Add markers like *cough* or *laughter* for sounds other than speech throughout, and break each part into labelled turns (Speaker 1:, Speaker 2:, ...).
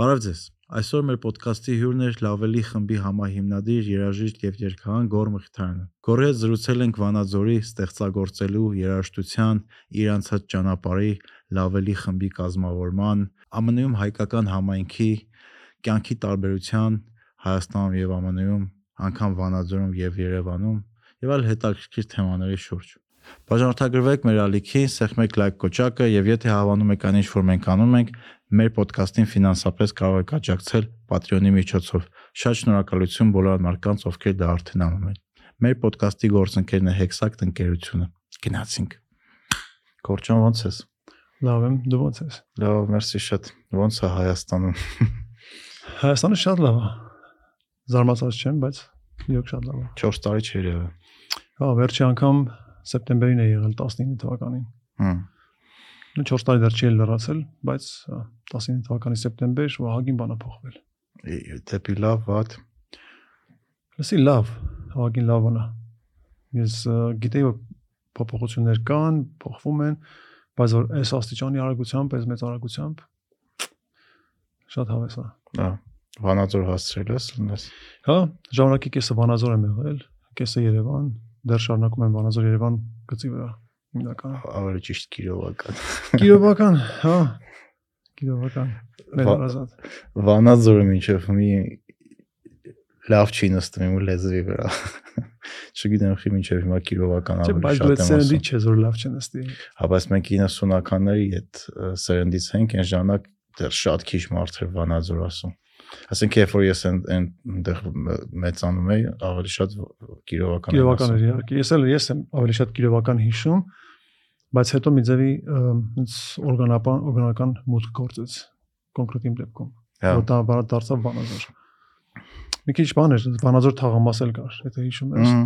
Speaker 1: Բարև ձեզ։ Այսօր մեր ոդքասթի հյուրն է Լավելի խմբի համահիմնադիր, երաժիշտ եւ երգահան Գոր Մխիթարյանը։ Գորի հետ զրուցել ենք Վանաձորի ստեղծագործելու երաժշտության իր անցած ճանապարհի Լավելի խմբի կազմավորման, ԱՄՆ-ում հայկական համայնքի կյանքի տարբերության Հայաստանում եւ ԱՄՆ-ում, անգամ Վանաձորում եւ Երևանում եւ այլ հետաքրքիր թեմաների շուրջ։ Բաժանորդագրվեք մեր ալիքին, սեղմեք լայք կոճակը եւ եթե հավանում եք այն ինչ որ մենք անում ենք, մեր ոդկասթին ֆինանսապես կարող եք աջակցել Patreon-ի միջոցով։ Շատ շնորհակալություն բոլոր մարդկանց, ովքեր դա արդեն անում են։ Մեր ոդկասթի գործընկերն է Hexact ընկերությունը։ Գնացինք։ Կորճան ո՞նց ես։
Speaker 2: Լավ եմ, դու ո՞նց ես։
Speaker 1: Լավ, մերսի շատ։ Ո՞նց է Հայաստանում։
Speaker 2: Հայաստանը շատ լավ է։ Զարմացած չեմ, բայց իրոք շատ լավ է։
Speaker 1: 4 տարի չէր եղել։
Speaker 2: Հա, վերջի անգամ սեպտեմբերին է եղել 19 թվականին։
Speaker 1: Հմ։
Speaker 2: 4 տարի դեռ չի լրացել, բայց հա, 19 թվականի սեպտեմբեր ուղղակի բանը փոխվել։
Speaker 1: Դեպի լավ, վատ։
Speaker 2: Լսի լավ, ուղղակի լավ բան է։ Ես գիտեի որ փոփոխություններ կան, փոխվում են, բայց որ այս աստիճանի արագությամբ, այս մեծ արագությամբ շատ հավես է։
Speaker 1: Հա։ Վանաձոր հասցրել ես, ունես։
Speaker 2: Հա, ժամանակի կեսը Վանաձոր եմ եղել, կեսը Երևան, դեռ շարունակում եմ Վանաձոր Երևան գծի վրա հիմնականը։
Speaker 1: Ավելի ճիշտ կիրովական։
Speaker 2: Կիրովական, *laughs* հա։
Speaker 1: Վա-
Speaker 2: հարազատ։
Speaker 1: Վանաձորը մինչև մի լավ չի նստում իմ լեզվի վրա։ *laughs* Չգիտեմ, խի մինչև հիմա կիրովական
Speaker 2: Չէ,
Speaker 1: ավելի
Speaker 2: բայց
Speaker 1: շատ
Speaker 2: դու
Speaker 1: եմ
Speaker 2: այդ սերնդի
Speaker 1: ասում։
Speaker 2: չես որ լավ չնստի։
Speaker 1: Հա, բայց մենք 90-ականների այդ սերնդից ենք, այն ժամանակ դեռ շատ քիչ մարդ էր Վանաձոր ասում։ Ասենք երբ որ ես այն- այնտեղ մեծանում էի, ավելի շատ Կիրովական ասում։
Speaker 2: էր իհարկե։ Ես էլ ես եմ ավելի շատ կիրովական հիշում, բայց հետո մի ձևի ինձ օրգանապան օրգանական մուտք գործեց կոնկրետ իմ դեպքում։
Speaker 1: Հա,
Speaker 2: Որ դա բառը դարձավ Վանաձոր։ Մի քիչ բան էր, Վանաձոր թաղամաս էլ կար, եթե հիշում ես։
Speaker 1: ըհը,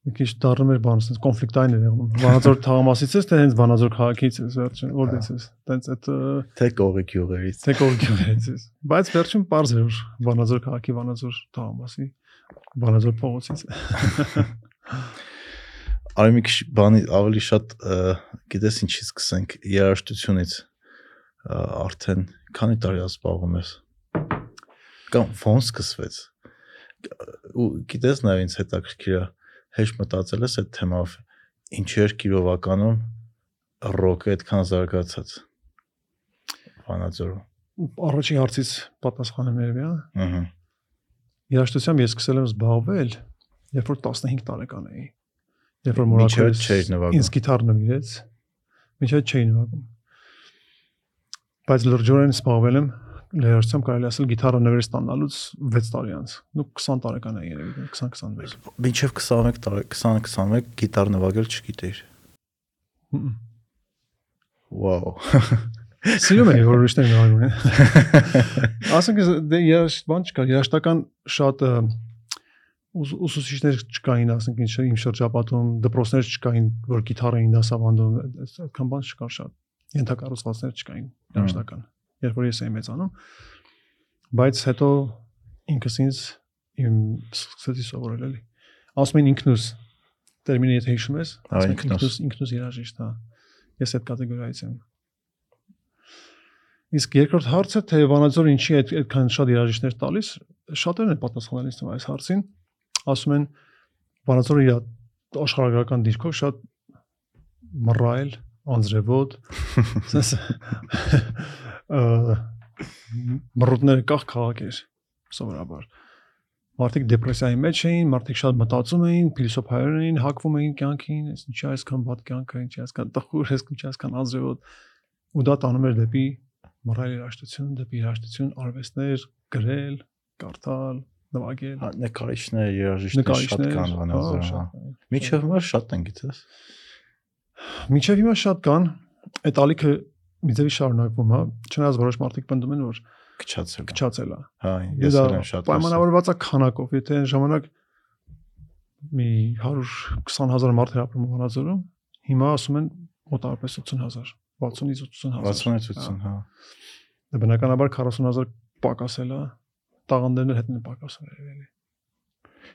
Speaker 2: Մի քիչ դառնում էր բան, ասես կոնֆլիկտային էր եղնում։ Վանաձոր թաղամասից ես, թե հենց Վանաձոր քաղաքից ես, վերջին որտեղից ես։ Տենց այդ
Speaker 1: թե կողի գյուղերից։
Speaker 2: թե կողքից ես։ Բայց վերջին པարզ էր որ Վանաձոր քաղաքի Վանաձոր թաղամասի Վանաձոր փողոցից։ *laughs*
Speaker 1: Արի մի քիչ բանի ավելի շատ գիտես ինչի սկսենք երաժշտությունից արդեն քանի տարի ասպաղում ես կամ ո՞ն սկսվեց ու գիտես նաև ինձ հետաքրքիր է հեշտ մտածել ես այդ թեմով ինչեր Կիրովականում ռոկը այդքան զարգացած Վանաձորում
Speaker 2: Առաջի հարցից պատասխանեմ երևի, հա։
Speaker 1: ըհը
Speaker 2: Երաժշտությամբ ես սկսել եմ զբաղվել, երբ որ 15 տարեկան էի։ Երբ որ մորակորից Ինձ գիտար նվիրեց։ Մինչև չէի նվագում։ Բայց լրջորեն զբաղվել եմ երաժշտությամբ կարելի ասել գիտարը նվեր ստանալուց 6 տարի անց։ Դու 20 տարեկան էի երևի, 20-21։
Speaker 1: մինչև 21 տարի 20-21 գիտար նվագել չգիտեիր
Speaker 2: Հմ։
Speaker 1: Վաու
Speaker 2: Սիրում եմ որ ուրիշներ նվագում են։ Ասենք դե երաշտ բան չկա, երաշտական շատ ուսուցիչներ չկային, ասենք ինչ իմ շրջապատում դպրոցներ չկային, որ գիտար էին դասավանդում, այդ- այդքան բան չկար շատ։ Ենթակառուցվածքներ չկային երաշտական։ Երբ որ ես էի մեծանում, բայց հետո ինքս ինձ իմ սկսեցի սովորել էլի։ Ասում են ինքնուս տերմինը եթե հիշում ես, ասում են
Speaker 1: ինքնուս։
Speaker 2: ինքնուս երաժիշտ, հա։ Ես այդ կատեգորիայից եմ։ Իսկ երկրորդ հարցը թե Վանաձորը ինչի այդ այդքան շատ երաժիշտներ տալիս, շատերն են պատասխանել ինձ այս հարցին։ Ասում են Վանաձորը իր աշխարհագրական դիրքով շատ մռայլ, անձրևոտ, *laughs* sense մռուտները կախ քաղաք էր սովորաբար։ Մարդիկ դեպրեսիայի մեջ էին, մարդիկ շատ մտածում էին, փիլիսոփայներ էին, հակվում էին կյանքին, այս ինչի այսքան վատ կյանք է, ինչի այսքան տխուր, այս ինչի այսքան անձրևոտ։ Ու դա տանում էր դեպի մռայլ երաժշտություն, դեպի երաժշտություն, արվեստներ, գրել, կարդալ, նվագել,
Speaker 1: Հա, նկարիչներ, երաժիշտներ շատ կան Վանաձորում։ հա։ Միջև հիմա շատ են գիտես։
Speaker 2: Միջև հիմա շատ կան, այդ ալիքը մի ձևի շարունակվում է, չնայած որոշ մարդիկ պնդում են, որ
Speaker 1: Քչացել։ է։
Speaker 2: քչացել է։
Speaker 1: Հա, ես եմ շատ
Speaker 2: պայմանավորված է քանակով, եթե այն ժամանակ մի 120.000 մարդ էր ապրում Վանաձորում, հիմա ասում են մոտավորապես 80.000, 60-ից 80.000։
Speaker 1: 60-80, հա։
Speaker 2: Դա բնականաբար 40.000 պակասել է, տաղանդերն էլ հետ են պակասել էլի։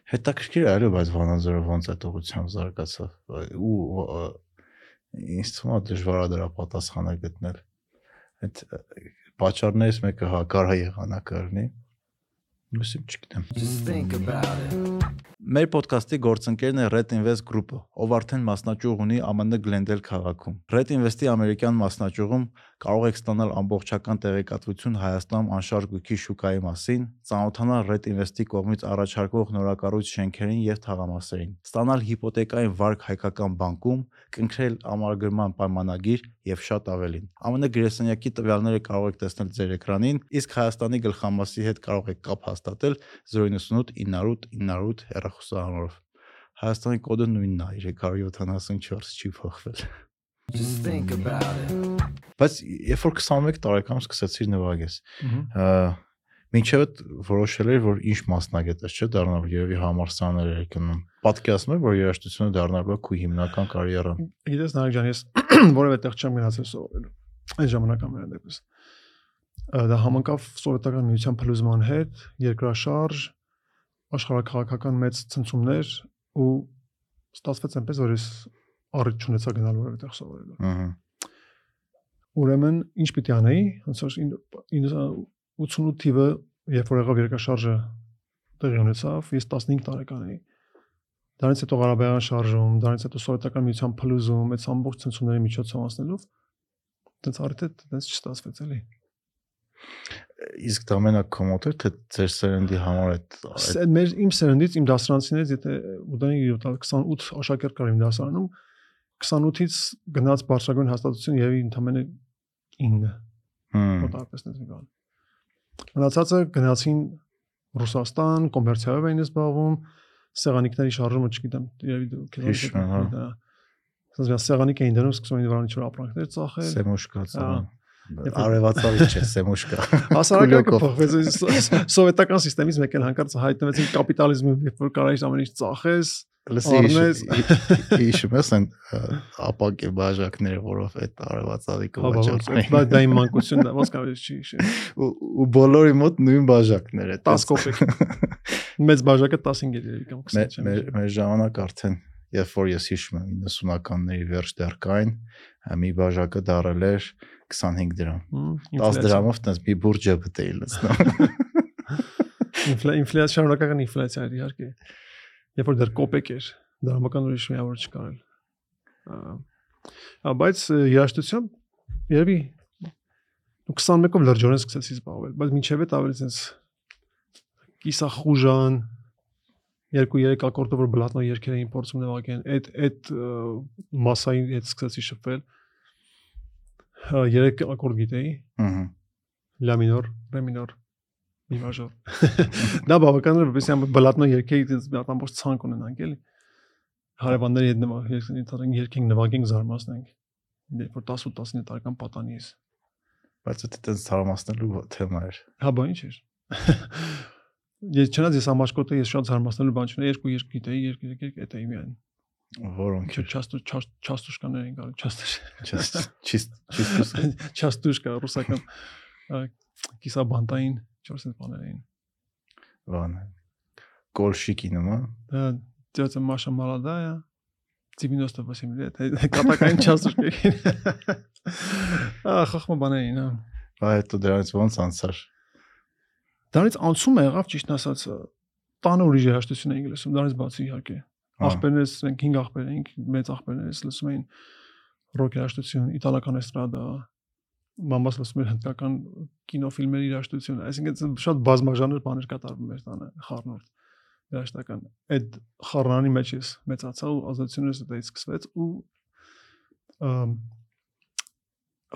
Speaker 1: Հետաքրքիր է այո, բայց Վանաձորը ոնց այդ ուղղությամբ զարգացավ ու ինձ թվում է դժվար է դրա պատասխանը գտնել։ Այդ Պատճառներից մեկը հա կարա եղանակը լինի։ Մյուսը չգիտեմ։. Մեր ոդկասթի գործընկերն է Red Invest Group-ը, ով արդեն մասնաճյուղ ունի ԱՄՆ Glendale քաղաքում։ Red Invest-ի ամերիկյան մասնաճյուղում կարող եք ստանալ ամբողջական տեղեկատվություն Հայաստանում անշարժ գույքի շուկայի մասին, ծանոթանալ Red Invest-ի կողմից առաջարկվող նորակառույց շենքերին եւ թաղամասերին, ստանալ հիպոթեկային վարկ հայկական բանկում, կնքրել ամարգրման պայմանագիր եւ շատ ավելին։ ԱՄՆ գրեսենյակի տվյալները կարող եք տեսնել ձեր էկրանին, իսկ Հայաստանի գլխամասի հետ կարող եք կապ հաստատել 098 908 908 հեռախոսահամարով։ Հայաստանի կոդը նույնն է 374 չի փոխվել։
Speaker 3: Just think about it.
Speaker 1: Բայց երբ որ 21 տարեկանում սկսեցի նվագես,
Speaker 2: Ահա։
Speaker 1: մինչև այդ որոշել էր որ ինչ մասնագետ ես, չէ՞ դառնալ երևի համարսաներ էր գնում։ Պատկերացնում եմ որ երաժշտությունը դառնալու է քու հիմնական կարիերան։
Speaker 2: Գիտես Նարեկ ջան, ես *clears throat* որևէ տեղ չեմ գնացել սովորելու։ Այն ժամանակ ամենը դեպս։ Ա, Դա համընկավ սովետական միության փլուզման հետ, երկրաշարժ, աշխարհակաղակական մեծ ցնցումներ ու ստացվեց այնպես, որ ես առիթ չունեցա գնալ որևէ տեղ սովորելու։
Speaker 1: Ահա։
Speaker 2: Ուրեմն ինչ պիտի անեի, ոնց որ ին- ին- 88 թիվը, երբ որ եղավ երկրաշարժը տեղի ունեցավ, ես 15 տարեկան էի։ Դրանից հետո Ղարաբաղյան շարժում, դրանից հետո սովետական միության փլուզում, այդ ամբողջ ցնցումների միջոցով անցնելով դից արդյոք դից չստացվեց էլի։
Speaker 1: Իսկ դա մենակ կոմոդ էր թե ձեր սերնդի համար այդ
Speaker 2: Մեր իմ սերնդից, իմ դասարանցիներից, եթե ուտանի 28 աշակերտ կար իմ դասարանում, 28-ից գնաց բարձրագույն հաստատություն եւ ընդամենը 9
Speaker 1: հմ,
Speaker 2: մոտավորապես մի բան։ Մնացածը գնացին Ռուսաստան, կոմերցիայով էին զբաղվում, սեղանիկների շարժումը չգիտեմ, երևի դու
Speaker 1: եմ, հա։
Speaker 2: Ասես մի սեղանիկ էին դնում, սկսում էին վրան ինչ-որ ապրանքներ ծախել։ Երբ որ-
Speaker 1: Արևածավից չէ, սեմուշկա։ *laughs*
Speaker 2: Հասարակակը փոխվեց սովետական համակարգից մեկ էլ հանկարծ հայտնվեցին կապիտալիզմը, երբ որ կարայր ամեն ինչ ծախես,
Speaker 1: Լսի
Speaker 2: Առնես։
Speaker 1: հիշում ես այն ապակե բաժակները, որով այդ արևածավի
Speaker 2: բա, ոնց-
Speaker 1: կոճակները
Speaker 2: բայց դա իմ մանկությունն է, ոնց կարելի չի հիշել։ *laughs*
Speaker 1: ու բոլորի մոտ նույն բաժակները
Speaker 2: 10 կոպեկ։ *laughs* Մեծ բաժակը 15 էր կամ 20
Speaker 1: Մեր
Speaker 2: չեմ։
Speaker 1: մեր մեր ժամանակ արդեն երբ որ ես հիշում եմ 90-ականների վերջ դեռ կային, մի բաժակը դարել էր 25 դրամ։
Speaker 2: Հմ,
Speaker 1: 10
Speaker 2: ինֆլյացիա։
Speaker 1: դրամով տես մի բուրջը բտեի լցնում։
Speaker 2: Ինֆլյա ինֆլյացիա շարունակական ինֆլյացիա էր իհարկե։ Երբ որ դեռ կոպեկ էր, դրամական ուրիշ միավոր չկար էլ։ բայց երաշտությամբ երևի ու 21-ով լրջորեն սկսեցի զբաղվել, բայց մինչև այդ ավելի sense կիսախուժան երկու-երեք ակորդով որ բլատնո երկեր էին փորձում նվագեն, այդ այդ մասային հետ սկսեցի շփվել։ Երեք ակորդ գիտեի,
Speaker 1: Ահա։
Speaker 2: լա մինոր, ռե մինոր, մի մաժոր։ *laughs* Դա բավական է, որպեսզի ամբողջ բլատնո երկեի դից ամբողջ ցանկ ունենանք էլի։ Հարևանների հետ նվագ, երկենք երկենք նվագենք զարմացնենք։ Երբ որ 18-19 տարեկան պատանի ես։
Speaker 1: Բայց դա տենց ցարամասնելու թեմա էր։
Speaker 2: Հա, բա ինչ էր։ *laughs* Ես չնայած ես ամաշկոտը ես շատ զարմացնելու բան չունեի, երկու երկ գիտեի, երկ այդ էի միայն
Speaker 1: Որոնք
Speaker 2: Ինչ չաստու չաստուշկաներ են գալ, չաստուշ։
Speaker 1: չես ճիստ ճիստ *laughs*
Speaker 2: Չաստուշկա ռուսական ա, կիսաբանտային 400 բաներ էին։
Speaker 1: բան։ Կոլշիկի նոմա։
Speaker 2: Да, тетя Маша молодая, 98 лет. Կատակային չաստուշկային։ *laughs* Ահա խախմա բաներին, հա։
Speaker 1: Բա հետո դրանից ոնց անցար։
Speaker 2: Դրանից անցումը եղավ ճիշտ ասած տանը ուրիշ երաշտություն էինք լսում, դրանից բացի իհարկե։
Speaker 1: Ահա։
Speaker 2: Ախպերներս, ենք 5 ախպեր էինք, մեծ ախպերներս լսում էին ռոք երաշտություն, իտալական էստրադա, մամաս լսում էր հնդկական կինոֆիլմերի երաշտություն, այսինքն շատ բազմաժանր բաներ կատարվում էր տանը, խառնուրդ երաշտական։ Այդ խառնանի մեջ ես մեծացա ու ազատությունս դից սկսվեց ու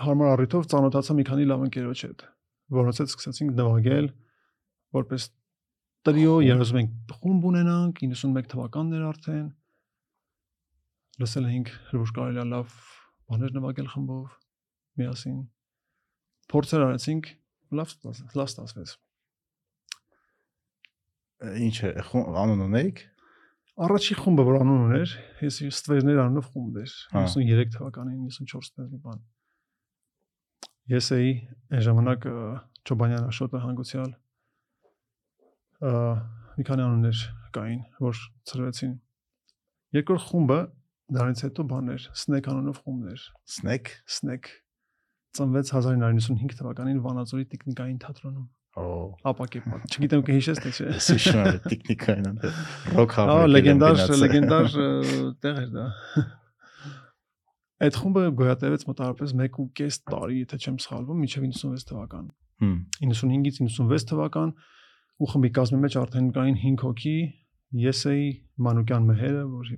Speaker 2: հարմար առիթով ծանոթացա մի քանի լավ ընկերոջ հետ, որոնց հետ սկսեցինք նվագել որպես տրիո, երազում ենք խումբ ունենանք 91 թվականներ արդեն։ Լսել էինք, որ կարելի է լավ բաներ նվագել խմբով միասին։ Փորձեր արեցինք, լավ լավ ստացվեց։
Speaker 1: Ինչ է, անուն ունեիք։
Speaker 2: Առաջի խումբը որ անուն ուներ, ես ստվերներ անունով խումբ էր,
Speaker 1: Հա։
Speaker 2: 93 թվականին, 94 թվականին մի բան։ Ես էի այն ժամանակ Չոբանյան Աշոտը հանգուցյալ մի քանի անուններ կային, որ ծրվեցին։ Երկրորդ խումբը դրանից հետո բաներ, Snake անունով խումբներ,
Speaker 1: Snake։
Speaker 2: Snake ծնվեց 1995 թվականին Վանաձորի տեխնիկային թատրոնում։
Speaker 1: Օ,
Speaker 2: Ապակե պատ։ Չգիտեմ կհիշես թե չէ։ *laughs*
Speaker 1: սիշնա տեխնիկային է։ Ռոք
Speaker 2: Ահա
Speaker 1: հավը։
Speaker 2: լեգենդար լեգենդար ը, *laughs* տեղ էր դա։ Այդ խումբը գոյատևեց մոտավորապես 1.5 տարի, եթե չեմ սխալվում, մինչև 96 թվական։
Speaker 1: Հմ,
Speaker 2: 95-ից 96 թվական ու խմբի կազմի մեջ արդեն կային 5 հոգի, ես էի Մանուկյան Մեհերը, որի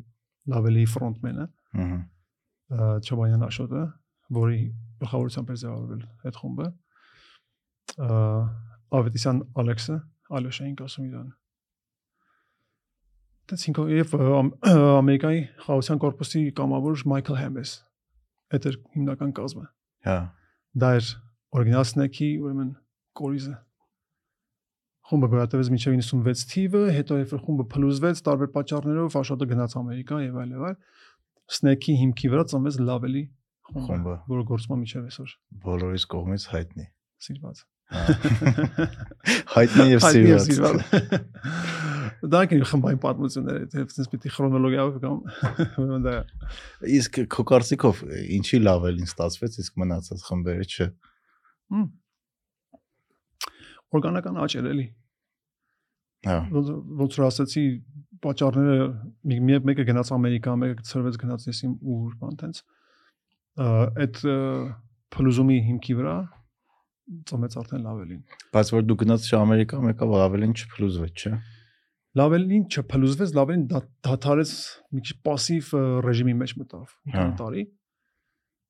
Speaker 2: լավելի ֆրոնտմենը, ը, Չոբայան Աշոտը, որի գլխավորությամբ էր ձևավորվել այդ խումբը։ Ավետիսյան Ալեքսը, Ալյոշային ասում իրան։ Դից ինքո եւ Ամերիկայի խաղաղության կորպուսի կամավոր Մայքլ Հեմես։ Այդ էր հիմնական կազմը։
Speaker 1: Հա։
Speaker 2: Դա էր օրիգինալ սնեքի, ուրեմն կորիզը։ Խումբը գոյատևեց մինչև 96 թիվը, հետո երբ խումբը փլուզվեց տարբեր պատճառներով, Աշոտը գնաց Ամերիկա եւ այլ եւ այլ։ Սնեքի հիմքի վրա ծնվեց լավելի խումբը, որը գործում է մինչև այսօր։
Speaker 1: Բոլորիս կողմից հայտնի։
Speaker 2: Սիրված։ *laughs*
Speaker 1: Հա։ Հայտնի եւ սիրված։ *laughs*
Speaker 2: Դա կին խմբային պատմություններ, թե այսպես պիտի քրոնոլոգիայով կամ *laughs* դա
Speaker 1: Իսկ քո կարծիքով ինչի լավ էլին ստացվեց, իսկ մնացած խմբերը չէ։
Speaker 2: հմ, օրգանական աճ էր էլի։
Speaker 1: Հա։
Speaker 2: ոնց ոնց որ ասացի պատճառները մի մի- մեկը գնաց Ամերիկա, մեկը ծրվեց գնաց ես իմ ուր բան տենց այդ ը, փլուզումի հիմքի վրա ծմեց արդեն լավելին
Speaker 1: Բայց որ դու գնաց չէ Ամերիկա, մեկը ավելին չփլուզվեց, չէ։
Speaker 2: լավելին չփլուզվեց լավելին դա- դադարեց մի քիչ пассив ռեժիմի մեջ մտավ մի քանի
Speaker 1: Հա։
Speaker 2: տարի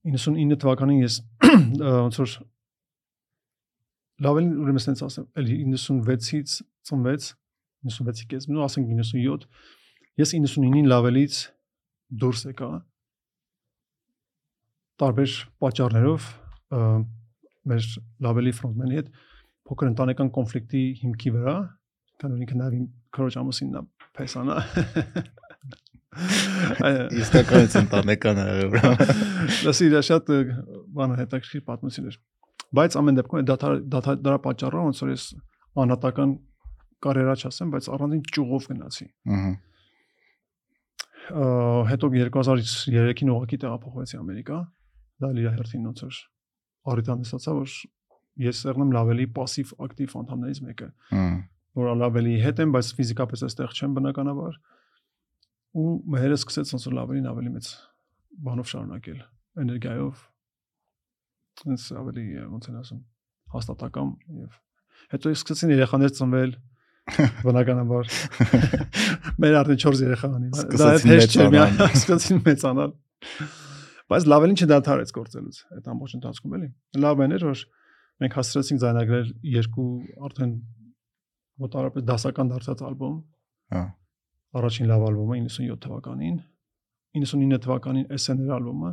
Speaker 2: 99 թվականին ես ը, ոնց որ լավելին ուրեմն sense ասեմ էլի 96-ից ծնվեց 96-ի կես նո ասենք 97 ես 99-ին լավելից դուրս եկա տարբեր պատճառներով մեր լավելի ֆրոնտմենի հետ փոքր ընտանեկան կոնֆլիկտի հիմքի վրա քան ինքը նաև քրոջ ամուսինն է փեսանա
Speaker 1: Իսկականից ընտանեկան է ուրեմն։
Speaker 2: Լսի, դա շատ բանը հետաքրքիր պատմություն էր Բայց ամեն դեպքում դա դա դրա պատճառով ոնց որ ես անհատական կարիերա չասեմ, բայց առանձին ճյուղով գնացի։
Speaker 1: Ահա։
Speaker 2: Ա, հետո 2003-ին ուղղակի տեղափոխվեցի Ամերիկա։ Դա իր հերթին ոնց որ առիթ ստացա, որ ես եղնեմ լավելի пассив ակտիվ անդամներից մեկը,
Speaker 1: Հմ։
Speaker 2: որ լավելի հետ եմ, բայց ֆիզիկապես այստեղ չեմ բնականաբար։ Ու մերը սկսեց ոնց որ լավելին ավելի մեծ բանով շարունակել, էներգիայով։ Ինձ ավելի ոնց են ասում, հաստատակամ եւ հետո սկսեցին երեխաներ ծնվել *laughs* բնականաբար *laughs* մեր արդեն 4 երեխա ունի։ Դա
Speaker 1: Սկսեցին
Speaker 2: հեշտ չէ, միայն *laughs* սկսեցին մեծանալ։ Բայց լավելին չդադարեց գործելուց այդ ամբողջ ընթացքում էլի։ Լավն էր որ մենք հասցրեցինք ձայնագրել երկու արդեն մոտարապես դասական դարձած ալբոմ։
Speaker 1: Հա։
Speaker 2: Առաջին լավ ալբոմը 97 թվականին, 99 թվականին SNR ալբոմը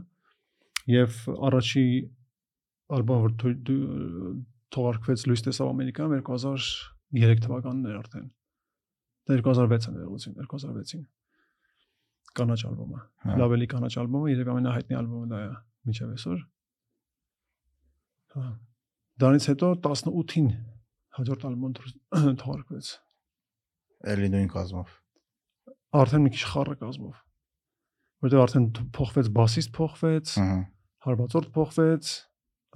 Speaker 2: եւ առաջի ալբոմը որ թողարկվեց լույս տեսավ Ամերիկայում 2003 թվականն էր արդեն։ Դա 2006-ն էր եղուցին, 2006-ին։ Կանաչ ալբոմը։
Speaker 1: Հա։
Speaker 2: Լավելի կանաչ ալբոմը, երբ ամենահայտնի ալբոմը դա է միջև այսօր։ Հա։ Դրանից հետո 18-ին հաջորդ ալբոմը *clears throat* թողարկվեց։
Speaker 1: Էլի նույն կազմով։
Speaker 2: Արդեն մի քիչ խառը կազմով։ Որտեղ արդեն փոխվեց բասիստ փոխվեց, հարվածորդ փոխվեց,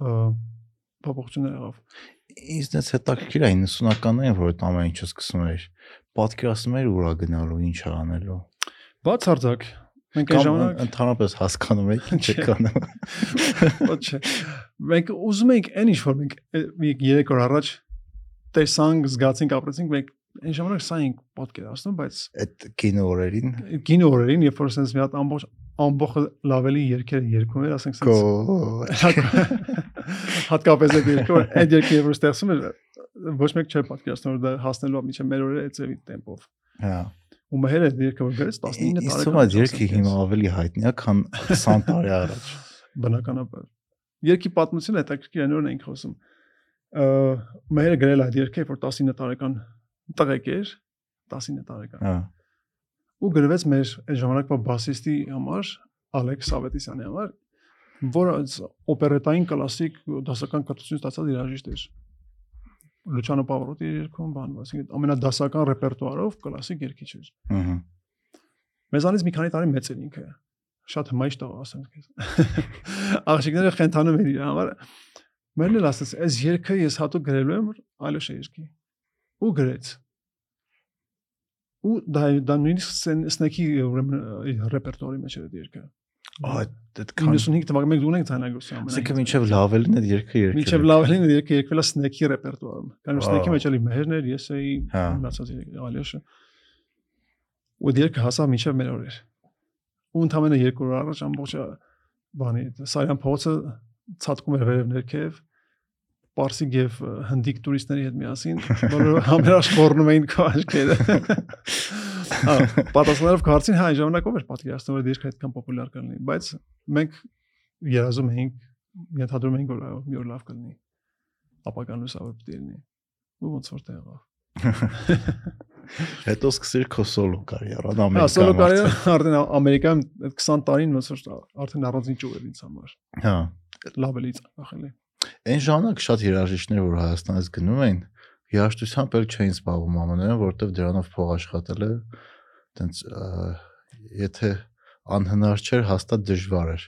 Speaker 2: փոփոխություններ եղավ։
Speaker 1: Ինձ դες հետաքրքիր է 90-ականներին, որ այդ ամեն ինչը սկսում էր։ Պատկերացնում էր ուրա գնալու, ինչ անելու։
Speaker 2: Բացարձակ։ Մենք այն ժամանակ
Speaker 1: ընդհանրապես հասկանում եք ինչ կանում։ *laughs*
Speaker 2: ոչ չէ։ Մենք ուզում ենք այն ինչ որ մենք մի 3 օր առաջ տեսանք, զգացինք, ապրեցինք, մենք այն ժամանակ սա ենք պատկերացնում, բայց
Speaker 1: Այդ կինո օրերին
Speaker 2: գինո օրերին, երբ որ sense մի հատ ամբողջ ամբողջ լավելի երկերը երկում էր, ասենք sense հատկապես այդ երկը, այդ երկը որ ստեղծում էր, ոչ մեկ չէր պատկերացնում, որ դա հասնելու է միջև մեր օրերը այդ տեմպով։
Speaker 1: հա։
Speaker 2: Ու մհերը այդ երկը որ գրեց 19
Speaker 1: Իսկ
Speaker 2: տարեկան։
Speaker 1: թվում է երկի հիմա ավելի հայտնի է, քան 20 տարի առաջ։
Speaker 2: բնականաբար։ Երկի պատմությունը հետաքրքիր է նորն ենք խոսում։ Ը մերը գրել այդ երկը, որ 19 տարեկան տղեկ էր, 19 տարեկան։
Speaker 1: Հա։
Speaker 2: Ու գրվեց մեր այդ ժամանակվա բասիստի համար, Ալեքս Սավետիսյանի համար, որը օպերետային կլասիկ դասական կրթություն ստացած երաժիշտ էր։ Լուչանո Պավրոտի երգում բան, այսինքն ամենադասական ռեպերտուարով կլասիկ երգիչ էր։
Speaker 1: Ահա։
Speaker 2: Մեզանից մի քանի տարի մեծ էր ինքը։ շատ հմայջ տղա ասեմ քեզ։ *laughs* Աղջիկները խենթանում են իր համար։ Մերն էլ ասաց, այս երգը ես հատուկ գրելու եմ այլոշ երգի։ Ու գրեց։ Ու դա դա նույնիսկ սնեքի ուրեմն ռեպերտուարի մեջ էր այդ երգը։
Speaker 1: Այդ այդքան
Speaker 2: 95 թվականին մենք ունենք ցանագրության։
Speaker 1: Այսինքն մինչև լավելին այդ երգը երգել։
Speaker 2: Մինչև լավելին երգը երգվել է սնեքի ռեպերտուարում։
Speaker 1: Վաու։
Speaker 2: սնեքի մեջ էլի մեհերներ, ես էի
Speaker 1: Հա։
Speaker 2: մնացած այլոշը։ Ու դերքը հասավ մինչև մեր օրեր։ Ու ընդամենը երկու օր առաջ ամբողջը բանի Սարյան փողոցը ցածկում էր վերև ներքև Պարսիկ եւ հնդիկ տուրիստների հետ միասին բոլորը *laughs* համերաշխ խորնում էին քո աչքերը։ *laughs* Հա, պատասխանելով քարցին հա այն ժամանակով էր պատկերացնում որ դերքը այդքան պոպուլյար կլինի, բայց մենք երազում էինք, ենթադրում էինք որ այո, մի օր լավ կլինի։ Ապական լուսավոր պետք է լինի։ Ու ոնց որ տեղավ։ *laughs*
Speaker 1: Հետո սկսիր քո սոլո կարիերան
Speaker 2: Հա, սոլո
Speaker 1: Ամերիկայում։
Speaker 2: կարիերան արդեն Ամերիկայում այդ 20 տարին ոնց որ արդեն առանձին ճյուղ էր ինձ համար։
Speaker 1: Հա։
Speaker 2: Լավ էլի ծախելի։
Speaker 1: Այն ժամանակ շատ երաժիշտներ որ Հայաստանից գնում էին, երաժշտությամբ էլ չէին զբաղվում ԱՄՆ-ում, որովհետև դրանով փող աշխատելը տենց եթե անհնար չէր, հաստատ դժվար էր։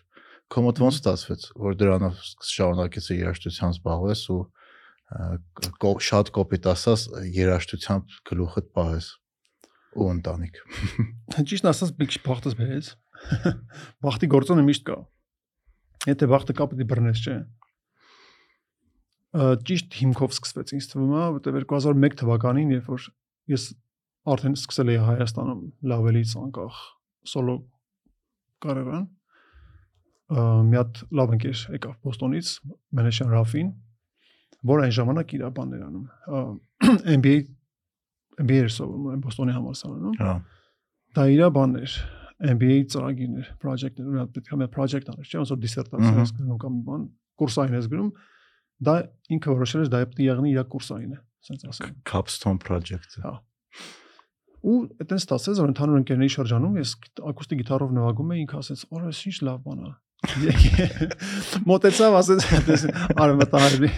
Speaker 1: Քո մոտ ոնց ստացվեց, որ դրանով շարունակեցի երաժշտությամբ զբաղվես ու շատ կոպիտ ասած երաժշտությամբ գլուխդ պահես ու ընտանիք։
Speaker 2: Ճիշտ ասած մի քիչ բախտս բերեց։ *laughs* Բախտի գործոնը միշտ կա։ Եթե բախտը կա, պետք է բռնես, չէ։ Ճիշտ հիմքով սկսվեց ինձ թվում է, որտեղ 2001 թվականին, երբ որ ես արդեն սկսել էի Հայաստանում լավելից անկախ սոլո կարերան, ա, մի հատ լավ ընկեր եկավ Բոստոնից, Մենեշան Ռաֆին, որ այն ժամանակ իր բաններ անում։ ա, NBA NBA-ը սովորում եմ Բոստոնի համալսարանում
Speaker 1: Հա։
Speaker 2: դա իր բանն էր MBA ծրագիրներ, project-ներ, ու պետք է մի project անես, չէ՞, ոնց որ դիսերտացիա ես գրում կամ մի բան, կուրսային ես գրում, դա ինքը որոշել էր դա պետք է եղնի իր կուրսային է, ասենց ասեմ։
Speaker 1: Capstone project-ը։
Speaker 2: Հա։ Ու այտեն ստացեց, որ ընդհանուր ընկերների շրջանում ես ակուստիկ գիտարով նվագում էի, ինքը ասեց, «Օր էս ինչ լավ բան է»։ *laughs* Մոտեցավ, ասեց, «Դες արմատահարի»։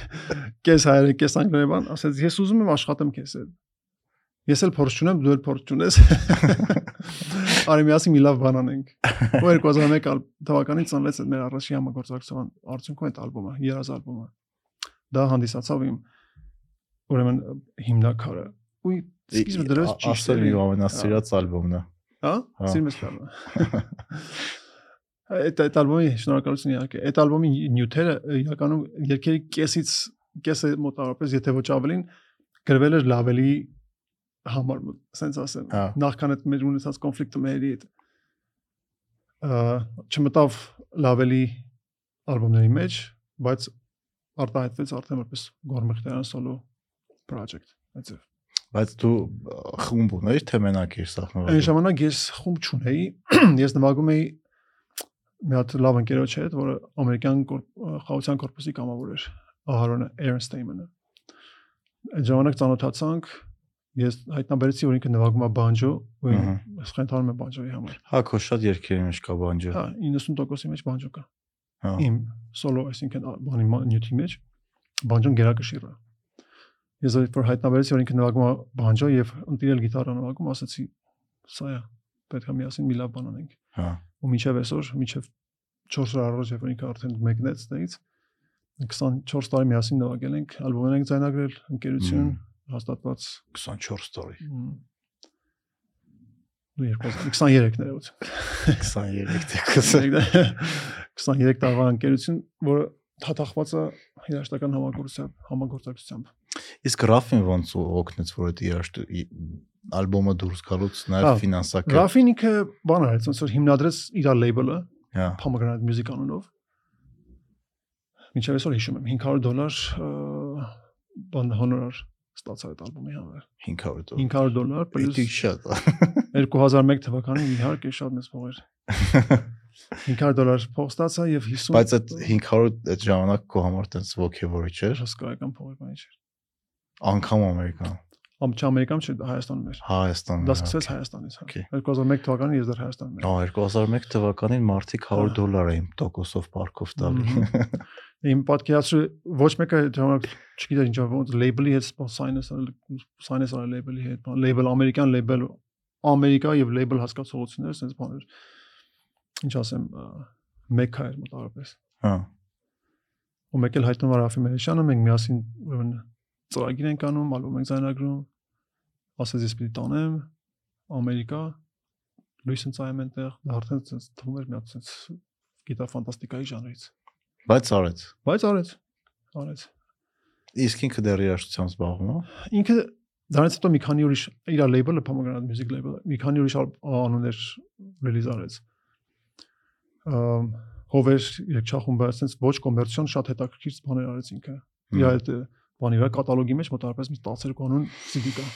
Speaker 2: Կես հայերը, կես անգլերեն բան, ասեց, «Ես ուզում եմ աշխատեմ քեզ հետ»։ Ես էլ փորձ չունեմ, դու էլ փորձ չունես։ *laughs* Արի միասին մի լավ բան անենք։ Ու 2001 ալ- թվականին ծնվեց այդ մեր առաջի համագործակցության արդյունքում այդ ալբոմը, երազ ալբոմը։ Դա հանդիսացավ իմ ուրեմն հիմնակարը։ Ու սկիզբը դրած ճիշտ
Speaker 1: Ասել իմ ամենասիրած ալբոմն է։
Speaker 2: Հա,
Speaker 1: Հա։
Speaker 2: սիրում ես լավ։ *laughs* Այդ այդ ալբոմի շնորհակալություն իհարկե։ Այդ ալբոմի նյութերը իրականում երկերի կեսից կեսը մոտավորապես, եթե ոչ ավելին, գրվել էր լավելի համար, ասենց ասեմ։
Speaker 1: Հա։
Speaker 2: Նախքան այդ մեր ունեցած կոնֆլիկտը մերի ը չմտավ լավելի ալբոմների մեջ, բայց արտահայտվեց արդեն որպես Գորմեխտերյան solo project։ Այդպես։
Speaker 1: Բայց դու խումբ ունեիր թե մենակ ես
Speaker 2: Այն
Speaker 1: սախնվել։
Speaker 2: ժամանակ ես խումբ չունեի, *clears throat* ես նվագում էի մի հատ լավ ընկերոջ հետ, որը ամերիկյան խաղաղության կորպուսի կամավոր էր, Ահարոնը Էրնստեյմանը։ Այդ ժամանակ ծանոթացանք, ես հայտնաբերեցի, որ ինքը նվագում է բանջո, ու ես խնդրում եմ բանջոյի համար։
Speaker 1: Հա, քո շատ երկերի մեջ կա բանջը։
Speaker 2: Հա, 90%-ի մեջ բանջո կա։ Իմ solo, այսինքն բանի նյութի մեջ բանջոն գերակշիռ է։ Ես այդ որ հայտնաբերեցի, որ ինքը նվագում է բանջո եւ ընտիրել գիտարը նվագում, ասացի, սա է, պետք է միասին մի լավ բան անենք։
Speaker 1: Հա։
Speaker 2: ու միջև այսօր, միջև 4 օր առաջ երբ ինքը արդեն մեկնեց դից 24 տարի միասին նվագել ենք, ալբոմ ենք ձայնագրել, ընկերություն հաստատված
Speaker 1: 24 տարի։
Speaker 2: դու 2023 ներոց
Speaker 1: 23 տեքս։
Speaker 2: 23 տարվա ընկերություն, որը թաթախված է երաշտական համագործակցությամբ, համագործակցությամբ։
Speaker 1: Իսկ Ռաֆին ոնց օգնեց, որ այդ երաշտ ալբոմը դուրս գալուց նաև ֆինանսական։
Speaker 2: Ռաֆին ինքը բան արեց, ոնց որ հիմնադրեց իր լեյբլը
Speaker 1: Հա։
Speaker 2: Pomegranate Music անունով։ Մինչև այսօր հիշում եմ 500 դոլար բան հոնորար ստացա այդ ալբոմի համար։
Speaker 1: 500 դոլար։
Speaker 2: 500 դոլար պլյուս
Speaker 1: շատ է։
Speaker 2: 2001 թվականին իհարկե շատ մեծ փող էր։ *laughs* 500 դոլար փող ստացա եւ 50
Speaker 1: Բայց այդ 500 այդ ժամանակ քո համար տենց ոգևորիչ էր։
Speaker 2: հսկայական փող էր բանի չէ։
Speaker 1: Անկամ Ամերիկան։
Speaker 2: Ամ չամերիկան չէ, Հայաստանում էր։
Speaker 1: Հայաստան։
Speaker 2: Դա սկսեց Հայաստանից։ հա։
Speaker 1: Okay.
Speaker 2: 2001 թվականին ես դեռ Հայաստանում եմ։
Speaker 1: Ահա 2001 թվականին մարդիկ 100
Speaker 2: Հա։
Speaker 1: դոլար էին տոկոսով պարկով տալի։ *laughs*
Speaker 2: Իմ պատկերացրու ոչ մեկը ժամանակ չգիտեր ինչա ոնց լեյբլի հետ սայնես սայնես արել լեյբլի հետ, լեյբլ ամերիկյան լեյբլ Ամերիկա եւ լեյբլ հասկացողություններ, sense բաներ։ ինչ ասեմ, ա, մեկ էր մոտավորապես։
Speaker 1: Հա։
Speaker 2: ու մեկ էլ հայտնվում է Ռաֆի Մերեշյանը, մենք միասին ուրեմն ծրագիր ենք անում, ալբոմ ենք ձայնագրում։ Ասես ես պիտի տանեմ Ամերիկա, լույս ընծայեմ այնտեղ, դա արդեն ցած թվում էր մի հատ ցած գիտա ֆանտաստիկայի ժանրից։
Speaker 1: Բայց արեց։
Speaker 2: Բայց արեց, արեց։
Speaker 1: Իսկ ինքը դեռ երաժշտությամբ զբաղվում է։
Speaker 2: Ինքը դրանից հետո մի քանի ուրիշ իր լեյբլը Pomegranate Music Label, մի քանի ուրիշ անուններ ռելիզ արեց։ Ամ հովեր երգչախումբը, ասենց ոչ կոմերցիոն շատ հետաքրքիր բաներ արեց ինքը։ Իր այդ բանի վրա կատալոգի մեջ մոտավորապես մի 12 անուն CD կա։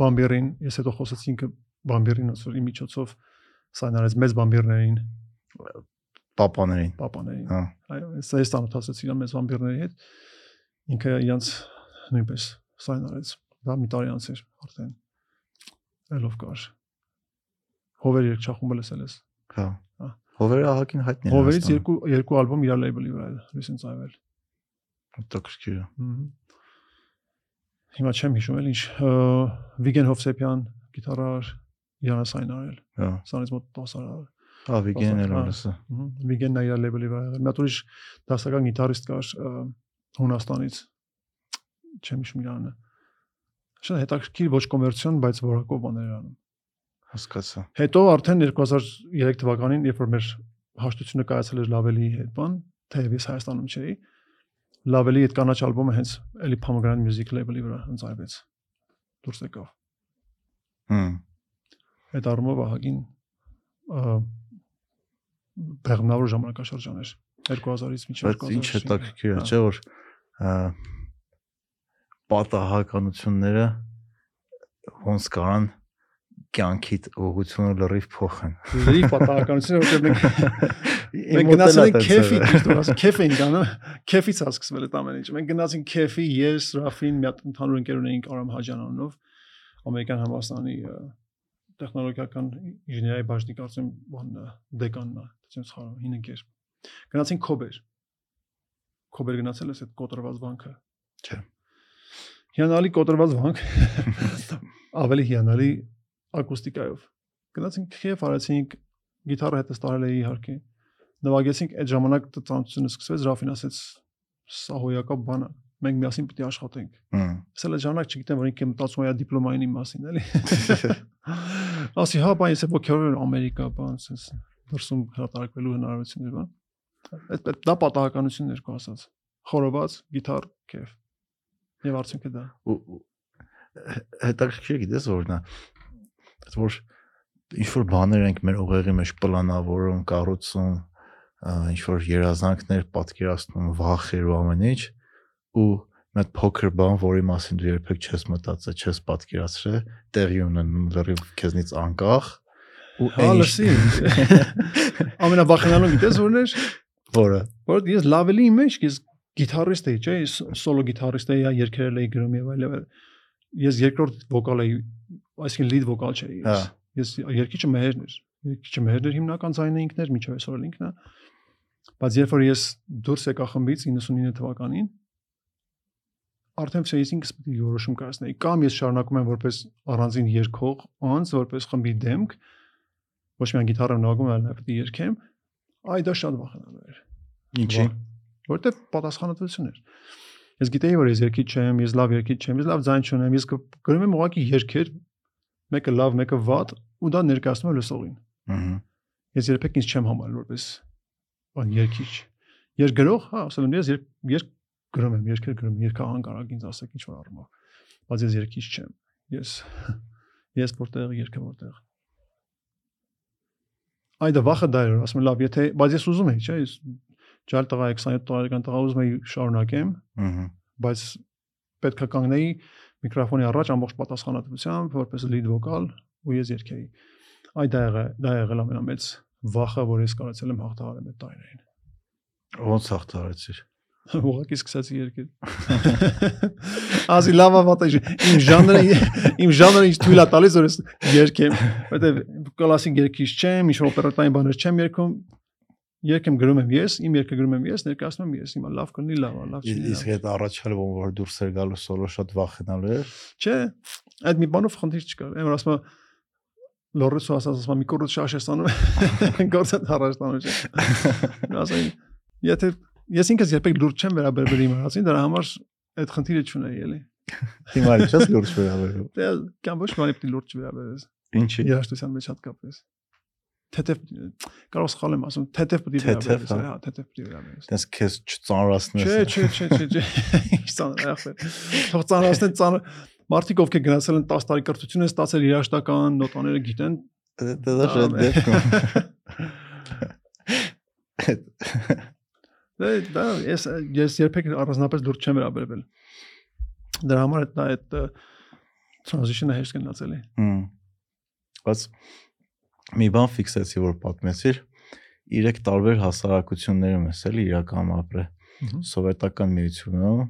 Speaker 2: Բամբերին, ես հետո խոսեցի ինքը Բամբերին ոնց որ ի միջոցով սայնարեց մեծ բամբերներին,
Speaker 1: Պապաներին։
Speaker 2: պապաներին։
Speaker 1: Հա։
Speaker 2: Այո, ես ես տանոթացեցի իրան մեծ բամբերների հետ։ Ինքը իրանց նույնպես սայնարեց։ Դա մի տարի անց էր արդեն։ Ելով կար։ Հովեր երգչախումբը լսել ես։
Speaker 1: Հա։
Speaker 2: Հա։
Speaker 1: Հովերը ահագին հայտնի է։
Speaker 2: Հովերից երկու երկու ալբոմ իր լեյբլի վրա է լույսն ծայվել։
Speaker 1: հետաքրքիր է։
Speaker 2: Հիմա չեմ հիշում էլ ինչ Վիգեն Հովսեփյան գիտարար Իրանա Սայնարել։
Speaker 1: Հա։
Speaker 2: Սրանից մոտ 10 տարի։
Speaker 1: Հա, Վիգենն էլ
Speaker 2: Մհմ, Վիգենն իր լեյբլի վրա եղել։ Մի հատ ուրիշ դասական գիտարիստ կար Հունաստանից։ Չեմ հիշում իրանը։ Շատ հետաքրքիր ոչ կոմերցիոն, բայց որակով բաներ անում։
Speaker 1: Հասկացա։
Speaker 2: Հետո արդեն 2003 թվականին, երբ որ մեր հաշտությունը կայացել էր Լավելի հետ, բան, թեև ես Հայաստանում չէի, Լավելի այդ կանաչ ալբոմը հենց էլի Pomegranate Music Label-ի վրա ընծայվեց։ Դուրս եկավ։
Speaker 1: Հմ։
Speaker 2: Այդ առումով ահագին բեղմնավոր ժամանակաշրջան էր 2000-ից մինչև
Speaker 1: Բայց ինչ
Speaker 2: 2005
Speaker 1: հետաքրքիր է,
Speaker 2: Հա։
Speaker 1: չէ՞ որ պատահականությունները ոնց կարան կյանքիդ ուղղությունը լրիվ փոխեն։
Speaker 2: Լրիվ պատահականություն է, որտեղ մենք *laughs* մենք գնացել ենք քեֆի, ասեմ, քեֆ էինք անում, քեֆից է սկսվել այդ ամեն ինչը։ Մենք գնացինք քեֆի, ես, Ռաֆին, մի հատ ընդհանուր ընկեր ունեինք Արամ Հաջյան անունով, ամերիկյան համալսարանի ը, տեխնոլոգիական ինժեներիայի բաժնի կարծեմ բանն է, դեկանն է, դից խարը, հին ընկեր։ Գնացինք Քոբեր։ Քոբեր գնացել ես այդ կոտրված վանքը։
Speaker 1: Չէ։
Speaker 2: Հիանալի կոտրված վանք։ *laughs* Ավելի հիանալի ակուստիկայով։ Գնացինք քեֆ արեցինք, գիտարը հետս տարել էի իհարկե։ Նվագեցինք այդ ժամանակ ծանոթությունը սկսվեց, Ռաֆին ասեց սա հոյակապ բան է։ Մենք միասին պիտի աշխատենք։
Speaker 1: Հմ։
Speaker 2: Ես էլ այդ ժամանակ չգիտեմ, որ ինքը մտածում է դիպլոմային իմ մասին, էլի։ *laughs* Ասի, հա, բան, ես ոգևոր Ամերիկա, բան, ասես դրսում հրատարակվելու հնարավորություններ բան։ Այդ այդ- դա պատահականություններ կա ասած։ Խորոված, գիտար, քեֆ։ Եվ արդյունքը դա։
Speaker 1: հետաքրքիր գիտես որն է այդ որ ինչ որ բաներ ենք մեր ուղեղի մեջ պլանավորում, կառուցում, ինչ որ երազանքներ պատկերացնում, վախեր ու ամեն ինչ ու մի հատ փոքր բան, որի մասին դու երբեք չես մտածել, չես պատկերացրել, տեղի ունենում լրիվ քեզնից անկախ ու
Speaker 2: Հա,
Speaker 1: այն
Speaker 2: լսի։ *laughs* Ամենավախենալուն գիտես որն էր,
Speaker 1: որը
Speaker 2: որ ես լավելի մեջ ես գիտարիստ էի, չէ, ես սոլո գիտարիստ էի, երգերել էի գրում եւ այլն։ Ես երկրորդ վոկալ էի, այսինքն լիդ վոկալ չէի։
Speaker 1: Հա։
Speaker 2: Ես ես երգիչը մեհերն էր։ Երգիչը մեհերն էր հիմնական ձայնը ինքն էր, միջև այսօր ինքն է։ Բայց երբ որ ես դուրս եկա խմբից 99 թվականին, արդեն ես ինքս պիտի որոշում կայացնեի կամ ես շարունակում եմ որպես առանձին երգող անձ որպես խմբի դեմք ոչ միայն գիտարը նվագում այլ նաև երգեմ այ դա շատ վախենալու էր
Speaker 1: ինչի
Speaker 2: որտեղ պատասխանատվություն էր ես գիտեի որ ես երգիչ չեմ ես լավ երգիչ չեմ ես լավ ձայն չունեմ ես գրում եմ ուղղակի երգեր մեկը լավ մեկը վատ ու դա ներկայացնում եմ լսողին
Speaker 1: ըհը
Speaker 2: ես երբեք ինձ չեմ համարել որպես բան երգիչ ես գրող հա ասել եմ ես երգ գրում եմ երգեր գրում երգահան կարող ինձ ասեք ինչ որ առումով բայց ես երգիչ չեմ ես ես որտեղ երգը որտեղ այ դա վախը դա էր ասում եմ լավ եթե բայց ես ուզում եի չէ ես ջալ տղա 27 տարեկան տղա ուզում եի շարունակեմ
Speaker 1: ըհը
Speaker 2: բայց պետքա կանգնեի միկրոֆոնի առաջ ամբողջ պատասխանատվությամբ որպես լիդ վոկալ ու ես երգեի այ դա եղա դա եղել ամենամեծ վախը որ ես կարացել եմ հաղթահարել այդ տարիներին
Speaker 1: ոնց հաղթարեցիր
Speaker 2: ուղղակի սկսեցի երգել *laughs* ասի լավա վատա իմ ժանրը իմ ժանրը ինձ թույլ է տալիս որ ես երգեմ որտեվ կլասիկ երգիչ չեմ ինչ օպերատային բաներ չեմ երգում երգեմ գրում եմ ես իմ երգը գրում եմ ես ներկայացնում եմ ես հիմա լավ կլինի լավ լավ չի
Speaker 1: իսկ այդ առաջարկում որ դուրս էր գալու սոլո շատ վախենալու էր
Speaker 2: Չէ, այդ մի բանով խնդիր չկար։ Այն որ ասում եմ լորից ու ասած ասում մի կորուց շաշ է ստանում *laughs* գործը առաջ տանում չէ *laughs* ասային եթե ես ինքս երբեք լուրջ չեմ վերաբերվել իմ հարցին դրա համար այդ խնդիրը չունեի էլի
Speaker 1: Հիմա ինչպես լուրջ վերաբերում։
Speaker 2: դե կամ ոչ բանի պետք է լուրջ չվերաբերես
Speaker 1: Ինչի։
Speaker 2: երաշտության մեջ հատկապես թեթև կարող սխալ եմ ասում թեթև պետք է վերաբերես
Speaker 1: հա։
Speaker 2: հա թեթև պետք է վերաբերես
Speaker 1: Դες քեզ չծանրացնես։
Speaker 2: Չէ, չէ, չէ, չէ, Ինչ ծանր ախր։ Թող ծանրացնեն ծանր մարդիկ ովքեր գնացել են 10 տարի կրթություն են ստացել երաշտական նոտաները գիտեն
Speaker 1: Դա դա շատ դեպքում։
Speaker 2: Դե դա ես ես երբեք առանձնապես լուրջ չեմ վերաբերվել։ Դրա համար այդ այդ transition-ը հեշտ գնացել է։
Speaker 1: Հմ։ Բայց մի բան ֆիքսեցի, որ պատմեցիր։ Իրեք տարբեր հասարակություններում ես էլի իրական ապրել։ Սովետական միությունում,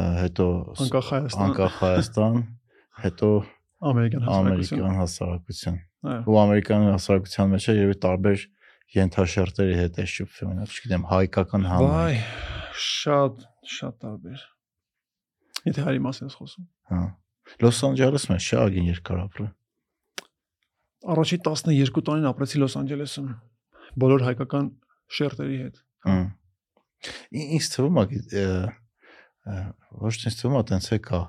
Speaker 1: ա, հետո
Speaker 2: Անկախ Հայաստան,
Speaker 1: անկախ Հայաստան, հետո
Speaker 2: ամերիկյան հասարակություն։
Speaker 1: ամերիկյան հասարակություն։ Ու ամերիկյան հասարակության մեջ երևի տարբեր ենթաշերտերի հետ է շփվում, օրինակ, չգիտեմ, հայկական համը։
Speaker 2: Վայ, շատ շատ տարբեր։ Եթե հարի մասին ես խոսում։
Speaker 1: Հա։ Լոս Անջելեսում է շագին երկար ապրել։
Speaker 2: Առաջի 12 տարին ապրեցի Լոս Անջելեսում բոլոր հայկական շերտերի հետ։
Speaker 1: Հմ։ Ի- Ինձ թվում է ոչ թե թվում է տենց է կա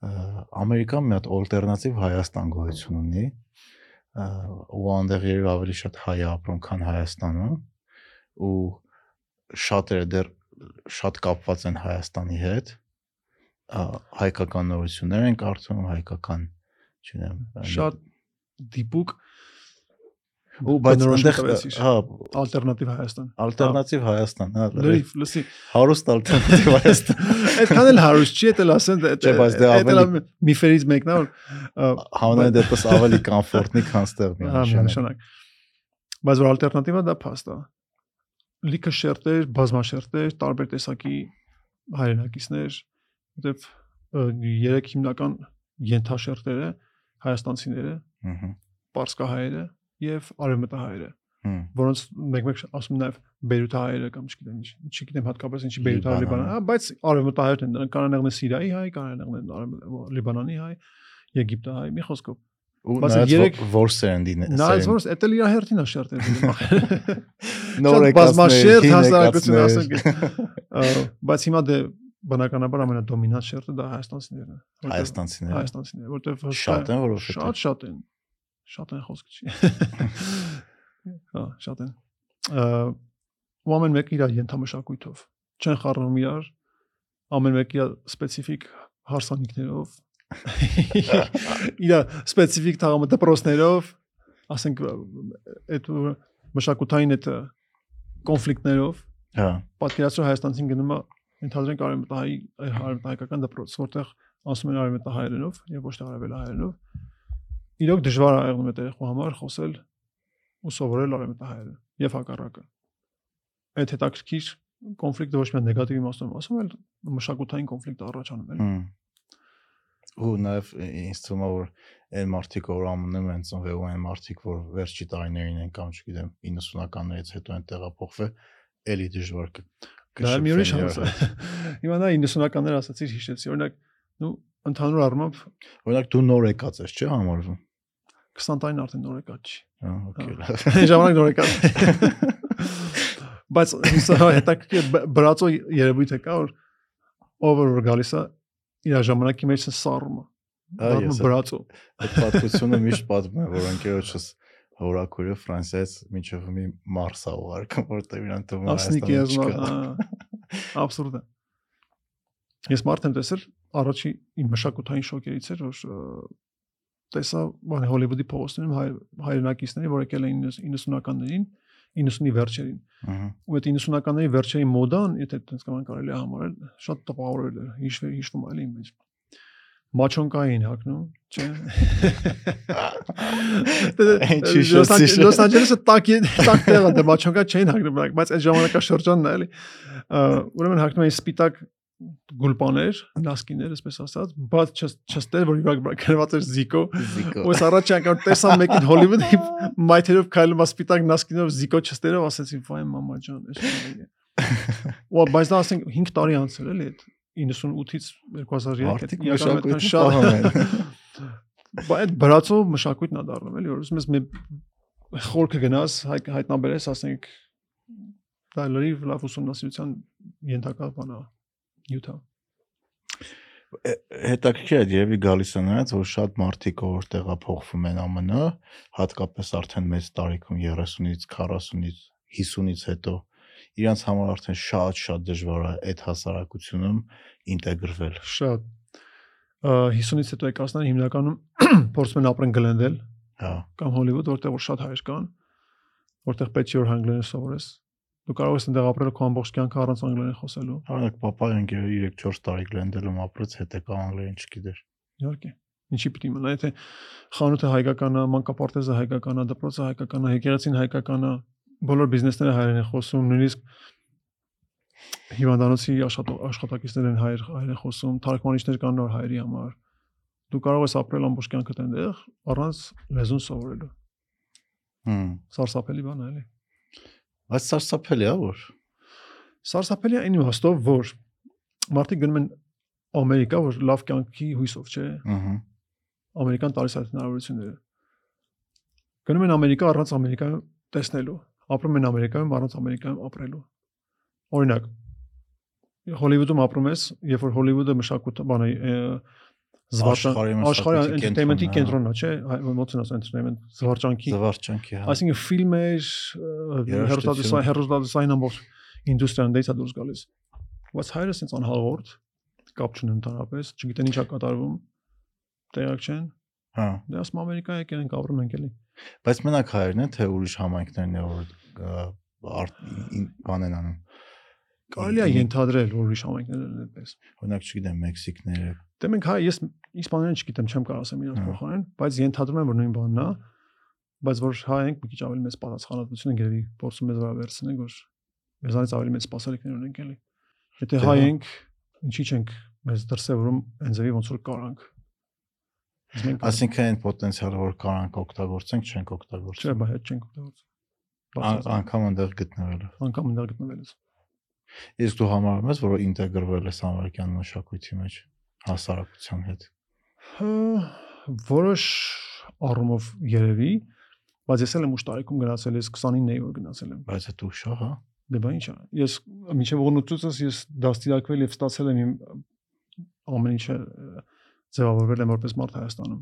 Speaker 1: Ամերիկան մի հատ ալտերնատիվ Հայաստան գոյություն ունի ը, ու այնտեղ երևի ավելի շատ հայ ապրում, քան Հայաստանում ու շատերը դեռ շատ կապված են Հայաստանի հետ հայկական նորություններ են կարդում, հայկական չունեմ
Speaker 2: Շատ դիպուկ
Speaker 1: ու բայց այնտեղ հա
Speaker 2: ալտերնատիվ Հայաստան։
Speaker 1: ալտերնատիվ Հայաստան հա
Speaker 2: Լրիվ, լսի։
Speaker 1: հարուստ ալտերնատիվ *laughs* Հայաստան
Speaker 2: Այդքան էլ հարուստ չի, էլ ասեն դա
Speaker 1: Չէ, բայց դե
Speaker 2: էլ
Speaker 1: ավելի-
Speaker 2: միֆերից մեկն է որ
Speaker 1: Համենայն դեպս ավելի կոմֆորտնի քան ստեղ միանշան։
Speaker 2: միանշանակ։ Բայց որ ալտերնատիվա դա փաստ է։ Լիքը շերտեր, բազմաշերտեր, տարբեր տեսակի հայրենակիցներ, որտեվ երեք հիմնական ենթաշերտերը հայաստանցիները,
Speaker 1: Ահա։
Speaker 2: պարսկահայերը եւ արևմտահայերը, որոնց մեկ-մեկ ասում նաեւ բեյրութահայերը կամ չգիտեմ ինչ, չգիտեմ հատկապես ինչի բեյրութահայ
Speaker 1: Լիբանան,
Speaker 2: հա, բայց արևմտահայերն են, դրանք կանանեղն է Սիրիայի հայ, կանանեղն են Լիբանանի հայ, Եգիպտահայ, մի խոսքով Բայց երեք-
Speaker 1: որ- որ սերնդին է։
Speaker 2: Նայած որ էդ էլ իր հերթին է շերտել դիմախ։
Speaker 1: նոր *laughs*
Speaker 2: շատ բազմաշերտ հասարակություն,
Speaker 1: եկածներ,
Speaker 2: Բայց հիմա դե բնականաբար ամենադոմինանտ շերտը դա հայաստանցիներն է։
Speaker 1: Հայաստանցիները
Speaker 2: Հայաստանցիները, որտեվ
Speaker 1: շատ են որովհետեւ
Speaker 2: շատ շատ են շատ են խոսք չի։ *laughs* Հա, շատ են։ Ու ամեն մեկը իր ենթամշակույթով չեն խառնում իրար, ամեն մեկը իր սպეციფიկ հարսանիքներով, *laughs* իր սպეციფიկ թաղամը դպրոցներով, ասենք այդ մշակութային այդ կոնֆլիկտներով։
Speaker 1: Հա։
Speaker 2: Պատկերացրու Հայաստանցին գնում է ընդհանրեն արևմտահայ հայկական դպրոց, որտեղ ասում են արևմտահայերենով եւ ոչ թե արևելահայերենով Իրոք դժվար է եղնում այդ երեխու համար խոսել ու սովորել արևմտահայերեն եւ հակառակը։ Այդ հետաքրքիր կոնֆլիկտը ոչ միայն նեգատիվ իմաստով, ասում էլ մշակութային կոնֆլիկտ առաջանում է։
Speaker 1: ու նաև ինձ թվում է որ այն մարդիկ որ ամնում են ծնվել ու այն մարդիկ որ վերջի տարիներին են կամ չգիտեմ 90-ականներից հետո են տեղափոխվել էլի դժվար կ-
Speaker 2: Դա մի ուրիշ հարց է։ *laughs* Հիմա նա 90-ականներ ասացիր հիշեցի, օրինակ, նու ընդհանուր առմամբ
Speaker 1: օրինակ դու նոր եկած ես չէ համարվում
Speaker 2: 20 տարին արդեն նոր եկած չի։
Speaker 1: հա օքեյ
Speaker 2: ժամանակ նոր եկած։ *laughs* Բայց հուսա հետաքրքիր բ- բրածո երևույթ է կա որ ով որ գալիս է իր ժամանակի մեջ է
Speaker 1: ես
Speaker 2: է բրածո։
Speaker 1: այդ պատմությունը միշտ պատմում եմ որ ընկերոջս հորակուրը Ֆրանսիայից միջով մի մարսա ուղարկում որտեղ իրան թվում է
Speaker 2: Ասնիկ
Speaker 1: չկա։
Speaker 2: Աբսուրդ է։ Ես մարդ եմ տեսել առաջի իմ մշակութային շոկերից էր որ տեսա բան Հոլիվուդի փողոցներում հայ հայրենակիցների որ եկել էին 90-ականներին 90-ի վերջերին ու այդ 90-ականների վերջերի մոդան, եթե այդպես կան կարելի է համարել, շատ տպավորել է, հիշվել հիշվում իմ մեջ։ Մաչոնկային հակնում, չէ։
Speaker 1: Ինչ
Speaker 2: Լոս Անջելեսը- Անջելեսը տակ տեղը դե մաչոնկա չէին հակնում, բայց- այդ ժամանակաշրջանն էլի։ Ուրեմն հակնում էին սպիտակ գուլպաներ, նասկիներ, այսպես ասած, բայց չստեր որ իվակ գրված էր զիկո
Speaker 1: Զիկո
Speaker 2: Ոս առաջ անգամ տեսա մեկին Հոլիվուդի մայթերով քայլում ասպիտակ նասկինով զիկո չստերով ասեցի վայ մամա ջան է Ու բայց դա ասենք 5 տարի անցել էլի այդ 98-ից 2003
Speaker 1: Մարդիկ մշակույթը պահում են։ *laughs*
Speaker 2: Բայց այդ բրացով մշակույթն է դառնում, էլի, որ ուզում ես մի խորքը գնաս, հայ- հայտնաբերես, ասենք դա լրիվ լավ ուսումնասիրության ենթակա բանա նյութա։
Speaker 1: հետաքրքիր է երևի գալիս է նրանց որ շատ մարդիկ որ տեղափոխվում են ԱՄՆ հատկապես արդեն մեծ տարիքում 30-ից 40-ից 50-ից հետո իրանց համար արդեն շատ-շատ դժվար է այդ հասարակությունում ինտեգրվել
Speaker 2: Շատ Ա, 50-ից հետո եկածները հիմնականում *clears throat* փորձում են ապրեն գլենդել
Speaker 1: հա
Speaker 2: կամ Հոլիվուդ, որտեղ որ շատ հայեր կան, որտեղ պետք է որ անգլերեն սովորես։ Դու կարող ես այնտեղ ապրել քո ամբողջ կյանքը առանց անգլերեն խոսելու։
Speaker 1: Օրինակ papayan գերը 3-4 տարի գլենդելում ապրեց, հետո կա անգլերեն չգիտեր։
Speaker 2: Իհարկե։ Ինչի պիտի մնա, եթե խանութը հայկական է, մանկապարտեզը հայկական է, դպրոցը հայկական է, եկեղեցին հայկական է, բոլոր բիզնեսները հայերեն են խոսում, նույնիսկ հիվանդանոցի աշխատող աշխատակիցներ են հայեր հայերեն խոսում, թարգմանիչներ կան նոր հայերի համար։ Դու կարող ես ապրել ամբողջ կյանքդ այնտեղ առանց լեզուն սովորելու։
Speaker 1: Հմ։
Speaker 2: Սարսափելի բան է, էլի։
Speaker 1: Բայց սարսափելի է որ։
Speaker 2: Սարսափելի է այն իմաստով, որ մարդիկ գնում են Ամերիկա, որ լավ կյանքի հույսով, չէ՞։
Speaker 1: Ահա։
Speaker 2: Ամերիկան տալիս այդ հնարավորությունները։ Գնում են Ամերիկա առանց Ամերիկայում տեսնելու, ապրում են Ամերիկայում առանց Ամերիկայում ապրելու։ Օրինակ, Հոլիվուդում ապրում ես, երբ որ Հոլիվուդը մշակույթ բան է, ը, զվարճան
Speaker 1: Աշխարհի
Speaker 2: entertainment-ի
Speaker 1: կենտրոնն
Speaker 2: կենտրոնն
Speaker 1: է,
Speaker 2: է, չէ՞, ոնց են ասում entertainment, զվարճանքի։
Speaker 1: Զվարճանքի հա։
Speaker 2: Այսինքն ֆիլմեր, հերոստատուսային հերոստատուսային ամբողջ ինդուստրիան դից է դուրս գալիս։ Բայց հայրը sense անհաղորդ կապ չունեն ընդհանրապես, չգիտեն ինչա կատարվում։ Տեղակ չեն։
Speaker 1: Հա։
Speaker 2: Դե ասում Ամերիկա եկել ենք ապրում ենք էլի։
Speaker 1: Բայց մենակ հայերն են թե ուրիշ համայնքներն է որ բան են անում։
Speaker 2: Կարելի է ենթադրել, որ ուրիշ համայնքներ են այդպես։
Speaker 1: Օրինակ չգիտեմ Մեքսիկները։
Speaker 2: Դե մենք հայ ես իսպաներեն չգիտեմ, չեմ կարող ասեմ իրաց
Speaker 1: Հա։
Speaker 2: փոխանեն, բայց ենթադրում եմ, որ նույն բանն է, բայց որ հայ ենք մի քիչ ավելի մեծ պատասխանատվություն ենք երևի փորձում մեզ վրա վերցնենք, որ մեզանից ավելի մեծ սպասելիքներ ունենք էլի։ Եթե
Speaker 1: Դե
Speaker 2: հայ
Speaker 1: հա։
Speaker 2: ենք, ինչի՞ չենք մեզ դրսևորում այն ձևի ոնց որ կարանք։
Speaker 1: Այսինքն այն պոտենցիալը որ կարանք օգտագործենք, չենք
Speaker 2: չէ,
Speaker 1: օգտագործում։
Speaker 2: բայց հետ չենք օգտագործում։
Speaker 1: Ան-
Speaker 2: Բացարձակ,
Speaker 1: Անգամ այնտեղ գտնվելը։
Speaker 2: Անգամ ընդդեմ գտնվելուց։
Speaker 1: Իսկ դու համարում ես, որ ինտեգրվել ես ամերիկյան մշակույթի մեջ հասարակության հետ։
Speaker 2: որոշ առումով երևի, բայց ես էլ եմ ուշ տարիքում գնացել, ես 29-ի որ գնացել եմ։
Speaker 1: Բայց այդ ուշ է, հա։
Speaker 2: Դե բա ի՞նչ է։ Ես մինչև ուղնուցուցս ես դաստիարակվել եւ ստացել եմ իմ ամեն ինչը ձևավորվել եմ որպես մարդ Հայաստանում։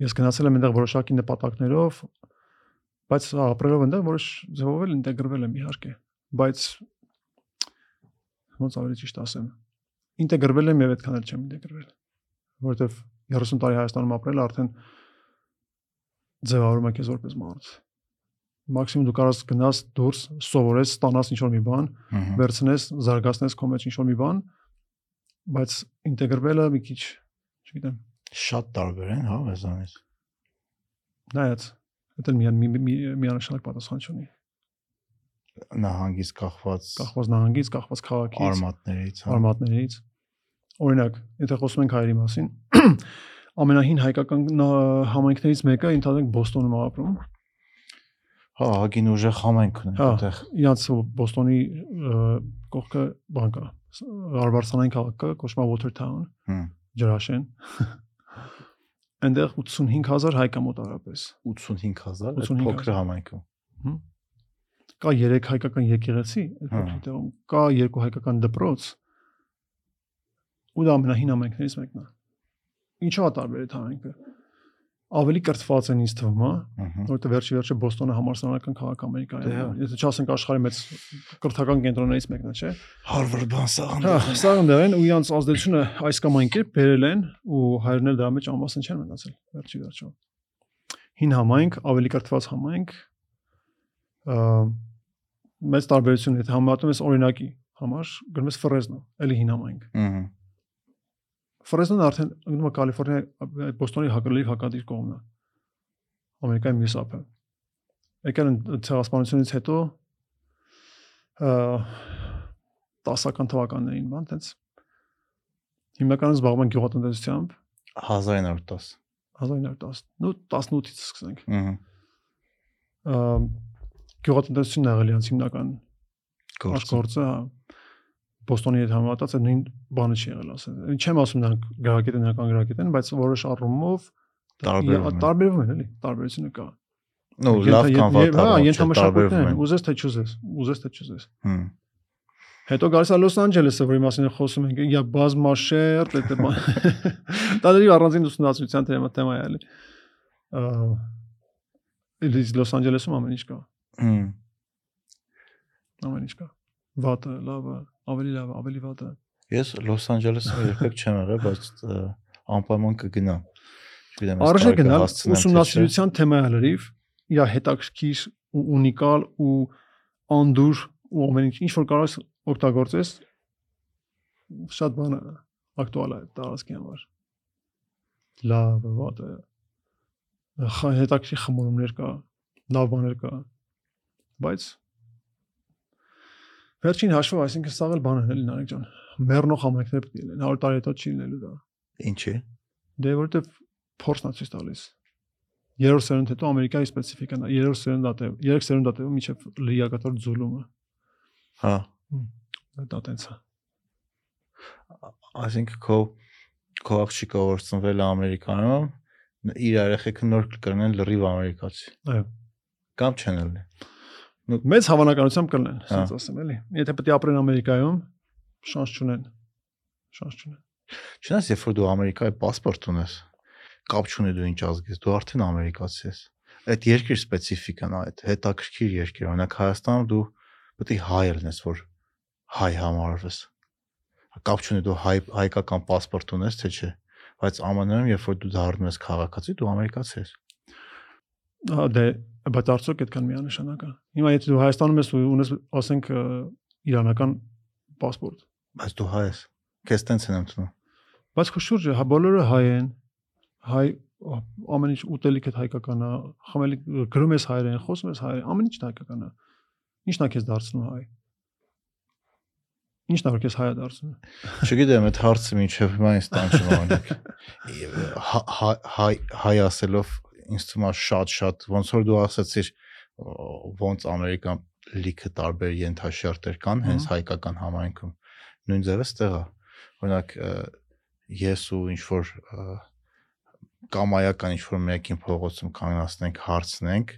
Speaker 2: Ես գնացել եմ այնտեղ որոշակի նպատակներով, բայց ապրելով այնտեղ որոշ ձևավորվել ինտեգրվել եմ իհարկե, բայց ոնց ավելի ճիշտ ասեմ։ Ինտեգրվել եմ եւ այդքան էլ չեմ ինտեգրվել, որովհետեւ 30 տարի Հայաստանում ապրել արդեն ձևավորում եք ես որպես մարդ։ Մաքսիմում դու կարաս գնաս դուրս, սովորես, ստանաս ինչ-որ մի բան, վերցնես, զարգացնես քո մեջ ինչ-որ մի բան, բայց ինտեգրվելը մի քիչ, չգիտեմ,
Speaker 1: Շատ տարբեր են, հա, մեզանից։
Speaker 2: նայած, դա մի մի- մի- միանշանակ պատասխան չունի։
Speaker 1: Նահանգից կախված
Speaker 2: Կախված նահանգից, կախված քաղաքից,
Speaker 1: արմատներից, հա։
Speaker 2: արմատներից։ Օրինակ, եթե խոսում ենք հայերի մասին, *clears throat* ամենահին հայկական համայնքներից մեկը ընդհանրենք Բոստոնում ապրում։
Speaker 1: Հա, հագին ուժեղ համայնք ունեն
Speaker 2: Հա,
Speaker 1: այդտեղ։
Speaker 2: իրանց Բոստոնի կողքը բան կա։ Արվարսանային քաղաքը կոչվում է Watertown, ջրաշեն։ Այնտեղ 85000 հայ կա մոտավորապես։
Speaker 1: 85000 այդ
Speaker 2: 85,000
Speaker 1: փոքր համայնքում։
Speaker 2: Կա 3 հայկական եկեղեցի այդ
Speaker 1: Հա։
Speaker 2: փոքրիկ տեղում, կա 2 հայկական դպրոց։ Ու դա ամենահին համայնքներից մեկն է։ Ինչու է տարբեր այդ համայնքը։ Ավելի կրթված են ինձ թվում, հա,
Speaker 1: Ահա։
Speaker 2: որովհետեւ վերջի վերջը Բոստոնը համալսարանական քաղաք Ամերիկայի
Speaker 1: Դե
Speaker 2: է։
Speaker 1: հա։
Speaker 2: Եթե չասենք աշխարհի մեծ կրթական կենտրոններից մեկն է, չէ՞։
Speaker 1: Harvard բան սաղն։
Speaker 2: Հա, սա ընդդեմ են ու իրանց ազդեցությունը այս կամ այն կերպ բերել են ու հայրներ դրա մեջ անվասն չեն մնացել վերջի վերջո։ Հին համայնք, ավելի կրթված համայնք մեծ տարբերություն է, եթե համատում ես օրինակի համար, գնում ես Ֆրեզնո, էլի հին համայնք։
Speaker 1: Ահա։
Speaker 2: Ֆրեզնոն արդեն գնում է Կալիֆոռնիա այդ Բոստոնի հակալիվ հակադիր կողմն է։ Ամերիկայի մյուս ափը։ Եկան ցեղասպանությունից հետո տասական թվականներին, բան տենց հիմնականում զբաղվում են գյուղատնտեսությամբ
Speaker 1: 1910։
Speaker 2: 1910 նու 18-ից սկսենք։
Speaker 1: Ահա
Speaker 2: գյուղատնտեսությունն է աղելյանց հիմնական
Speaker 1: գործը,
Speaker 2: հա։ Բոստոնի հետ համատած այդ նույն բանը չի եղել, ասեն։ Չեմ ասում նրանք գրագետ են, նրանք գրագետ են, բայց որոշ առումով
Speaker 1: տարբերվում են,
Speaker 2: էլի, տարբերությունը կա։
Speaker 1: Նո, լավ կամ վատ,
Speaker 2: հա, ենթամշակույթն են, ուզես թե չուզես, ուզես թե չուզես։
Speaker 1: Հմ։
Speaker 2: Հետո գալիս է Լոս Անջելեսը, որի մասին խոսում ենք, իա բազմաշերտ է դեպա։ Դա դեռ առանձին ուսումնասիրության թեմա է, էլի։ Ահա։ Լոս Անջելեսում ամեն ինչ կա։
Speaker 1: Հմ
Speaker 2: ամեն ինչ կա։ Վատը, լավը, ավելի լավը, ավելի վատը։
Speaker 1: ես Լոս Անջելեսում երբեք չեմ եղել բայց անպայման կգնամ չգիտեմ
Speaker 2: Արժե գնալ ուսումնասիրության թեմա է լրիվ, իա հետաքրքիր ու ունիկալ ու անդուր ու ամեն ինչ ինչ որ կարող ես օգտագործես շատ բան ակտուալ է տարածքի համար։ Լավ, վատը։ հետաքրքիր խմորումներ կա, լավ բաներ կա բայց վերջին հաշվով, այսինքն սաղ էլ բան են էլի նարեկ ջան։ Մեռնող համայնքներ պետք է լինեն, 100 տարի հետո չի լինելու դա։
Speaker 1: Ինչի՞։
Speaker 2: Դե որովհետև փորձն է ցույց տալիս։ Երրորդ սերունդ հետո Ամերիկայի սպეციფიკան, երրորդ սերունդատը, երեք սերունդատը միջև լիակատար ձուլումը։
Speaker 1: Հա։
Speaker 2: Դա տենց է։
Speaker 1: Այսինքն քո քո աղջիկը որսնվել է Ամերիկանում, իր երեխեքը նոր կկրնեն լրիվ ամերիկացի։
Speaker 2: Այո։
Speaker 1: Կամ չեն լինի։ Նույնք
Speaker 2: մեծ հավանականությամբ կլինեն,
Speaker 1: հա։
Speaker 2: ասած ասեմ, էլի։ Եթե պետք է ապրեն Ամերիկայում, շանս չունեն։ Շանս չունեն։
Speaker 1: Չնայած երբ որ դու Ամերիկայի паспорт ունես, կապ չունի դու ինչ ազգես, դու արդեն ամերիկացի ես։ Այդ երկրի սպეციფիկան է, այդ հետաքրքիր երկիր, օրինակ Հայաստանում դու պետք է հայ լինես, որ հայ համարվես։ Կապ չունի դու հայ հայկական паспорт ունես, թե չէ բայց ԱՄՆ-ում երբ որ դու դառնում ես քաղաքացի, դու ամերիկացի ես։
Speaker 2: Հա, դե բայց արդյոք այդքան միանշանակ է։ Հիմա եթե դու Հայաստանում ես ու ունես, ասենք, ը, իրանական паспорт,
Speaker 1: բայց դու հայ ես քեզ տենց են ընդունում
Speaker 2: բայց քո շուրջը հա բոլորը հայ են, հայ ա, ամեն ինչ ուտելիքը հայկական է, խմելի գրում ես հայերեն, խոսում ես հայերեն, ամեն ինչ հայկական է։ Ինչն է քեզ դարձնում հայ։ Ինչն է որ քեզ հայ է դարձնում։
Speaker 1: Չգիտեմ, այդ հարցը մինչև հիմա ինձ տանջում անեք։ *laughs* Հայ հայ հայ ասելով ինձ թվում է շատ-շատ ոնց որ դու ասացիր ոնց Ամերիկան լիքը տարբեր ենթաշերտեր կան հենց հայկական համայնքում։ Նույն ձևս տեղ է։ Օրինակ ես ու ինչ որ կամայական ինչ որ մեկին փողոցում կանգնացնենք, հարցնենք,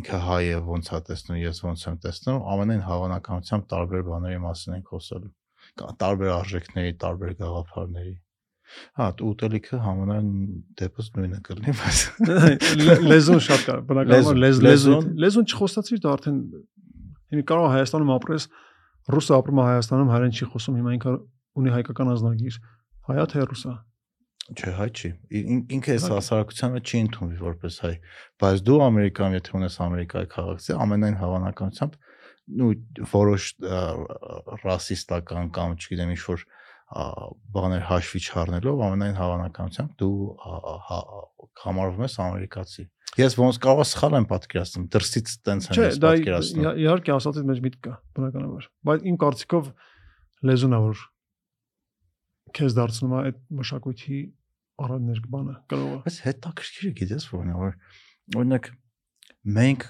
Speaker 1: ինքը հայ է ոնց է տեսնում, ես ոնց եմ տեսնում, ամենայն հավանականությամբ տարբեր բաների մասին ենք խոսելու տարբեր արժեքների, տարբեր գաղափարների։ Հա, ուտելիքը համանալ դեպս նույնը կլինի, բայց
Speaker 2: Լե- լեզուն շատ կա, բնականաբար
Speaker 1: Լեզուն,
Speaker 2: լեզ լեզուն
Speaker 1: լեզուն-
Speaker 2: չխոստացիր դա արդեն հիմա կարող է Հայաստանում ապրես, ռուսը ապրում է Հայաստանում, հայերեն չի խոսում, հիմա ինքը ունի հայկական ազնագիր։ Հայա թե ռուսա։
Speaker 1: չէ, հայ չի։ ին- ին- Ինքը այս
Speaker 2: Հա։
Speaker 1: հասարակության մեջ չի ընդունվի որպես հայ, բայց դու Ամերիկայում եթե ունես Ամերիկայի քաղաքացի, ամենայն հավանականությամբ նու որոշ ռասիստական կամ չգիտեմ ինչ որ բաներ հաշվի չառնելով ամենայն հավանականությամբ դու հա- համարվում ես ամերիկացի։ Ես ոնց կարող սխալ եմ պատկերացնում, դրսից տենց եմ
Speaker 2: Չէ,
Speaker 1: ես
Speaker 2: դա
Speaker 1: պատկերացնում։
Speaker 2: իհա- իհարկե ասածից մեջ միտք կա, բնականաբար։ Բայց իմ կարծիքով լեզուն է որ քեզ դարձնում է այդ մշակույթի առանց ներկբանը կրողը։
Speaker 1: Բայց հետաքրքիրը գիտես որն է, որ օրինակ մենք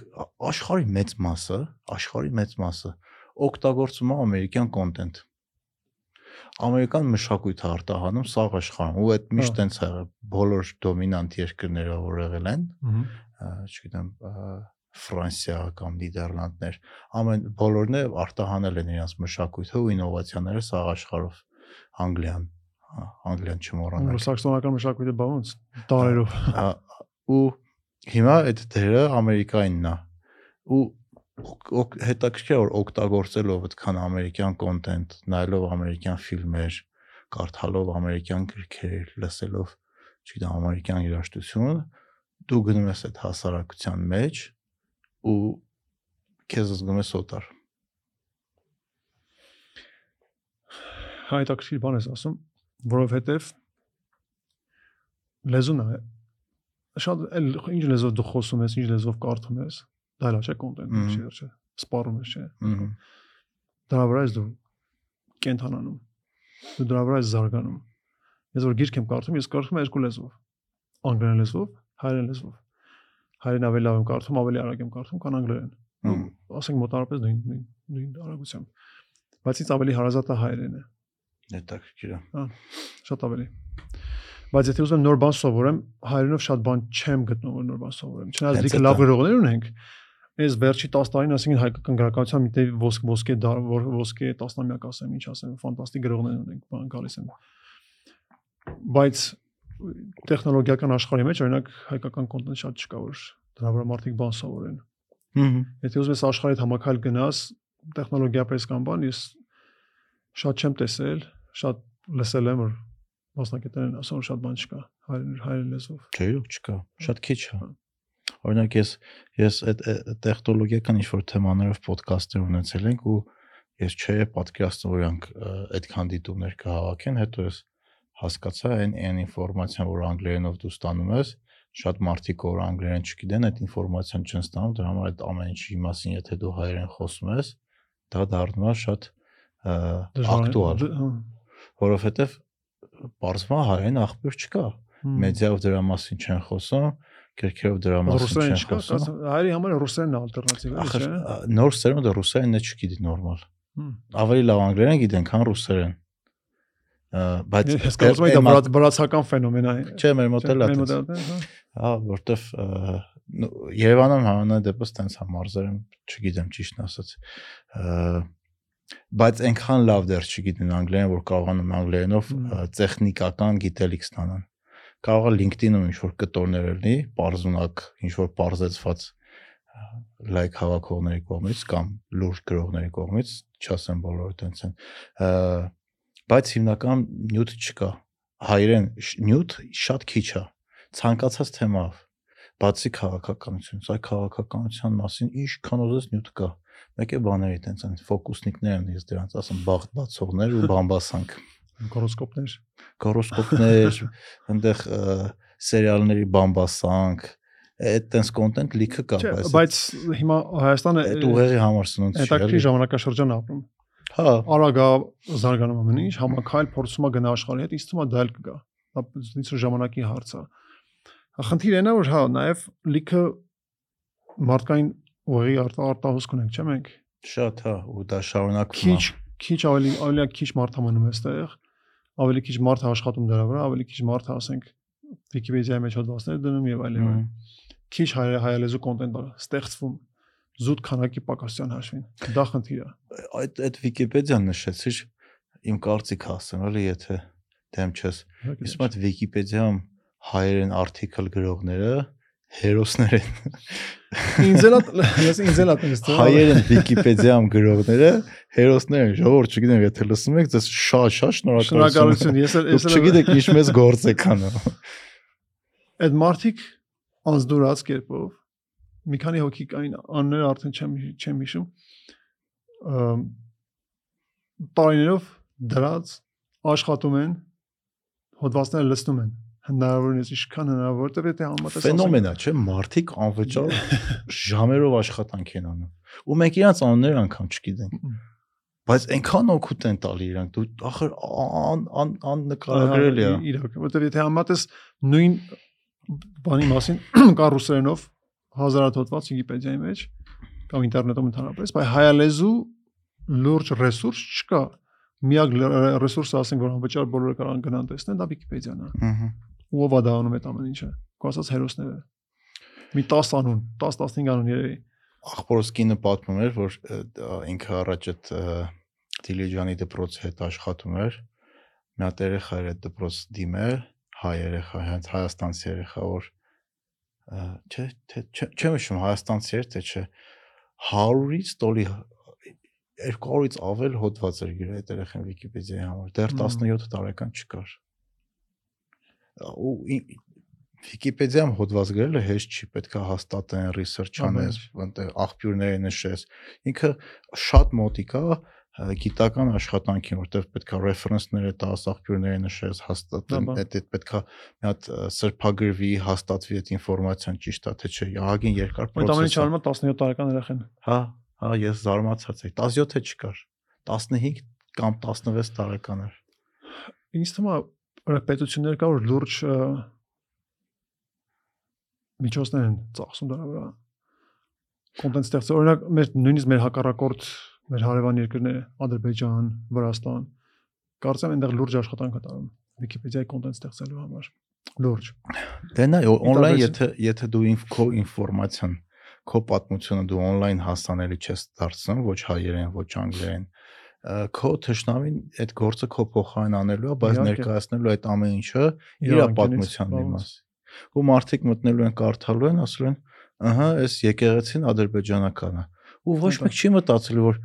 Speaker 1: աշխարհի մեծ մասը, աշխարհի մեծ մասը օգտագործում է ամերիկյան կոնտենտ։ Ամերիկան մշակույթ է արտահանում սաղ աշխարհում ու այդ միշտ
Speaker 2: Հա։
Speaker 1: տենց է բոլոր դոմինանտ երկրները որ եղել են, չգիտեմ, Ֆրանսիա կամ Նիդերլանդներ, ամեն բոլորն է արտահանել են իրենց մշակույթը ու ինովացիաները սաղ աշխարհով։ Անգլիան, հա, Անգլիան չմոռանանք։
Speaker 2: Անգլոսաքսոնական մշակույթը բա ոնց տարերով։
Speaker 1: ու հիմա այդ դերը Ամերիկայինն է ու հետաքրքիր որ օգտագործելով այդքան ամերիկյան կոնտենտ, նայելով ամերիկյան ֆիլմեր, կարդալով ամերիկյան գրքեր, լսելով, չգիտեմ, ամերիկյան երաժշտություն, դու գնում ես այդ հասարակության մեջ ու քեզ զգում ես օտար։
Speaker 2: հայտակշիռ բան ես ասում, որովհետև լեզուն է շատ էլ ինչ լեզվով դու խոսում ես, ինչ լեզվով կարդում ես, դա էլ չէ կոնտենտ,
Speaker 1: Մհմ։
Speaker 2: չի չէ, սպառում ես, չէ։ Դրա վրա ես դու կենթանանում։ Դու դրա վրա ես զարգանում։ Ես որ գիրք եմ կարդում, ես կարդում եմ երկու լեզվով։ Անգլերեն լեզվով, հայերեն լեզվով։ Հայերեն ավելի լավ եմ կարդում, ավելի արագ եմ կարդում, քան անգլերեն։ ասենք մոտարապես նույն նույն նույն արագությամբ։ բայց ինձ ավելի հարազատ է հայերենը
Speaker 1: Հետաքրքիր է։
Speaker 2: շատ ավելի բայց եթե ուզում եմ նոր բան սովորեմ հայերենով շատ բան չեմ գտնում որ նոր բան սովորեմ չնայած դիքը լավ
Speaker 1: է։
Speaker 2: գրողներ ունենք այս վերջի 10 տարին ասենք հայկական գրականության մի տեղ ոսկ ոսկե դար որ ոսկե տասնամյակ ասեմ ինչ ասեմ ֆանտաստիկ գրողներ ունենք բան գալիս են բայց տեխնոլոգիական աշխարհի մեջ օրինակ հայկական կոնտենտ շատ չկա որ դրա վրա մարդիկ բան սովորեն
Speaker 1: Հհհ։
Speaker 2: Եթե ուզում ես աշխարհի հետ համակալ գնաս, տեխնոլոգիապես կամ բան, ես շատ չեմ տեսել, շատ լսել եմ որ մասնակիցներ են ասում շատ բան չկա հայերեն հայերեն լեզվով։
Speaker 1: Չէ, չկա։ Շատ քիչ է։ Օրինակ ես ես այդ տեխնոլոգիական ինչ որ թեմաներով ոդկասթեր ունեցել ենք ու ես չէի պատկերացնում որ իրանք այդքան դիտումներ կհավաքեն, հետո ես հասկացա այն այն ինֆորմացիան, որ անգլերենով դու ստանում ես, շատ մարդիկ որ անգլերեն չգիտեն, այդ ինֆորմացիան չեն ստանում, դրա համար այդ ամեն ինչի մասին, եթե դու հայերեն խոսում ես, դա դառնում է շատ ակտուալ,
Speaker 2: հա,
Speaker 1: որովհետև բարձма հայերեն աղբյուր չկա։ մեդիայով դրա մասին չեն խոսում, գրքերով դրա մասին
Speaker 2: ռուսերեն
Speaker 1: չեն
Speaker 2: չկա,
Speaker 1: խոսում։
Speaker 2: ասում, հայերի համար ռուսերենն է ալտերնատիվը,
Speaker 1: Ախր
Speaker 2: չէ՞։
Speaker 1: նոր սերունդը ռուսերենն է չգիտի նորմալ։ Ավելի լավ անգլերեն գիտեն, քան ռուսերեն։ Բայց
Speaker 2: Ես կարծում եմ դա վրացական ֆենոմեն է։
Speaker 1: Չէ, մեր մոտ էլ է
Speaker 2: Մեր մոտ էլ է, հա։
Speaker 1: Հա, որտեվ Երևանում հանրային դեպս տենց հա մարզեր եմ, չգիտեմ ճիշտն ասած։ Բայց այնքան լավ դեռ չգիտեն անգլերեն, որ կարողանում անգլերենով տեխնիկական գիտելիք ստանան։ Կարող է LinkedIn-ում ինչ որ կտորներ լինի, բարձունակ, ինչ որ բարձեցված լայք հավաքողների կողմից կամ լուրջ գրողների կողմից, չասեմ բոլորը տենց են։ Բայց հիմնական նյութ չկա։ Հայերեն նյութ շատ քիչ է ցանկացած թեմայով բացի քաղաքականությունից, այ քաղաքականության մասին ինչքան ուզես նյութ կա։ Մեկ է բաների տենց են ֆոկուսնիկներ են, ես դրանց ասեմ բաղ բացողներ ու բամբասանք,
Speaker 2: Գորոսկոպներ։
Speaker 1: գորոսկոպներ, *laughs* այնտեղ սերիալների բամբասանք, այդ տենց կոնտենտ լիքը կա, բայց
Speaker 2: բայց հիմա Հայաստանը
Speaker 1: այդ ուղեղի համար սնունդ չի
Speaker 2: հետաքրքիր ժամանակաշրջան է ապրում։
Speaker 1: Հա,
Speaker 2: արագ է զարգանում ամեն ինչ, համակայլ փորձում է գնա աշխարհի հետ, ինձ թվում է դա էլ կգա։ Դա ինձ ժամանակի հարց է։ Խնդիրը նա որ հա, նաև լիքը մարդկային արտա արտահոսք ունենք, չէ՞ մենք։
Speaker 1: շատ հա, ու դա շարունակվում
Speaker 2: Քիչ քիչ ավելի ավելի քիչ մարդ համանում է այստեղ, ավելի քիչ մարդ է աշխատում դրա վրա, ավելի քիչ մարդ է, ասենք, Wikipedia-ի մեջ հոդվածներ դնում եւ այլն։ Քիչ հայ հայալեզու կոնտենտ է ստեղծվում զուտ քանակի պակասության հաշվին։ Դա խնդիր է։
Speaker 1: այդ այդ Վիկիպեդիան նշեցիր իմ կարծիքը ասեմ, էլի եթե դեմ չես։ Իսկ այդ Վիկիպեդիայում հայերեն article գրողները հերոսներ են։
Speaker 2: Ինձ էլ է- ես ինձ էլ ատես թվում։
Speaker 1: Հայերեն Վիկիպեդիայում գրողները հերոսներ են։ Ժողովուրդ չգիտեմ, եթե լսում եք, դες շատ շնորհակալություն։
Speaker 2: Շնորհակալություն։ Ես էլ ես էլ
Speaker 1: չգիտեք ինչ մեծ գործ եք անում։
Speaker 2: այդ մարդիկ անզդուրած կերպով մի քանի հոգի կային անները արդեն չեմ չեմ հիշում տարիներով դրած աշխատում են հոդվածները լսնում են հնարավորինս ինչքան հնարավոր որտեվ եթե համատես
Speaker 1: Ֆենոմեն է, չէ՞, մարդիկ անվճար ժամերով աշխատանք են անում։ Ու մենք իրանց անունները անգամ չգիտենք։ Բայց այնքան օգուտ են տալի իրանք։ Դու ախր ան ան ան նկարագրելի է։
Speaker 2: իրոք որտեվ եթե համատես նույն բանի մասին *clears throat* կա ռուսերենով հազարատ հոդված Wikipedia-ի մեջ կամ ինտերնետում ընդհանրապես, բայց հայալեզու լուրջ ռեսուրս չկա։ Միակ ռեսուրսը ասենք որ անվճար բոլորը կարող են գնան տեսնեն, դա Wikipedia-ն է։
Speaker 1: Ահա։
Speaker 2: Ով է դա անում այդ ամեն ինչը։ Քո ասած հերոսները։ Մի 10 անուն, 10-15 անուն երևի։
Speaker 1: ախորոս կինը պատմում էր, որ ինքը առաջ այդ Դիլիջանի դպրոցի հետ աշխատում էր։ Մի հատ երեխա էր այդ դպրոց դիմել, հայ երեխա, հենց հայաստանցի երեխա, որ չէ, թե չեմ հիշում հայաստանցի էր, թե չէ 100-ից տոլի 200-ից ավել հոդված էր գրել այդ երեխան Վիկիպեդիայի համար։ Դեռ
Speaker 2: Մմ։
Speaker 1: 17 տարեկան չկար։ Ու Վիկիպեդիայում հոդված գրելը հեշտ չի, պետքա հաստատեն, research անես, այնտեղ աղբյուրները նշես։ Ինքը շատ մոտիկ է գիտական աշխատանքին, որտեղ պետքա reference-ները տաս, աղբյուրները նշես, հաստատեն, այդ այդ պետքա մի հատ սրբագրվի, հաստատվի այդ ինֆորմացիան ճիշտ է, թե չէ։ Ահագին երկար
Speaker 2: Այդ
Speaker 1: process է։
Speaker 2: անում է 17 տարեկան երեխան։
Speaker 1: Հա, հա, ես զարմացած եմ։ 17-ը չկար։ 15 կամ 16 տարեկան էր։
Speaker 2: Ինձ թվում է պետություններ կա որ լուրջ միջոցներ են ծախսում դրա վրա կոնտենտ ստեղծել օրինակ մեր նույնիսկ մեր հակառակորդ մեր հարևան երկրները Ադրբեջան, Վրաստան կարծեմ այնտեղ լուրջ աշխատանք է տարում Wikipedia-ի կոնտենտ ստեղծելու համար լուրջ
Speaker 1: Դե նայ օնլայն եթե եթե դու ինֆ քո ինֆորմացիան քո պատմությունը դու օնլայն հասանելի չես դարձնում ոչ հայերեն ոչ անգլերեն քո թշնամին այդ գործը քո փոխարեն անելու է բայց ներկայացնելու այդ ամեն ինչը իր պատմության մի մաս ու մարդիկ մտնելու են կարդալու են ասում են ըհը այս եկեղեցին ադրբեջանական է ու ոչ
Speaker 2: Հետո։
Speaker 1: մեկ չի մտածել որ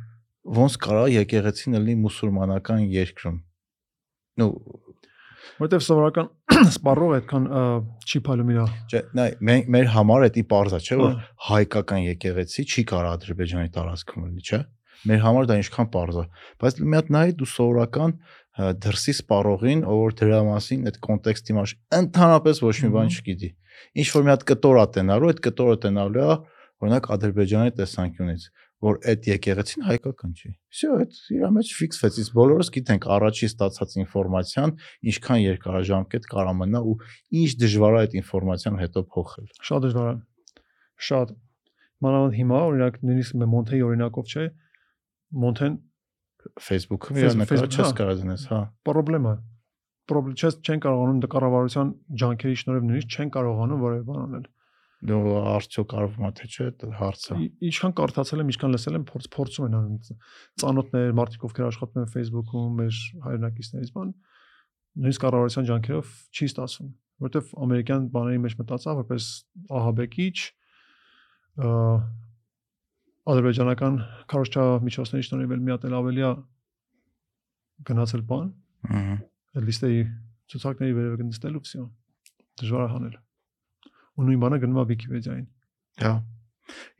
Speaker 1: ոնց կարա եկեղեցին լինի մուսուլմանական երկրում նո
Speaker 2: որովհետև սովորական *clears throat* սպառող այդքան չի փալում իրա
Speaker 1: Չէ, նայ մեր համար էդի parza չէ որ
Speaker 2: Ահ։
Speaker 1: հայկական եկեղեցի չի կարող Ադրբեջանի տարածքում լինի, չէ։ Մեր համար դա ինչքան parza, բայց մի հատ նայ դու սովորական ա, դրսի սպառողին, ով որ դրա մասին այդ կոնտեքստի маш ընդհանրապես ոչ մի բան
Speaker 2: Մհմ։
Speaker 1: չգիտի։ Ինչ որ մի հատ կտոր է տենալու, այդ կտորը տենալու է օրինակ Ադրբեջանի տեսանկյունից, որ այդ եկեղեցին հայկական չի։ Всё, այդ իր մեջ ֆիքսվեց, իսկ բոլորս գիտենք առաջի ստացած ինֆորմացիան ինչքան երկարաժամկետ կարա մնա ու ինչ դժվար է այդ ինֆորմացիան հետո փոխել։
Speaker 2: շատ դժվար է շատ մանավանդ հիմա օրինակ նույնիսկ մե Մոնթեի օրինակով չէ Մոնթեն
Speaker 1: Facebook-ում իր նկարը չես
Speaker 2: հա։
Speaker 1: կարող դնես, հա։
Speaker 2: պրոբլեմ է պրոբլեմ չես չեն կարողանում դա կառավարության ջանքերի շնորհիվ նույնիսկ չեն կարողանում որևէ բան անել
Speaker 1: Դու արդյոք կարվում է թե չէ, դա հարցը։
Speaker 2: ինչքան կարդացել եմ ինչքան լսել եմ փորձ փորձում են անում ծանոթներ մարդիկ ովքեր աշխատում են Facebook-ում մեր հայրենակիցներից բան նույնիսկ կառավարության ջանքերով չի ստացվում որովհետև ամերիկյան բաների մեջ մտածա որպես ահաբեկիչ ադրբեջանական քարոշչա միջոցների շնորհիվ էլ մի հատ էլ ավելի է գնացել բան
Speaker 1: Ահա։
Speaker 2: այդ լիստերի ցուցակների վերևը գնստելու վсё դժվար է հանել ու նույն բանը գնում է Wikipedia-ին
Speaker 1: Հա։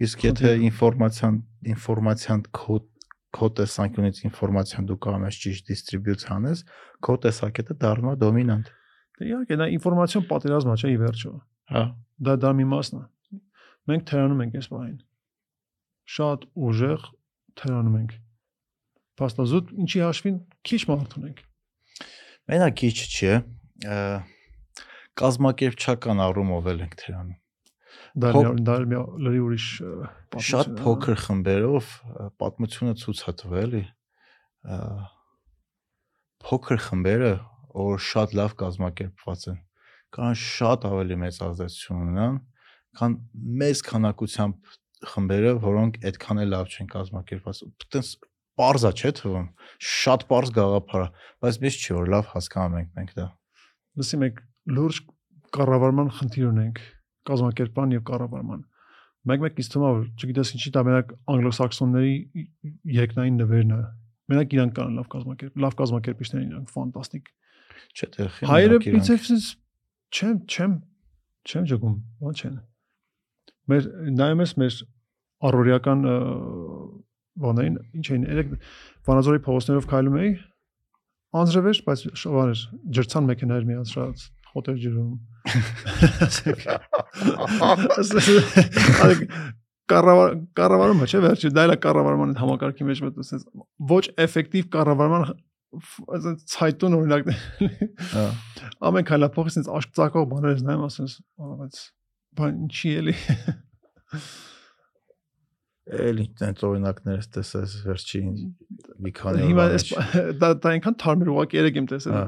Speaker 1: Իսկ եթե ինֆորմացիան ինֆորմացիան քո քո տեսանկյունից ինֆորմացիան դու կարող ես ճիշտ դիստրիբյուտ անես, քո տեսակետը դառնում է դոմինանտ։
Speaker 2: Դե իհարկե դա ինֆորմացիոն պատերազմ է, չէ՞ ի վերջո։
Speaker 1: Հա։
Speaker 2: Դա դա մի մասն է։ Մենք թերանում ենք այս բանին։ Շատ ուժեղ թերանում ենք։ Փաստազուտ ինչի հաշվին քիչ մարդ ունենք։
Speaker 1: Մենակ քիչ չէ։ Կազմակերպչական առումով էլ ենք թերանում։
Speaker 2: Դա դա մի լրի ուրիշ
Speaker 1: Շատ փոքր խմբերով պատմությունը ցույց է տվել, Փոքր խմբերը, որ շատ լավ կազմակերպված են, կան շատ ավելի մեծ ազդեցություն ունենան, քան մեծ քանակությամբ խմբերը, որոնք այդքան էլ լավ չեն կազմակերպված։ Այդտենց parza չէ թվում։ Շատ parz գաղափար է, բայց մեզ չի որ լավ հասկանում ենք մենք դա։
Speaker 2: Լսի մենք լուրջ կառավարման խնդիր ունենք կազմակերպման եւ կառավարման։ Մեկ-մեկ ինձ թվում է չգիտես ինչի դա մենակ անգլոսաքսոնների երկնային նվերն է։ Մենակ իրանք կան լավ կազմակերպ, լավ կազմակերպիչներ իրանք ֆանտաստիկ։
Speaker 1: Չէ՞ թե
Speaker 2: Հայերը պրինցեսս չեմ չեմ չեմ ճգում, ո՞նց չեն։ Մեր նայում ես մեր առօրյական ը, բաներին, ինչ էին, երեք Վանաձորի փողոցներով քայլում էի, անձրևեր, բայց շովար էր, ջրցան մեքենաներ միացրած, խոտեր ջրում։ *laughs* կառավար կառավարումը չէ վերջի դա էլ է կառավարման համակարգի մեջ մտնում sense ոչ էֆեկտիվ կառավարման այսինքն ցայտուն օրինակ
Speaker 1: Հա։
Speaker 2: ամեն քայլափոխից sense աշկ ծակող բաներ ես նայում ասես բայց բան ինչի էլի
Speaker 1: Էլ ինքնից օրինակներ ես տեսած վերջին մի քանի
Speaker 2: հիմա էս
Speaker 1: մեջ։ *laughs*
Speaker 2: դա դա այնքան թարմեր ուղակի երեք եմ տեսել
Speaker 1: Հա։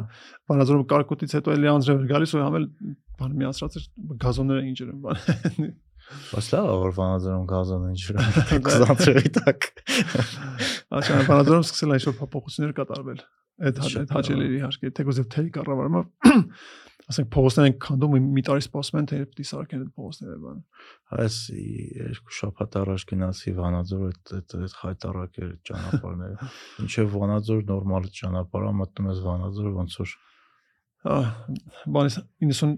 Speaker 2: բանազորում կարկուտից հետո էլի անձրև էր գալիս ու համել բան միացրած էր գազոնները ինչ էր բան *laughs*
Speaker 1: է, որ վանաձորում գազան են ջրում 20-ի տակ։ *laughs*
Speaker 2: Աշան բանազորում սկսել շուտ փոփոխություններ կատարվել այդ հա- այդ հաճելի իհարկե թեկուզ եւ թերի կառավարումը ասենք փողոցներ են քանդում ու մի տարի սպասում են թե երբ դիսարկեն այդ փողոցները բան
Speaker 1: Այս երկու շաբաթ առաջ գնացի Վանաձոր այդ այդ այդ խայտարակեր ճանապարհները։ *laughs* Ինչեւ Վանաձոր նորմալ ճանապարհ է, մտնում ես Վանաձոր ոնց որ
Speaker 2: բանից 90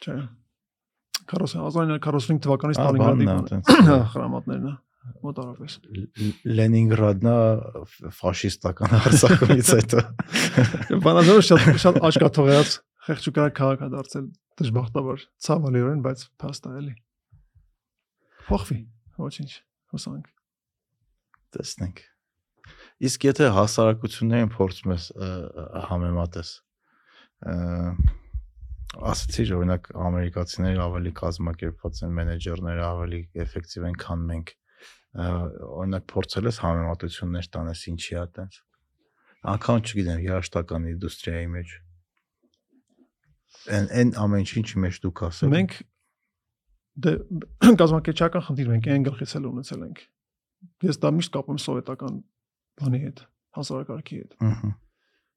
Speaker 2: չէ 40 1945 թվականից Ստալինգրադի
Speaker 1: բանն է, *coughs*
Speaker 2: է մոտարապես
Speaker 1: Լ- Լենինգրադն է ֆաշիստական հարձակումից հետո։
Speaker 2: Վանաձորը շատ շատ աչքաթողած խեղճուկար քաղաք է դարձել դժբախտաբար ցավալիորեն բայց փաստա էլի փոխվի ոչինչ հուսանք
Speaker 1: Տեսնենք։ Իսկ եթե հասարակություններին փորձում ես համեմատես, ասացի օրինակ ամերիկացիները ավելի կազմակերպված են, մենեջերները ավելի էֆեկտիվ են, քան մենք։ օրինակ փորձել ես համեմատություններ տանես ինչի է այտենց։ Անկամ չգիտեմ, երաշտական ինդուստրիայի մեջ։ Այն այն ամեն ինչի մեջ դուք ասել։
Speaker 2: Մենք դե *clears throat* կազմակերպչական խնդիր մենք այն գլխից էլ ունեցել ենք։ Ես դա միշտ կապում սովետական բանի հետ, հասարակարգի հետ։
Speaker 1: Ահա։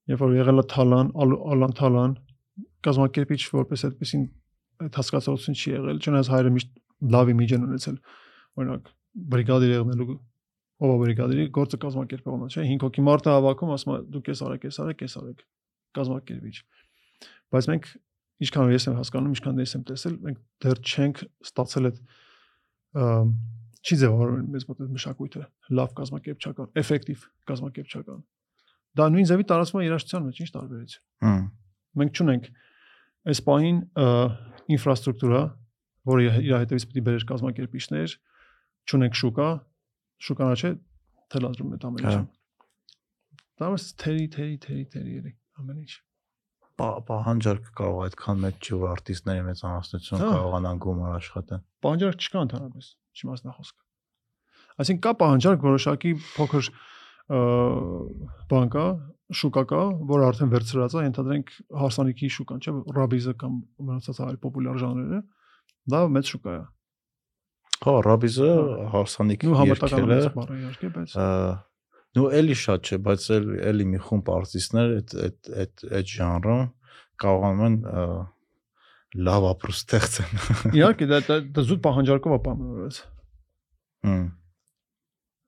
Speaker 2: Երբ որ եղել է Թալան, Ալ- Ալան Թալան, կազմակերպիչ որպես այդպեսին այդ հասկացողություն չի եղել, չնայած հայրը միշտ լավ իմիջ են ունեցել։ Օրինակ բրիգադիր եղնելու ով բրիգադիրի գործը կազմակերպողն է, չէ՞։ 5 հոգի մարդը հավաքում, ասում է դուք էս արեք, էս արեք, էս արեք։ Կազմակերպիչ։ Բայց մենք ինչքան ես եմ հասկանում, ինչքան ես եմ տեսել, մենք դեռ չենք ստացել այդ չի ձևավորվել մեզ մոտ այդ մշակույթը լավ կազմակերպչական, էֆեկտիվ կազմակերպչական։ Դա նույն ձևի տարածվում է երաժշտության մեջ, ինչ տարբերություն։
Speaker 1: Հմ։
Speaker 2: Մենք չունենք այս պահին ինֆրաստրուկտուրա, որը իր հետևից պետք է բերեր կազմակերպիչներ, չունենք շուկա, շուկանա չէ, թելադրում է ամեն
Speaker 1: Հա։
Speaker 2: ինչ։ Դա մեծ թերի, թերի, թերի, թերի ամեն ինչ։
Speaker 1: Պա- Պահանջարկը կարող այդքան մեծ չի որ արտիստների մեծամասնություն
Speaker 2: Հա։
Speaker 1: կարողանան գումար աշխատեն։
Speaker 2: Պահանջարկ չկա ընդհանրապես, չիմաստնախոսքը։ Այսինքն կա պահանջարկ որոշակի փոքր բան կա, շուկա կա, որը արդեն վերցրած է, ենթադրենք հարսանիքի շուկան, չէ՞, ռաբիզը կամ մնացած այլ պոպուլյար ժանրերը։ Դա մեծ շուկա է։
Speaker 1: Հա, Ռաբիզը հարսանիք
Speaker 2: Նու համարտականը
Speaker 1: երկել է։
Speaker 2: մեծ բառ է իհարկե, բայց
Speaker 1: Նու էլի շատ չէ, բայց էլ էլի մի խումբ արտիստներ այդ այդ այդ այդ ժանրում կարողանում են լավ ապրուստ ստեղծեն։ *laughs*
Speaker 2: իհարկե դա դա, զուտ պահանջարկով է պայմանավորված։
Speaker 1: Հմ։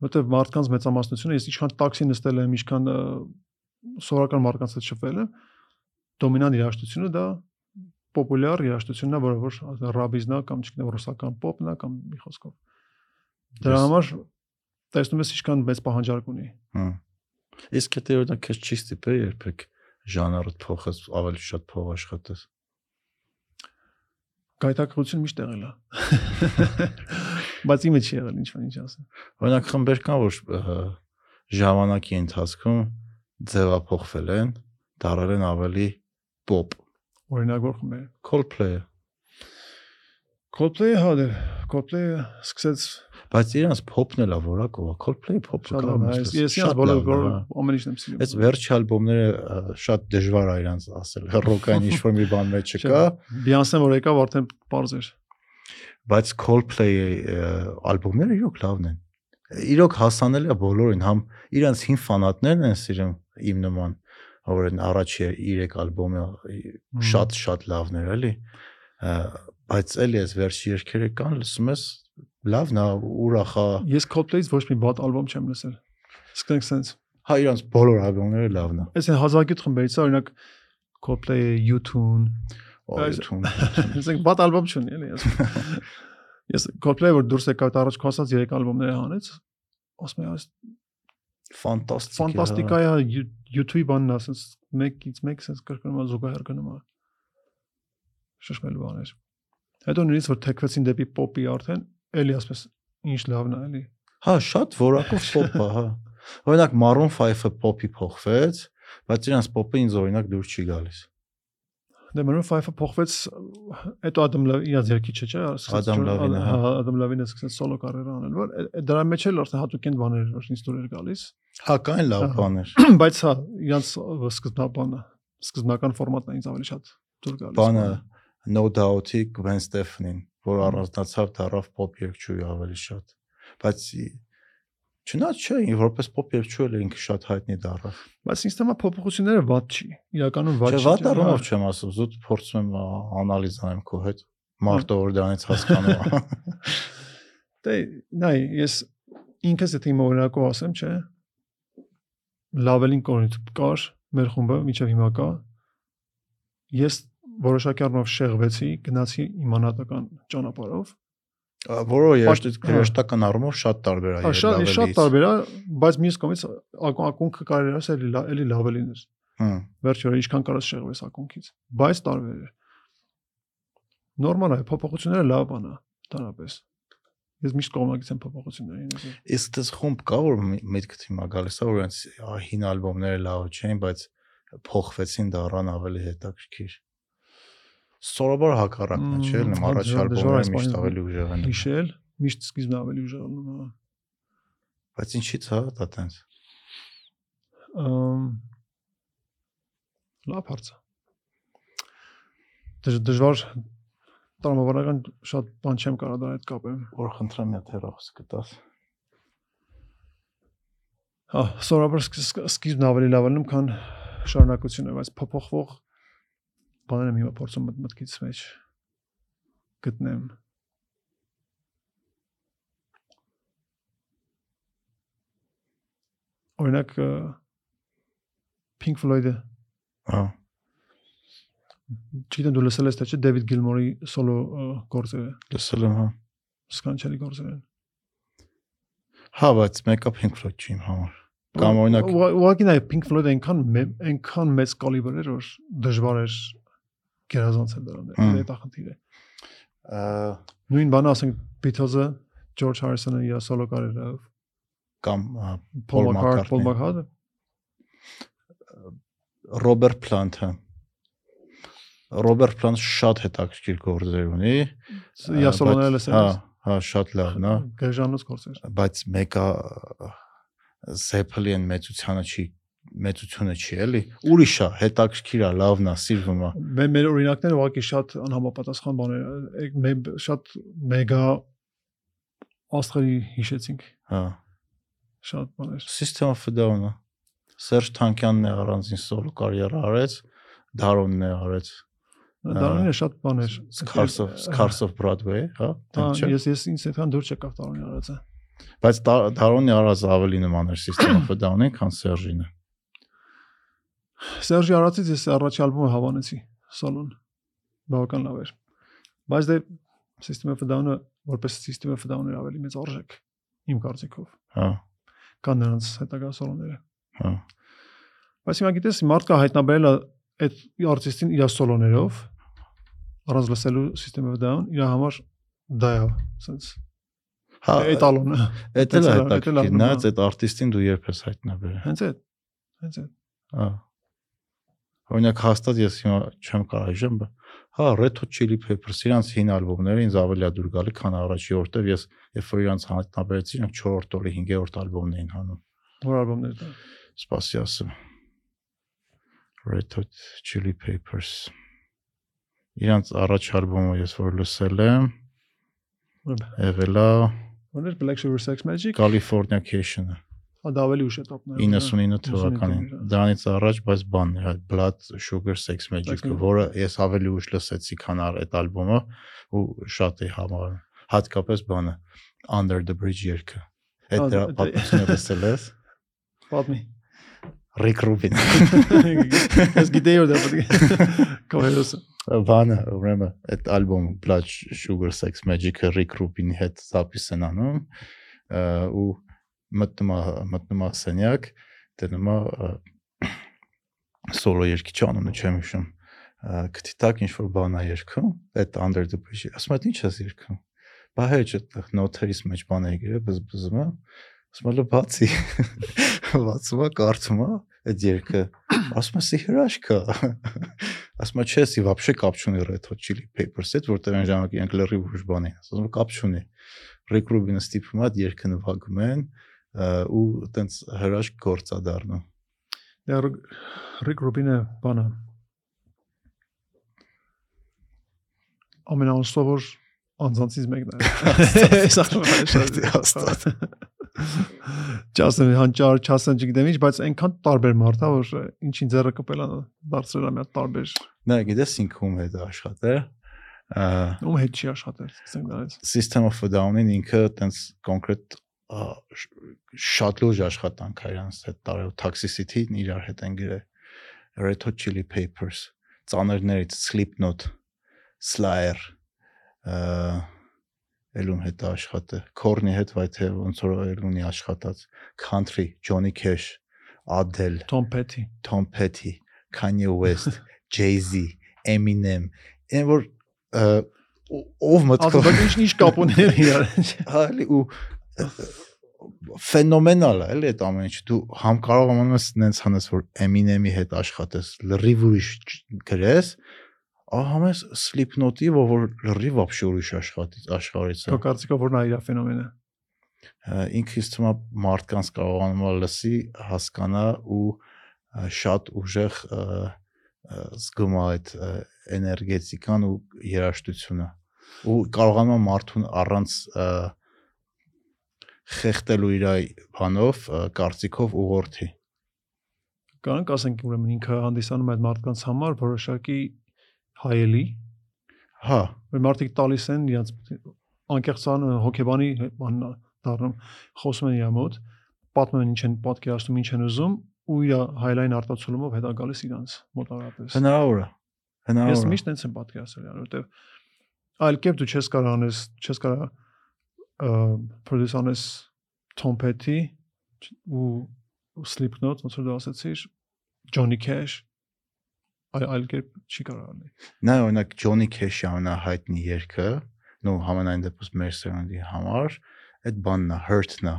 Speaker 2: Որտեվ մարդկանց մեծամասնությունը ես ինչքան տաքսի նստել եմ, ինչքան սովորական մարդկանց հետ շփվել եմ, դոմինանտ երաժշտությունը դա պոպուլյար երաժշտությունն է, որը որ ռաբիզնա կամ չգիտեմ ռուսական պոպն է կամ մի խոսքով։ Դրա համար տեսնում ես ինչքան մեծ պահանջարկ ունի։
Speaker 1: Հմ։ Իսկ եթե օրինակ քեզ չի ստիպել երբեք ժանրը փոխես, ավելի շատ փող աշխատես։
Speaker 2: Գայթակղություն միշտ եղել է։ Բայց իմը չի եղել ինչ-որ ինչ ասեմ։
Speaker 1: Օրինակ խմբեր կան, որ ժամանակի ընթացքում ձևափոխվել են, դարել են ավելի pop։
Speaker 2: Օրինակ որ խմբեր։
Speaker 1: Coldplay-ը,
Speaker 2: Coldplay-ը հա դե Coldplay-ը սկսեց
Speaker 1: բայց իրանց էլա որակով է։ Coldplay pop-ը
Speaker 2: շատ
Speaker 1: կարող
Speaker 2: լավ։
Speaker 1: ես շատ
Speaker 2: բոլոր ամեն ինչն եմ սիրում։
Speaker 1: Այս վերջի ալբոմները շատ դժվար է իրանց ասել։ *laughs* Ռոկային *laughs* ինչ-որ մի բան մեջ չկա,
Speaker 2: Բիանսեն որ եկավ արդեն པարզ էր։
Speaker 1: բայց Coldplay-ի ալբոմները իրոք լավն են։ Իրոք հասանելի է բոլորին, համ իրանց հին ֆանատներն են սիրում իմ նման, որ են առաջի 3 ալբոմը շատ շատ լավներ էլի։ Բայց էլի այս վերջի երգերը կան, լսում ես լավն է, ուրախ է։
Speaker 2: Ես Coldplay-ից ոչ մի բադ ալբոմ չեմ լսել։ Սկսենք sense։
Speaker 1: Հա իրանց բոլոր ալբոմները լավն է։
Speaker 2: Այս հազագյուտ խմբերից է, օրինակ Coldplay-ը, U2-ն, Այս-
Speaker 1: Այդուն։
Speaker 2: ասենք բադ ալբոմ չունի, էլի ես։ *laughs* Ես Coldplay որ դուրս եկավ առաջ խոսած 3 ալբոմները հանեց, ասում եմ, այս
Speaker 1: Ֆանտաստիկ։
Speaker 2: ֆանտաստիկա է U2-ի բանն ասես մեկից մեկ sense կրկնում է զուգահեռ գնում է։ Շշմելու բաներ։ Հետո նույնիսկ որ թեքվեցին դեպի pop-ի արդեն, էլի ասես ինչ լավն է, էլի։
Speaker 1: Հա, շատ որակով pop է, հա։ Օրինակ Maroon 5-ը pop-ի փոխվեց, բայց իրանց pop-ը ինձ օրինակ դուր չի գալիս։
Speaker 2: Դե Maroon 5-ը փոխվեց, հետո Adam Levine իրաց երկիչը չէ,
Speaker 1: Adam Levine-ը, հա։
Speaker 2: հա, Adam Levine-ը սկսեց սոլո կարիերա անել, որ դրա մեջ էլ արդեն հատուկ են բաներ որ ինձ դուր էր գալիս,
Speaker 1: Հա, կային լավ բաներ։ *clears throat*
Speaker 2: բայց հա, իրանց սկզբնաբանը, սկզբնական ֆորմատն ինձ ավելի շատ դուր գալիս։
Speaker 1: Բանը No Doubt-ի Gwen Stefani-ին, որ առանձնացավ դարավ pop երգչուի ավելի շատ։ Բայց չնայած չէ, որպես pop երգչու էլ ինքը շատ հայտնի դարավ։
Speaker 2: Բայց ինձ թվում է փոփոխությունները ված չի։ Իրականում ված
Speaker 1: Չէ,
Speaker 2: չի։
Speaker 1: վատ
Speaker 2: հա,
Speaker 1: առումով չեմ ասում, զուտ փորձում եմ անալիզ անեմ քո հետ։ Մարտը որ դրանից հասկանում։ *laughs*
Speaker 2: Դե, նայ, ես ինքս եթե իմ օրինակով ասեմ, չէ։ Լավելին կորից կար մեր խումբը միջև հիմա կա։ Ես որոշակի առումով շեղվեցի, գնացի իմանատական ճանապարհով։
Speaker 1: Որը երաշտ
Speaker 2: հա։
Speaker 1: երաշտական առումով շատ տարբեր է
Speaker 2: Հա, շատ շատ տարբեր է, բայց մյուս կողմից ակո- ակունքը կարելի է ասել էլի լա- էլի լավելին էր։
Speaker 1: Հմ,
Speaker 2: Վերջի օրը ինչքան կարաս շեղվես ակունքից, բայց տարբեր էր։ Նորմալ է, փոփոխությունները լավ բան է, դրանպես։ Ես միշտ կողմնակից եմ փոփոխություններին։
Speaker 1: Իսկ դες խումբ կա որ մի- միտքդ հիմա գալիս է որ այնց հին ալբոմները լավ չէին, բայց փոխվեցին դառան ավելի հետաքրքիր։ Սորաբար հակառակն է, չէ՞, նեմ
Speaker 2: հա,
Speaker 1: առաջ
Speaker 2: այս
Speaker 1: միշտ ավելի ուժեղ են։
Speaker 2: հիշել, միշտ սկիզբն ավելի ուժեղանում է։
Speaker 1: Բայց ինչի՞ց հա դա տենց։
Speaker 2: Ամ լավ հարց։ է։ Դժ- Դժվար տրամաբանական շատ բան չեմ կարող դրա հետ կապեմ։
Speaker 1: Որ խնդրեմ մի հատ հեռախոս գտած։
Speaker 2: Հա, սովորաբար սկիզ- սկիզ- սկիզբն ավելի լավ անում, քան շարունակությունը, բայց փոփոխվող բաներ եմ հիմա փորձում մտ- մտքից մեջ գտնեմ։ Օրինակ Pink Floyd-ը,
Speaker 1: Հա։
Speaker 2: չգիտեմ դու լսել ես թե չէ Դեվիդ Գիլմորի սոլո գործերը,
Speaker 1: Լսել եմ հա։
Speaker 2: սկանչելի գործեր են։
Speaker 1: Հա, բայց մեկը Pink Floyd չի իմ համար։ Կամ օրինակ
Speaker 2: Ուղ- ուղղակի նայ Pink Floyd-ը այնքան այնքան մեծ կալիբր էր, որ դժվար էր գերազանցել դրան։ Դա խնդիր է։ Նույն բանը ասենք Beatles-ը George Harrison-ը իր սոլո կարիերայով
Speaker 1: կամ
Speaker 2: Paul McCartney, Paul
Speaker 1: McCartney։ Ռոբերտ Պլանտը Ռոբերտ Պլանտ շատ հետաքրքիր գործեր ունի։ բայց-
Speaker 2: լսել
Speaker 1: Հա, հա, շատ լավն է,
Speaker 2: Գերժանոց գործեր։
Speaker 1: բայց մեկը Zeppelin մեծությանը չի մեծությունը չի էլի ուրիշ է հետաքրքիր է լավն է սիրվում է
Speaker 2: Մեր մեր օրինակները ուղղակի շատ անհամապատասխան բաներ են։ Մենք շատ մեգա աստղերի հիշեցինք
Speaker 1: հա
Speaker 2: շատ բաներ։
Speaker 1: System of Down-ը Սերժ Թանկյանն է առանձին սոլո կարիերա արեց Դարոնն է արեց
Speaker 2: Դարոնը շատ բաներ։
Speaker 1: Scars of Scars of Broadway հա չէ
Speaker 2: ես ես ինձ այդքան դուր չեկավ Դարոնի արածը։
Speaker 1: բայց Դա- Դարոնի արած ավելի նման էր System of Down-ին քան Սերժինը
Speaker 2: Սերժի արածից ես առաջի ալբոմը հավանեցի սոլոն։ Բավական լավ էր։ Բայց դե System of a Down-ը որպես System of a Down-ը ավելի մեծ արժեք իմ կարծիքով։
Speaker 1: հա
Speaker 2: Կան նրանց հետագա սոլոները։
Speaker 1: հա
Speaker 2: Բայց հիմա գիտես մարդ կա հայտնաբերել այդ արտիստին իր սոլոներով առանց լսելու System of a Down իր համար դա է, sense
Speaker 1: հա Էդ էլ
Speaker 2: Էդ էլ
Speaker 1: է
Speaker 2: է,
Speaker 1: հետաքրքիր,
Speaker 2: էդ էլ է,
Speaker 1: նայած
Speaker 2: հա։
Speaker 1: այդ արտիստին դու երբ ես հայտնաբերել։
Speaker 2: Հենց այդ։ Հենց այդ։
Speaker 1: Հա։ Օրինակ հաստատ ես հիմա չեմ կարող այժմ, հա, Red Hot Chili Peppers իրանց հին ալբոմները ինձ ավելի է դուր գալի, քան առաջի, որտեվ ես երբ որ իրանց հայտնաբերեցի, իրանք 4-րդ օրի 5-րդ ալբոմն էին հանում։
Speaker 2: Որ ալբոմներ դա։
Speaker 1: Սպասի ասեմ։ Red Hot Chili Peppers։ Իրանց առաջ ալբոմը ես որ լսել եմ, եղել է
Speaker 2: Որներ Black Sugar Sex Magic։
Speaker 1: Californication-ը
Speaker 2: դա ավելի ուշ է տոպները։
Speaker 1: 99 թվականին։
Speaker 2: 99,
Speaker 1: Դրանից առաջ բայց բանն էր, այդ Blood Sugar Sex Magic-ը, որը ես ավելի ուշ լսեցի, քան այդ ալբոմը ու շատ էի համարում։ Հատկապես բանը Under the Bridge երգը։ Այդ դրա պատմությունը լսել ես։
Speaker 2: Պատմի։
Speaker 1: Rick Rubin։ *laughs*
Speaker 2: Ես գիտեի որ դա պետք է *laughs* կոհերոսը։
Speaker 1: Բանը, ուրեմն այդ ալբոմ Blood Sugar Sex Magic-ը Rick Rubin-ի հետ զապիս են անում ու մտնում է մտնում է սենյակ, դնում է սոլո երգիչ անունը չեմ հիշում։ ը, Քթի տակ ինչ որ բան է երգում, այդ Under the Bridge։ Ասում եմ, ինչ ես երգում։ Բա հեչ այդ նոթերից մեջ բան է գրել, բզբզում է։ Ասում եմ, բացի։ Բացում է, կարծում է այդ երգը։ Ասում եմ, սի հրաշք է։ *laughs* Ասում եմ, չէ, սի вообще կապ չունի Red Hot Chili Peppers հետ, որտեղ այն ժամանակ իրենք լրիվ ուժ բան էին։ Ասում եմ, կապ չունի։ Rick Rubin-ը ստիպում է այդ երգը նվագում են ը, ու տենց հրաշք գործ է դառնում։
Speaker 2: Դա Rick Rubin-ը բանը։ Ամենաանստավոր անձանցից մեկն է։ *laughs*
Speaker 1: Հաստատ։ *laughs*
Speaker 2: Չասեմ հանճար, չասեմ չգիտեմ ինչ, բայց այնքան տարբեր մարդ է, որ ինչին ձեռը կպել է դարձրել է մի հատ տարբեր։
Speaker 1: Նա գիտես ինքը ում հետ աշխատել։
Speaker 2: Ում հետ չի աշխատել, ասենք դրանից։
Speaker 1: System of a Down-ին ինքը տենց կոնկրետ շատ լուրջ աշխատանք է իրանց հետ տարել Toxicity-ն իրար հետ են գրել Red Hot Chili Peppers ծանրներից Slipknot Slayer ը ելում հետ է աշխատել Korn-ի հետ վայ թե ոնց որ էլ ունի աշխատած Country Johnny Cash Adele
Speaker 2: Tom Petty։
Speaker 1: Tom Petty, Kanye West, *laughs* Jay-Z, Eminem, այն որ ով մտքով
Speaker 2: բայց ինչ կապ ուներ *laughs* իրար։
Speaker 1: հա էլի ու ֆենոմենալ է էլի այդ ամեն ինչ դու համ կարող անում ես նենց հանես որ Eminem-ի հետ աշխատես լրիվ ուրիշ ջ- գրես ահամ ես Slipknot-ի որ որ լրիվ вообще ուրիշ աշխատից աշխարհից է
Speaker 2: Քո կարծիքով որն է իր ֆենոմենը։
Speaker 1: ը, ինքը ինձ թվում է մարդկանց կարողանում է լսի, հասկանա ու ը, շատ ուժեղ ը, ը, զգում է այդ ը, էներգետիկան ու երաշտությունը ու կարողանում է մարդուն առանց ը, խեղտելու իր բանով կարծիքով ուղղորդի
Speaker 2: Կանք ասենք ուրեմն ինքը հանդիսանում է այդ մարդկանց համար որոշակի հայելի,
Speaker 1: հա
Speaker 2: որ մարդիկ տալիս են իրաց անկեղծան ա դառնում, խոսում են իր մոտ, պատմում են ինչ են պատկերացնում, ինչ են ուզում ու իր հայլային արտացոլումով հետա գալիս իրանց մոտարապես։
Speaker 1: հնարավոր է
Speaker 2: Ես
Speaker 1: հնարավոր է
Speaker 2: միշտ այնց եմ պատկերացրել, որովհետև այլ կերպ դու չես կարող անես, չես կարող produce անես Tom Petty ու Slipknot, ոնց որ դու ասացիր, Johnny Cash այլ այլ կերպ չի կարող անել։
Speaker 1: նա օրինակ Ջոնի Քեշի ամենահայտնի երգը նո համենայն դեպս մեր սերնդի համար այդ բանն է hurt-ն է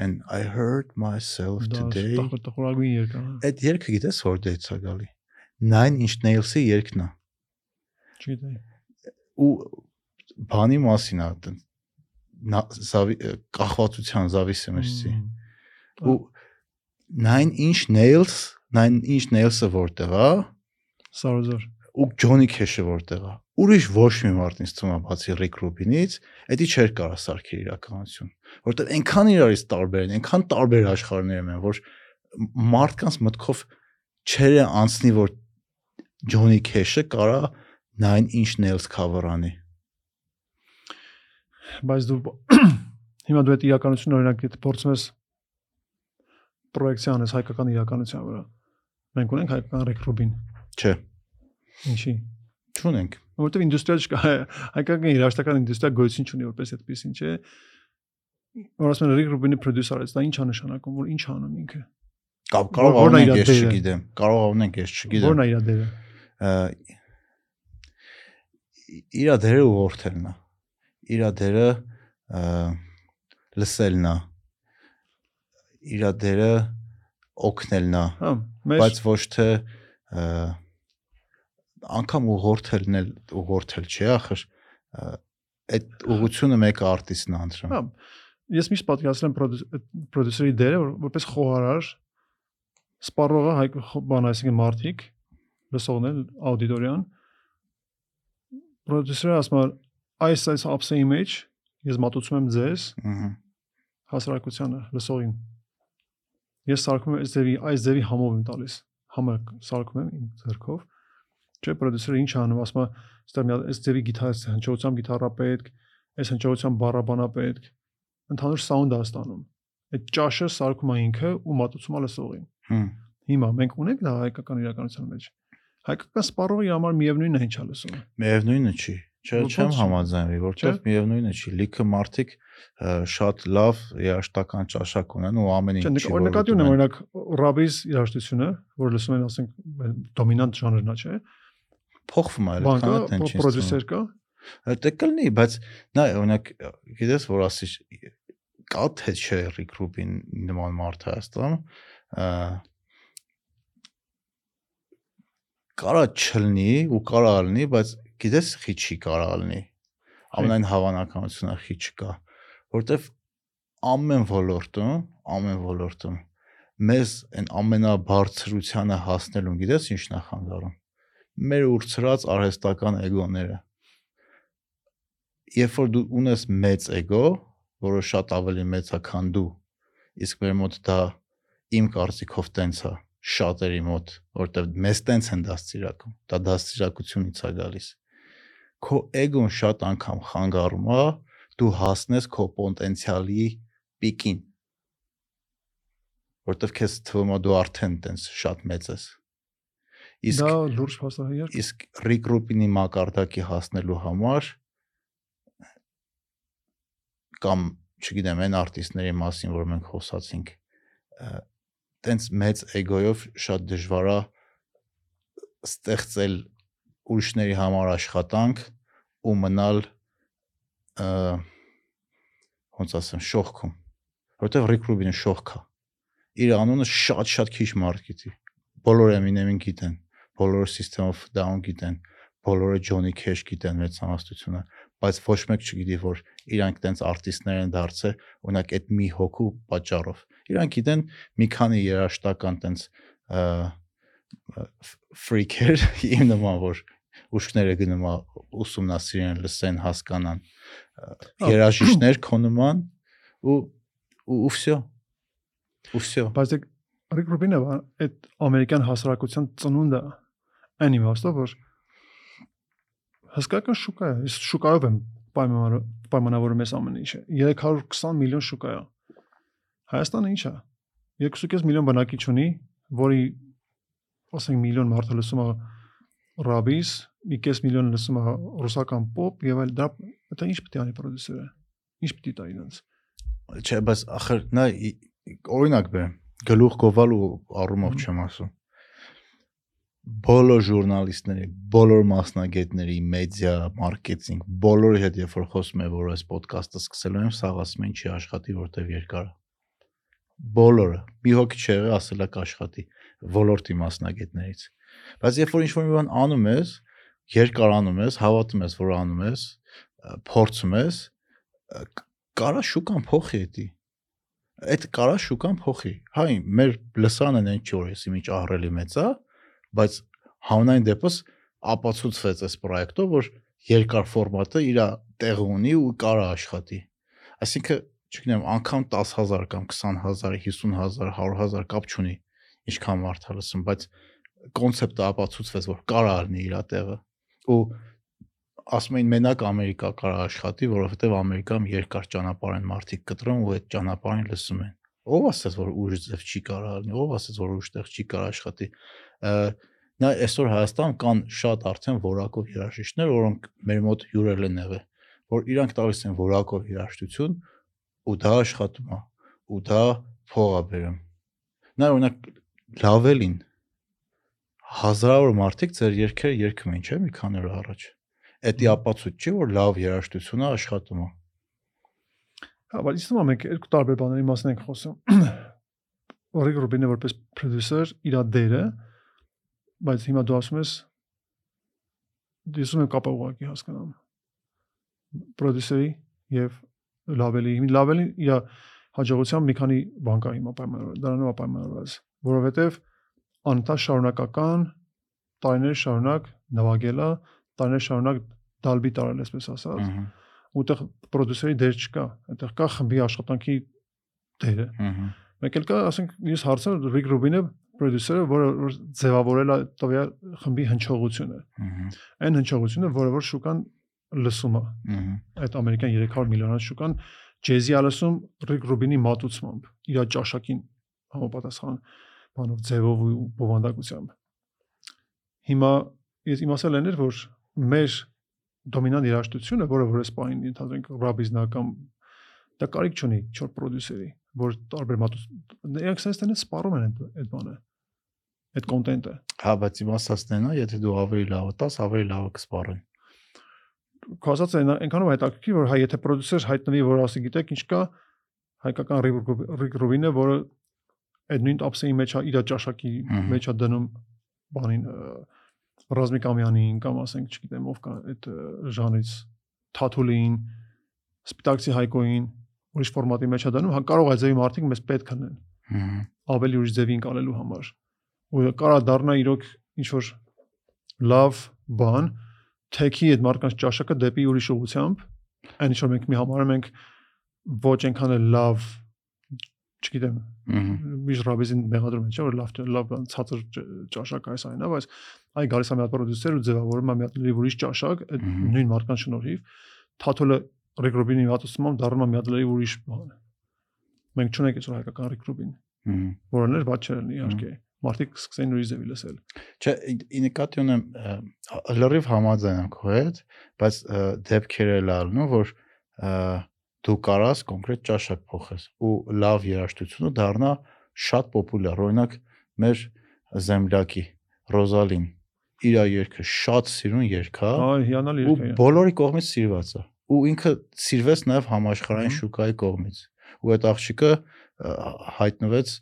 Speaker 1: and i hurt myself
Speaker 2: Դա
Speaker 1: today.
Speaker 2: տխորագույն երկ է։
Speaker 1: այդ երգը գիտես որ դեից է գալի Nine Inch Nails-ի երգն է
Speaker 2: Չգիտեի։
Speaker 1: ու բանի մասին է այդն նա զավի կախվածության զավիսը
Speaker 2: մեջցի
Speaker 1: ու նայն ինչ nails նայն ինչ nails-ը որտեղ է
Speaker 2: սարոզար
Speaker 1: ու Ջոնի Քեշը որտեղ է ուրիշ ոչ մի մարդ ինձ թվում է բացի Ռիկ Ռուբինից դա չէր կարող սարքել իրականություն որտեղ այնքան իրարից տարբեր են այնքան տարբեր աշխարհներում են որ մարդկանց մտքով չեր անցնի որ Ջոնի Քեշը կարա նայն ինչ nails cover անի
Speaker 2: Բայց դու *clears throat* հիմա դու այդ իրականությունը օրինակ եթե փորձում ես պրոյեկցիա անես հայկական իրականության վրա։ Մենք ունենք հայկական ռեկրուբին։
Speaker 1: չէ
Speaker 2: Ինչի։
Speaker 1: չունենք
Speaker 2: Որտեւ ինդուստրիա չկա, հայկական երաշտական ինդուստրիա գոյություն չունի որպես այդպեսին, չէ։ Որ ասում են ռեկրուբինի պրոդյուսեր է, դա ի՞նչ է նշանակում, որ ի՞նչ անում ինքը։
Speaker 1: Կա- կարող
Speaker 2: է
Speaker 1: ունենք
Speaker 2: իր
Speaker 1: ես չգիտեմ կարող ունենք ես չգիտեմ
Speaker 2: Որն է իր դերը։
Speaker 1: Ա, իրա դերը ուղղորդելն է իրա դերը լսելն է իրա դերը օգնելն է
Speaker 2: Հա,
Speaker 1: բայց ոչ թե անգամ ուղղորդելն էլ ուղղորդել չի ախր այդ ուղությունը մեկը արտիստն է ընտրում
Speaker 2: Հա, ես միշտ պատկերացրել եմ պրոդյու- այդ պրոդյուսերի դերը որ- որպես խոհարար սպառողը հայ խո- բան այսինքն մարտիկ լսողներ աուդիտորիան պրոդյուսերը ասում է այս այս ապսեի մեջ ես մատուցում եմ ձեզ
Speaker 1: ըհը
Speaker 2: հասարակությանը լսողին ես սարքում եմ այս ձևի այս ձևի համով եմ տալիս համը սարքում եմ իմ ձեռքով չէ պրոդյուսերը ինչ անում ասում է ստեղ մի հատ այս ձևի գիտար հնչողությամբ գիտարա պետք այս հնչողությամբ բառաբանա պետք ընդհանուր սաունդ է ստանում այդ ճաշը սարքում է ինքը ու մատուցում է լսողին
Speaker 1: հմ
Speaker 2: հիմա մենք ունենք դա հայկական իրականության մեջ հայկական սպառողը իր համար միևնույնն է ինչա լսում
Speaker 1: Միևնույնը չի։ Չէ, չեմ
Speaker 2: չի։
Speaker 1: համաձայնվի, որտեղ
Speaker 2: Չէ՞։
Speaker 1: միևնույնը չի։ Լիքը մարդիկ շատ լավ երաշտական ճաշակ ունեն ու ամեն
Speaker 2: Չէ,
Speaker 1: ինչ
Speaker 2: նկ- նկատի ունեմ օրինակ ռաբիս երաժշտությունը, որ լսում են, ասենք, դոմինանտ ժանրն է, չէ։
Speaker 1: փոխվում է,
Speaker 2: Բան կա,
Speaker 1: այդքան է
Speaker 2: պրոդյուսեր կա։
Speaker 1: Դա կլինի, բայց նա օրինակ գիտես որ ասի կա թե չէ Ռուբին նման մարդ Հայաստանում ը, կարա չլինի ու կարա լինի, բայց գիտես խի չի կարա լինի։ Ամենայն հավանականությունը խի չկա, որտեվ ամեն ոլորտում, ամեն ոլորտում մեզ այն ամենաբարձրությանը հասնելուն գիտես ինչ նախանգարում։ Մեր ուրցրած արհեստական էգոները երբ որ դու ունես մեծ էգո, որը շատ ավելի մեծ է, քան դու, իսկ մեր մոտ դա իմ կարծիքով տենց է, շատերի մոտ, որտեվ մեզ տենց են դաստիարակում, դա դաստիարակությունից է գալիս։ Քո էգոն շատ անգամ խանգարում է դու հասնես քո պոտենցիալի պիկին, որտեվ քեզ թվում է դու արդեն տենց շատ մեծ ես։ Իսկ
Speaker 2: Դա լուրջ փաստահայեր։
Speaker 1: իսկ Ռիկ Ռուպինի մակարդակի հասնելու համար կամ չգիտեմ այն արտիստների մասին, որ մենք խոսացինք, տենց մեծ էգոյով շատ դժվար է ստեղծել ուրիշների համար աշխատանք ու մնալ ոնց ասեմ շողքում որտեվ Ռիկ Ռուբինը շողք է իր անունը շատ-շատ քիչ մարդ գիտի բոլոր Eminem-ին գիտեն բոլոր System of Down գիտեն բոլորը Ջոնի Քեշ գիտեն մեծ համաստությունը, բայց ոչ մեկ չգիտի, որ իրանք տենց արտիստներ են դարձել, օրինակ այդ մի հոգու պատճառով։ Իրանք գիտեն մի քանի երաշտական տենց ֆրիքեր *laughs* իմ նման որ ուշքները գնում ուսումնասիրեն, լսեն, հասկանան։ Երաժիշտներ *clears throat* քոնման ու ու վсё։ Ու վсё։
Speaker 2: Բայց դե Ռիկ Ռուբինովը այդ ամերիկյան հասարակության ծնունդը այն իմաստով որ հսկական շուկա է։ Ես շուկայով եմ պայմանավորում ես ամեն ինչը։ 320 միլիոն շուկա է։ Հայաստանը ի՞նչ է։ 2.5 միլիոն բնակիչ ունի, որի ասենք միլիոն մարդը լսում է ռաբիս, մի կես միլիոն լսում է ռուսական pop եւ այլ դա դա ինչ պետք է անի պրոդյուսերը։ Ինչ պետք է տա իրենց։
Speaker 1: Չէ, բայց ախր նա օրինակ բերեմ, գլուխ գովալու առումով չեմ ասում։ Բոլոր ժուրնալիստների, բոլոր մասնագետների, մեդիա, մարքեթինգ, բոլորի հետ երբ որ խոսում եմ, որ այս ոդկասթը սկսելու եմ, սաղ ասում են չի աշխատի, որտեվ երկար է։ Բոլորը։ Մի հոգի չի եղել ասելա կաշխատի ոլորտի մասնագետներից։ Բայց երբ որ ինչ-որ մի բան անում ես, երկար անում ես, հավատում ես, որ անում ես, փորձում ես, կարա շուկան փոխի դա այդ կարա շուկան փոխի։ Հայ, մեր լսանն այն չի որ էսի միջ ահռելի մեծ է, բայց հանրային դեպս ապացուցվեց այս պրոյեկտով, որ երկար ֆորմատը իր տեղը ունի ու կարա աշխատի։ Այսինքն, չգիտեմ, անգամ 10000 կամ 20000, 50000, 100000 կապ չունի ինչքան մարդ է լսում, բայց կոնցեպտը ապացուցվեց, որ կարա առնի իր տեղը։ Ու ասում էին մենակ Ամերիկա կարա աշխատի, որովհետև Ամերիկայում երկար ճանապարհ են մարդիկ կտրում ու այդ ճանապարհին լսում են։ Ո՞վ ասաց, որ ուրիշ ձև չի կարա լինի, ով ասաց, որ ուրիշտեղ չի կարա աշխատի։ Նա այսօր Հայաստան կան շատ արդեն որակով երաժիշտներ, որոնք մեր մոտ հյուրել են եղել, որ իրանք տալիս են որակով երաժշտություն ու դա աշխատում է, ու դա փող է բերում։ Նա օրինակ լավելին հազարավոր մարդիկ ձեր երկերը երգում են, չէ՞, մի քանի օր առաջ։ Էդի ապացույց չի, որ լավ երաժշտությունը աշխատում է։
Speaker 2: Հա, բայց իստում մենք երկու տարբեր բաների մասին ենք խոսում։ *clears throat* Օրիգ Ռուբինը որպես պրոդյուսեր իր դերը, բայց հիմա դու ասում ես դիսում եմ կապը ուղակի հասկանամ։ Պրոդյուսերի եւ լավելի, հիմա լավելի իր հաջողության մի քանի բան կա հիմա պայմանավորված, դրանով պայմանավորված, որովհետեւ անընդհատ շարունակական տարիներ շարունակ նվագելա, տարիներ շարունակ դալբի տարել, այսպես ասած
Speaker 1: Ահա,
Speaker 2: ուտեղ պրոդյուսերի դեր չկա, այդտեղ կա խմբի աշխատանքի դերը։
Speaker 1: ահա։
Speaker 2: Մեկ էլ կա, ասենք, ես հարցը Ռիկ Ռուբինը պրոդյուսերը, որը որ ձևավորել է տվյալ խմբի հնչողությունը։
Speaker 1: Ահա,
Speaker 2: Այն հնչողությունը, որը որ շուկան լսում է,
Speaker 1: ահա։
Speaker 2: այդ ամերիկյան 300 միլիոնանոց շուկան ջեզի է լսում Ռիկ Ռուբինի մատուցմամբ, իր ճաշակին համապատասխան բանով ձևով ու բովանդակությամբ։ Հիմա ես իմացել եմ, որ մեր դոմինանտ երաժշտությունը, որը որ էս պահին ընդհանրենք ռաբիզնա կամ դա կարիք չունի 4 պրոդյուսերի, որ տարբեր մատուց նրանք sense տենը սպառում են այդ բանը։ Այդ կոնտենտը։
Speaker 1: Հա, բայց իմաստացնեն, հա, եթե դու ավելի լավը տաս, ավելի լավը կսպառեն։
Speaker 2: Քո ասած այն այնքանով հետաքրքիր, որ հայ եթե պրոդյուսեր հայտնվի, որ ասի գիտեք ինչ կա, հայկական Ռիկ Ռուբինը, որը այդ նույն ապսեի մեջ իր ճաշակի մեջ է դնում բանին Ռազմիկ Ամյանին կամ ասենք, չգիտեմ, ով կա այդ ժանրից Թաթուլին, Սպիտակցի Հայկոին, ուրիշ ֆորմատի մեջ է դնում, հա կարող է ձեւի մարդիկ մեզ պետք
Speaker 1: Ահա,
Speaker 2: ավելի ուրիշ ձևին կանելու համար։ Ու կարա դառնա իրոք ինչ որ լավ բան, թեքի այդ մարդկանց ճաշակը դեպի ուրիշ ուղությամբ, այն ինչ որ մենք մի համարում ենք ոչ այնքան էլ լավ, չգիտեմ, միշտ ռաբիզին մեղադրում են, չէ՞ որ լավ լավ ցածր ճաշակ այս այնա, բայց այ գալիս է մի հատ պրոդյուսեր ու ձևավորում է մի հատ լրիվ ուրիշ ճաշակ, այդ նույն մարդկանց շնորհիվ Թաթոլը Ռեգրոբինի հատուցումով դառնում է մի հատ լրիվ ուրիշ բան։ Մենք չունենք այսօր հայկական Ռեգրոբին
Speaker 1: ահա։
Speaker 2: որն էլ ված չէր իհարկե մարդիկ սկսեն ուրիշ ձևի լսել
Speaker 1: Չէ, ի- նկատի ունեմ լրիվ համաձայն եմ քո հետ, բայց ը, դեպքեր էլ ալնում, որ ը, դու կարաս կոնկրետ ճաշակ փոխես ու լավ երաժշտությունը դառնա շատ պոպուլյար։ Օրինակ մեր Զեմլյակի Ռոզալին իր երգը շատ սիրուն երգ է
Speaker 2: այ հիանալի
Speaker 1: ու
Speaker 2: երկ է
Speaker 1: բոլորի կողմից սիրված է ու ինքը սիրվեց նաև համաշխարհային շուկայի կողմից ու այդ աղջիկը հայտնվեց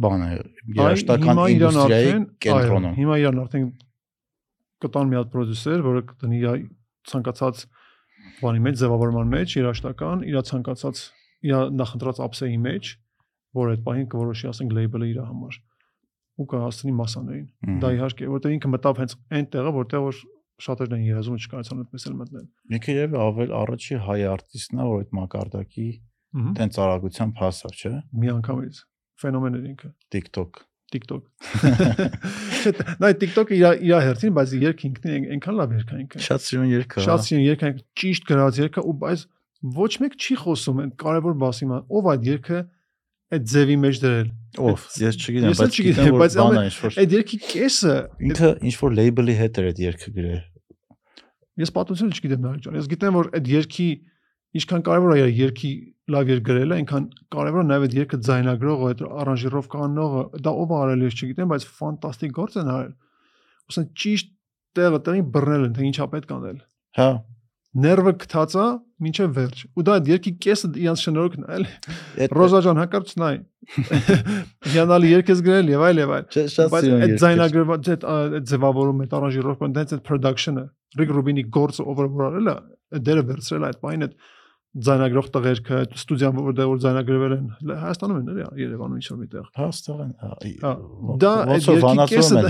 Speaker 1: բանը երաշտական ինդուստրիայի
Speaker 2: այո,
Speaker 1: կենտրոնում
Speaker 2: հիմա իրան արդեն կտան մի հատ պրոդյուսեր, որը կտնի իր ցանկացած բանի մեջ, ձևավորման մեջ, երաշտական, իր ցանկացած իր նախընտրած ապսեի մեջ, որ այդ պահին կորոշի, ասենք, լեյբլը իր համար ու կհասցնի մասաներին։ Դա իհարկե, որտեղ ինքը մտավ հենց այն տեղը, որտեղ որ շատերն են երազում ու չկարողացան այդպես էլ մտնել։
Speaker 1: Ինքը եւ ավել առաջի հայ արտիստն է, որ այդ մակարդակի տենց արագությամբ հասավ, չէ՞։
Speaker 2: Մի անգամից ֆենոմեն էր ինքը։
Speaker 1: TikTok։
Speaker 2: TikTok։ Չէ, նա TikTok-ը իր իր հերթին, բայց երգ ինքնին այն- այնքան լավ երգ ինքը։
Speaker 1: Շատ սիրուն երգ է։
Speaker 2: Շատ սիրուն երգ է, ճիշտ գրած երգ է ու բայց ոչ մեկ չի խոսում այն կարևոր բասի մա։ Ով այդ երգը այդ ձևի մեջ դրել։
Speaker 1: Ով, ես չգիտեմ, բայց
Speaker 2: չգիտեմ, բայց Այդ երգի կեսը
Speaker 1: ինքը ինչ որ լեյբլի հետ էր այդ երգը գրել։
Speaker 2: ես պատմությունը չգիտեմ նարեկ ջան։ Ես գիտեմ որ այդ երգի ինչքան կարևոր է իր երգի լավ երգ գրելը, այնքան կարևոր է նաև այդ երգը ձայնագրողը, այդ արանժիրով կանողը, դա ով արել ես չգիտեմ, բայց ֆանտաստիկ գործ են արել։ Ոսն ճիշտ տեղը տեղին բռնել են, թե ինչա պետք անել։
Speaker 1: Հա,
Speaker 2: Ներվը գտած է մինչև վերջ։ Ու դա այդ երգի կեսը իրանց շնորհքն է, էլի։ Ռոզա ջան հակարծ նայ։ *laughs* Հիանալի երգ ես գրել եւ այլ եւ այլ։ Բայց այդ ձայնագրված այդ ձևավորումը, այդ արանժիրովը, դենց այդ production-ը, Rick Rubin-ի գործը ով որ արել է, դերը վերցրել է այդ բանը այդ ձայնագրող տղերքը, ստուդիան որտեղ որ ձայնագրվել են Հայաստանում են էլի Երևանում ինչ-որ միտեղ։
Speaker 1: Հա, ստեղ են։ հա,
Speaker 2: Հա, դա
Speaker 1: որ վանացում
Speaker 2: կեսը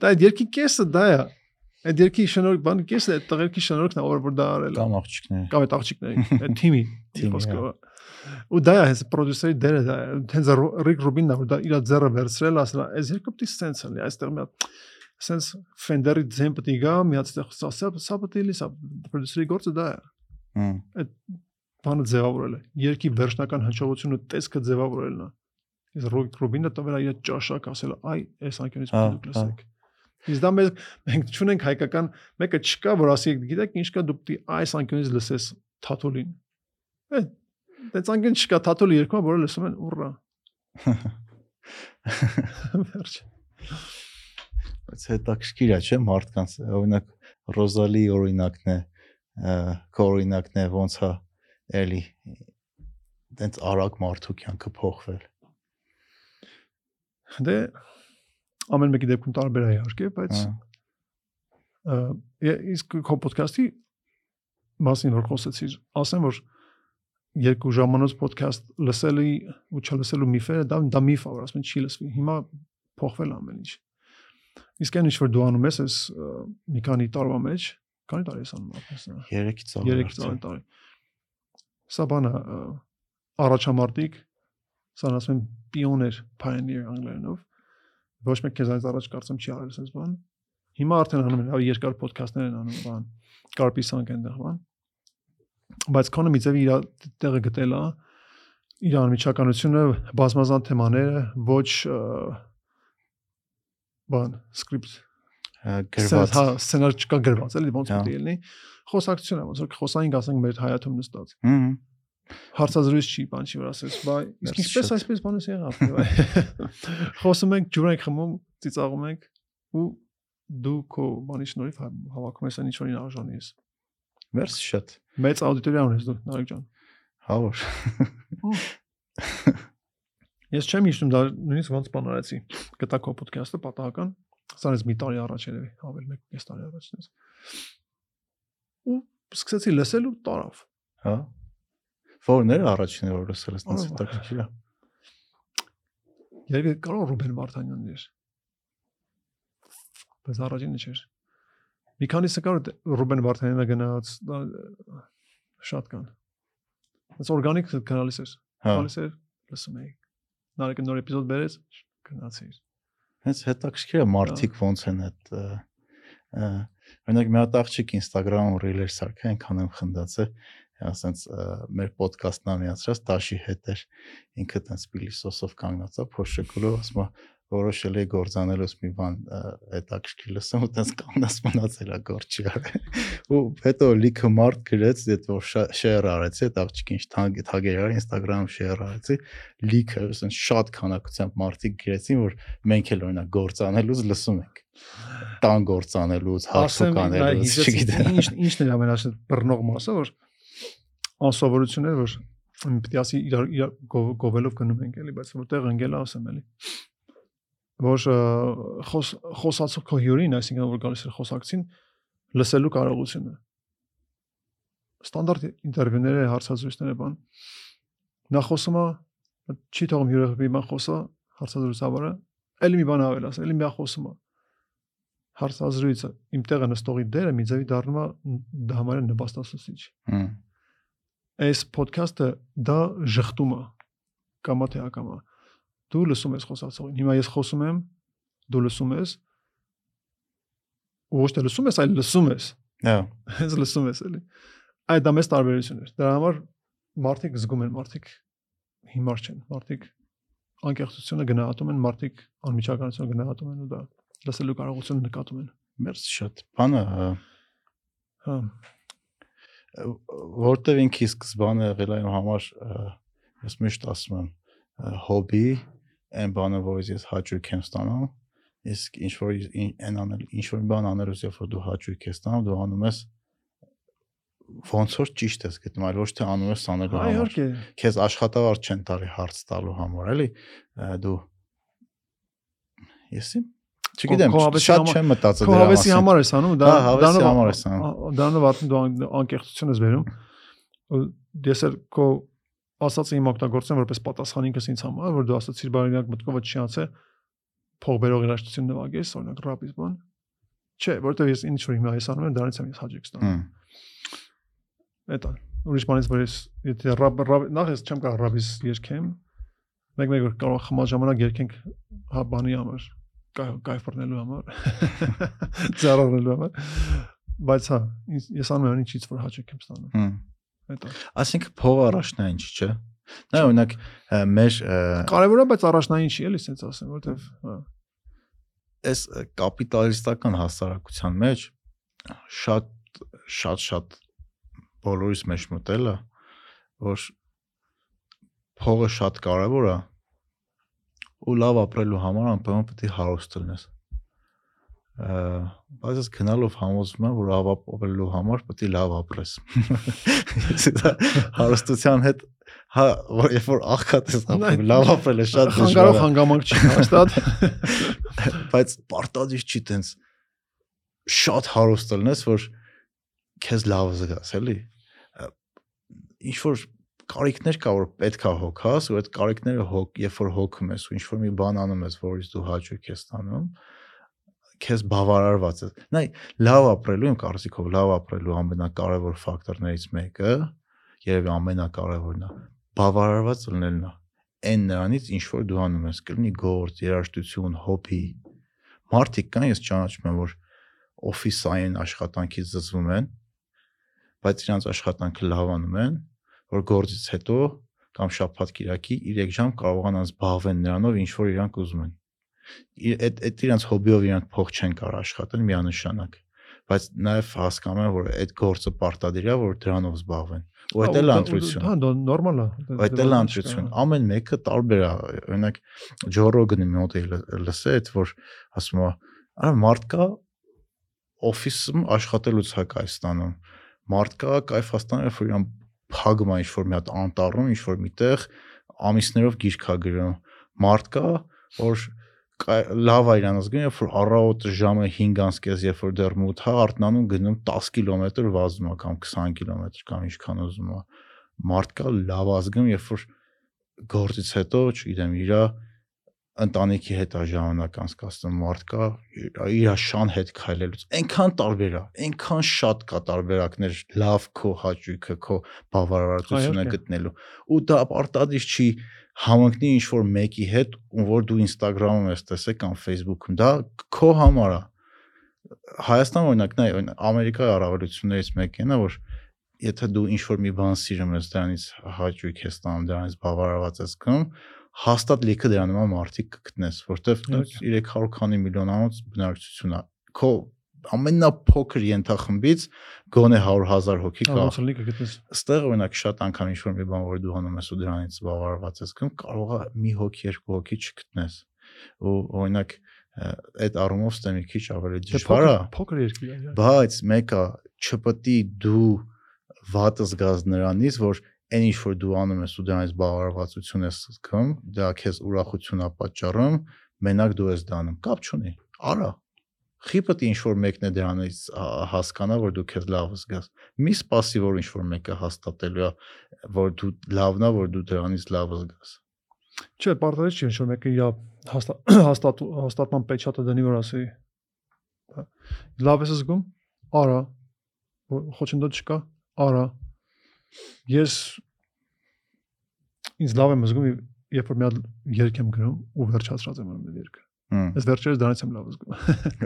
Speaker 2: դա- երգի կեսը դա է։ Այդ երգի շնորհք բան կեսը այդ տղերքի շնորհքն է որ դա արել է։
Speaker 1: Կամ աղջիկներ։
Speaker 2: կամ այդ աղջիկների այդ թիմի
Speaker 1: Թիմի, *laughs*
Speaker 2: խոսքը
Speaker 1: հա։
Speaker 2: ու դա հենց պրոդյուսերի դերը դա հենց Ռիկ Ռուբինն է որ դա իր ձեռը վերցրել ասել այս երկու պիտի սենս լինի այստեղ մի հատ սենս Fender-ի ձեն պիտի գա մի հատ ստեղ սա սա պիտի լինի սա պրոդյուսերի գործը դա է
Speaker 1: Հմ,
Speaker 2: բանը ձևավորել է երկի վերջնական հնչողությունը տեսքը ձևավորելն է իսկ Ռիկ Ռուբինը տվել է իր ճաշակ ասել այ այս անկյունից դուք լսեք Իսկ դա մեզ մենք ճունենք հայկական մեկը չկա որ ասի գիտեք ինչ կա դու պիտի այս անկյունից լսես թաթոլին։ Այդ դից անկյուն չկա թաթոլի երկու որը լսում են ուռա։ *laughs* Վերջ։
Speaker 1: Բայց հետաքրքիր է, չէ՞, մարդկանց։ Օրինակ Ռոզալի օրինակն է, ը, քո օրինակն է, ոնց է էլի տենց արագ մարդու կյանքը փոխվել։
Speaker 2: Դե ամեն մեկի դեպքում տարբեր է իհարկե, բայց
Speaker 1: Հա,
Speaker 2: իսկ քո ոդքասթի մասին որ խոսեցիր, ասեմ որ երկու ժամանոց ոդքասթ լսելի ու չլսելու միֆերը դա դա միֆ է, որ ասում են չի լսվի։ Հիմա փոխվել ամեն ինչ։ Իսկ այն ինչ որ դու անում ես, այս մի քանի տարվա մեջ, քանի տարի ես անում ապրես։
Speaker 1: 3-ից ավելի։
Speaker 2: 3 տարի տարի։ Սա բանը առաջամարտիկ, սա ասում են pioneer, անգլերենով։ Ոչ մեկ քեզանից առաջ կարծեմ չի արել sense բան։ Հիմա արդեն անում են, ավելի երկար ոդքասթներ են անում բան։ Կարպիսանք այնտեղ բան։ Բայց քոնը մի ձևի իր տեղը գտել է իր անմիջականությունը, բազմազան թեմաները, ոչ բան, սկրիպտ
Speaker 1: Հա,
Speaker 2: գրված, հա, սցենար չկա գրված, էլի ոնց
Speaker 1: Հա։
Speaker 2: պետք է լինի։ Խոսակցություն է, ոնց որ խոսային ասենք մեր հայաթում նստած։
Speaker 1: Հմ,
Speaker 2: Հարցազրույց չի, բան չի որ ասես, բայ, իսկ ինչպես այսպես բանս եղավ։ *laughs* Խոսում ենք, ջուր ենք խմում, ծիծաղում ենք ու դու քո բանի շնորհիվ հա- հավաքում ես այն ինչ որին արժանի ես։
Speaker 1: Մերսի շատ։
Speaker 2: Մեծ աուդիտորիա ունես դու, Նարեկ ջան։
Speaker 1: Հա որ։ *laughs*
Speaker 2: Ես չեմ հիշում դա նույնիսկ ոնց բան արեցի։ Գտա քո ոդքասթը պատահական, սրանից մի տարի առաջ երևի, ավել մեկ կես տարի առաջ դες։ Ու սկսեցի լսել ու տարավ։
Speaker 1: Հա։ Որներ առաջինը որ լսել ես տենց հետաքրքիր է։
Speaker 2: Երևի կարող Ռուբեն Վարդանյանն էր։ Բայց առաջինը չէր։ Մի քանիսը կար Ռուբեն Վարդանյանը գնաց շատ կան։ Այս օրգանիկ կանալիս էր։
Speaker 1: Հա։
Speaker 2: Գալիս էր, լսում էի։ Նարեկը նոր էպիզոդ բերեց, գնացի։
Speaker 1: Հենց հետաքրքիր է մարդիկ ոնց են այդ օրինակ մի հատ աղջիկ Instagram-ում reel-էր սարքա, այնքան եմ խնդացել, ասենց մեր ոդկասթն ամիացրած Տաշի հետ էր ինքը տենց պիլիսոսով կանգնած է փոշեկուլով ասում է որոշել էի գործանելուց մի բան հետաքրքիր լսեմ ու տենց կանգնած մնացել է գործ չի արել *laughs* ու հետո լիքը մարդ գրեց այդ որ շեյր արեցի այդ աղջիկին թագ թագեր արի Instagram-ում շեյր արեցի լիքը ասենց շատ քանակությամբ մարդիկ գրեցին որ մենք էլ օրինակ գործանելուց լսում ենք տան գործանելուց հարցուկ անելուց չգիտեմ
Speaker 2: ինչ ինչն էր ամենաշատ բռնող մասը, որ անսովորություն էր, որ պիտի ասի իրար իրար գով- գովելով գնում ենք էլի, բայց որտեղ ընկել է ասեմ էլի։ որ խոս խոսացող քո հյուրին, այսինքն որ գալիս է խոսակցին, լսելու կարողությունը։ Ստանդարտ ինտերվյուները, հարցազրույցները բան։ Նա խոսում է, չի թողում հյուրը մի բան խոսա, հարցազրույցավարը, ելի մի բան ավել ասա, ելի մի բան խոսում է։ Հարցազրույցը իմ տեղը նստողի դերը մի ձևի դառնում է համարը նպաստասուսիչ։
Speaker 1: Հմ,
Speaker 2: այս ոդքասթը դա ժխտում է կամա թե ակամա դու լսում ես խոսացողին հիմա ես խոսում եմ դու լսում ես ու ոչ թե լսում ես այլ լսում ես
Speaker 1: Հա,
Speaker 2: հենց լսում ես էլի այդ դա մեծ տարբերություն է դրա համար մարդիկ զգում են մարդիկ հիմար չեն մարդիկ անկեղծությունը գնահատում են մարդիկ անմիջականությունը գնահատում են ու դա լսելու կարողությունը նկատում են
Speaker 1: մերս շատ։ Բանը ը,
Speaker 2: հա
Speaker 1: որտեվ ինքի սկզբանը եղել իմ համար ես միշտ ասում եմ հոբի այն բանը որից ես հաճույք եմ ստանում իսկ ինչ որ այն անել ինչ որ բան անելուց երբ որ դու հաճույք ես ստանում դու անում ես ոնց որ ճիշտ ես գտնում այլ ոչ թե անում ես անելու համար քեզ աշխատավարձ չեն տալի հարց տալու համար էլի դու եսի չգիտեմ
Speaker 2: հավեսի
Speaker 1: շատ չեմ մտածել դրա
Speaker 2: հավեսի
Speaker 1: մասին
Speaker 2: համար ես անում դա
Speaker 1: Հա, հավեսի համար ես անում։
Speaker 2: դրանով արդեն դու ան- անկեղծություն ես վերում ու ես էլ քո ասածը իմ օգտագործեմ որպես պատասխան ինքս ինձ համար որ դու ասացիր բարինակ մտքովը չի անցե փող բերող երաշտություն նվագես օրինակ ռապից բան չէ որովհետեւ ես ինչ որ հիմա ես անում եմ դրանից եմ ես հաջիկ ստանում Էտա ուրիշ բանից որ ես եթե ռապ նախ ես չեմ կարող ռապից երկեմ մեկ մեկ որ կարող խմալ ժամանակ երկենք հա բանի համար կայ- կայֆորնելու համար *laughs* ծառայելու համար բայց հա ես անում եմ ինչից որ հաճեք եմ ստանում
Speaker 1: հմ
Speaker 2: էտա
Speaker 1: Այսինքն փող առաջնային չի, չէ։ Նա օրինակ մեր ը,
Speaker 2: կարևոր է բայց առաջնային չի էլի sense ասեմ որովհետև հա
Speaker 1: այս կապիտալիստական հասարակության մեջ շատ շատ շատ բոլորիս մեջ մտել է, որ փողը շատ կարևոր է ու լավ ապրելու համար անպայման պետք է հարուստ լինես։ Բայց ես գնալով համոզվում եմ, որ ապրելու համար պետք է լավ ապրես։ *laughs* հարստության հետ հա որ երբ որ աղքատ ես ապրում, լավ ապրելը շատ դժվար է։
Speaker 2: հանգամանք չի հաստատ *laughs*
Speaker 1: բայց պարտադիր չի տենց շատ հարուստ լինես որ քեզ լավ զգաս էլի ինչ որ կարիքներ կա որ պետքա հոգաս ու այդ կարիքները հոգ երբ որ հոգում ես ու ինչ որ մի բան անում ես որից դու հաճույք ես ստանում քեզ բավարարված է նայ լավ ապրելու իմ կարծիքով լավ ապրելու ամենակարևոր ֆակտորներից մեկը երևի ամենակարևորն է բավարարված լինելն է այն նրանից ինչ որ դու անում ես կլինի գործ երաժշտություն հոբի մարդիկ կան ես ճանաչում եմ որ օֆիսային աշխատանքից զզվում են բայց իրանց աշխատանքը լավ անում են որ գործից հետո կամ շաբաթ կիրակի 3 ժամ կարողանան զբաղվեն նրանով ինչ որ իրանք ուզում են այդ այդ իրանց հոբիով իրանք փող չեն կարող աշխատել միանշանակ բայց նաև հասկանում են որ այդ գործը պարտադիր է որ դրանով զբաղվեն ու այդ էլ է ընտրություն
Speaker 2: հա դա նորմալ է
Speaker 1: Այդ էլ է ընտրություն։ Ամեն մեկը տարբեր է։ Օրինակ Ջո Ռոգանի մի հոտ լսե այդ որ ասում է, արա մարդ կա օֆիսում աշխատելուց հա կայստանում։ Մարդ կա կայֆաստանում, երբ որ իրան փագում է ինչ-որ մի հատ անտառում, ինչ-որ միտեղ ամիսներով գիրք է գրում։ Մարդ կա, որ լավ է իրան զգում, երբ որ առավոտը ժամը 5:30, երբ որ դեռ մութ է, արթնանում գնում 10 կիլոմետր վազում է կամ 20 կիլոմետր կամ ինչքան ուզում է մարդ կա լավ ազգում, երբ որ գործից հետո, չգիտեմ, իրա ընտանիքի հետ է ժամանակ անցկացնում մարդ կա իր շան հետ քայլելուց այնքան տարբեր է այնքան շատ կա տարբերակներ լավ քո հաճույքը քո բավարարությունը գտնելու ու դա պարտադիր չի համընկնի ինչ որ մեկի հետ ում որ դու Instagram-ում ես տեսել կամ Facebook-ում դա քո համար է Հայաստան օրինակ նայ Ամերիկայի առավելություններից մեկն է որ եթե դու ինչ որ մի բան սիրում ես դրանից հաճույք ես ստանում դրանից բավարարված ես գնում հաստատ լիքը դրա նման մարդիկ կգտնես որտեվ
Speaker 2: Իհարկե։
Speaker 1: 300 քանի միլիոնանոց բնակչություն է քո ամենափոքր ենթախմբից գոնե 100.000 հոգի կա
Speaker 2: լինի կգտնես
Speaker 1: Ստեղ օրինակ շատ անգամ ինչ որ մի բան որ դու անում ես ու դրանից բավարարված ես գնում կարող է մի հոգի երկու հոգի չգտնես ու օրինակ այդ առումով ստեմ մի քիչ ավելի
Speaker 2: Դե
Speaker 1: դժվար է
Speaker 2: փոքր երկիր է
Speaker 1: բայց մեկը չպետք է դու վատը զգաս նրանից որ այն ինչ որ դու անում ես ու դրանից բավարարվածություն ես զգում դա քեզ ուրախություն է պատճառում մենակ դու ես դանում, կապ չունի։ Արա։ Խիպդ ինչ որ մեկն է դրանից հասկանա, որ դու քեզ լավ զգաս։ Մի սպասի, որ ինչ որ մեկը հաստատելու է, որ դու լավն է, որ դու դրանից լավ զգաս։
Speaker 2: Չէ, պարտադիր չի ինչ որ մեկը իր հաստատ հաստատ հաստատման պեչատը դնի որ ասի։ Լավ ես զգում։ Արա։ Խոչընդոտ չկա։ Արա։ Ես ինձ լավ եմ զգում, երբ որ մի հատ երգ եմ գրում ու վերջացրած եմ այդ երգը։ Այս վերջերս դրանից եմ լավ զգում։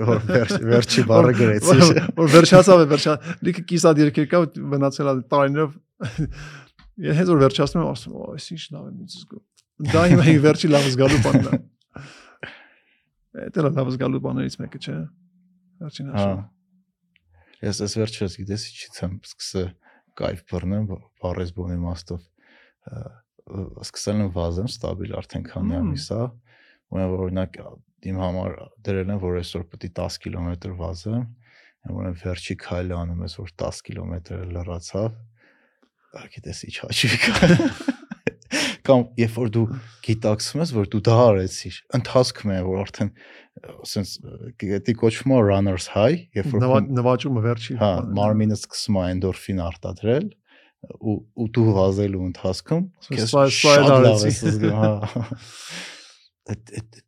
Speaker 1: Որ *laughs* վերջ վերջի բառը գրեցի։
Speaker 2: Որ- վերջացավ է վերջա։ Լիքը կիսատ երկեր կա մնացել է տարիներով։ *laughs* Ես հենց որ վերջացնում եմ ասում, «Օ, այս ինչ լավ եմ ինձ զգում»։ Դա իմ վերջի լավ զգալու բանն է։ *laughs* Դա լավ զգալու բաներից մեկը չէ։ Վերջին
Speaker 1: Հա։
Speaker 2: հաշվը։
Speaker 1: Ես ես վերջերս գիտես ինչից եմ սկսել կայֆ բռնեմ բարես բոն իմաստով ը, ը, սկսել եմ վազեմ ստաբիլ արդեն քանի ամիս է ու ഞാൻ օրինակ իմ համար դրել եմ որ այսօր պետք է 10 կիլոմետր վազեմ ուրեմն վերջի քայլը անում ես որ 10 կիլոմետր լրացավ գիտես ինչ հաճույք է։ կամ երբ որ դու գիտակցում ես որ դու դա արեցիր ընթացքում է որ արդեն ասենց գետի կոչվում է runners high երբ որ
Speaker 2: Նվաճումը վերջի։
Speaker 1: Հա,
Speaker 2: է։
Speaker 1: մարմինը սկսում է էնդորֆին արտադրել ու ու դու վազելու ընթացքում քեզ շատ լավ ես զգում, հա։ *laughs* Այդ այդ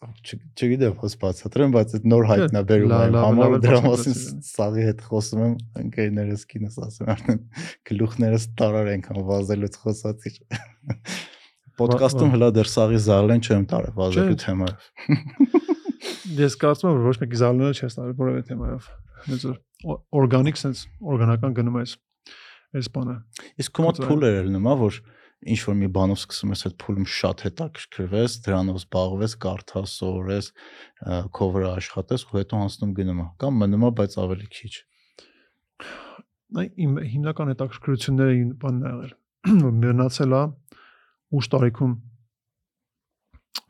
Speaker 1: չգիտեմ ոնց բացատրեմ, բայց այդ նոր հայտնա բերում
Speaker 2: լավ,
Speaker 1: եմ համար
Speaker 2: է
Speaker 1: դրա մասին սաղի հետ խոսում եմ ընկերներս կինս ասում արդեն գլուխներս տարար ենքան վազելուց խոսացիր *laughs* Պոդքասթում հլա դեռ սաղի զալեն չեմ տարել վազելու թեմայով։ *laughs*
Speaker 2: Ես կարծում եմ ոչ մեկի զալները չես տարել որևէ թեմայով։ Հենց որ օրգանիկ sense օրգանական գնում ես այս բանը։
Speaker 1: Իսկ քո մոտ
Speaker 2: Կծա-
Speaker 1: փուլ էր ելնում, հա, որ ինչ որ մի բանով սկսում ես այդ փուլում շատ հետաքրքրվես, դրանով զբաղվես, կարդաս, սովորես, քո վրա աշխատես ու հետո անցնում գնում է։ Կամ մնում է, բայց ավելի քիչ։
Speaker 2: Այ իմ հիմնական հետաքրքրությունները բանն *clears throat* ա եղել։ որ Մնացել է ուշ տարիքում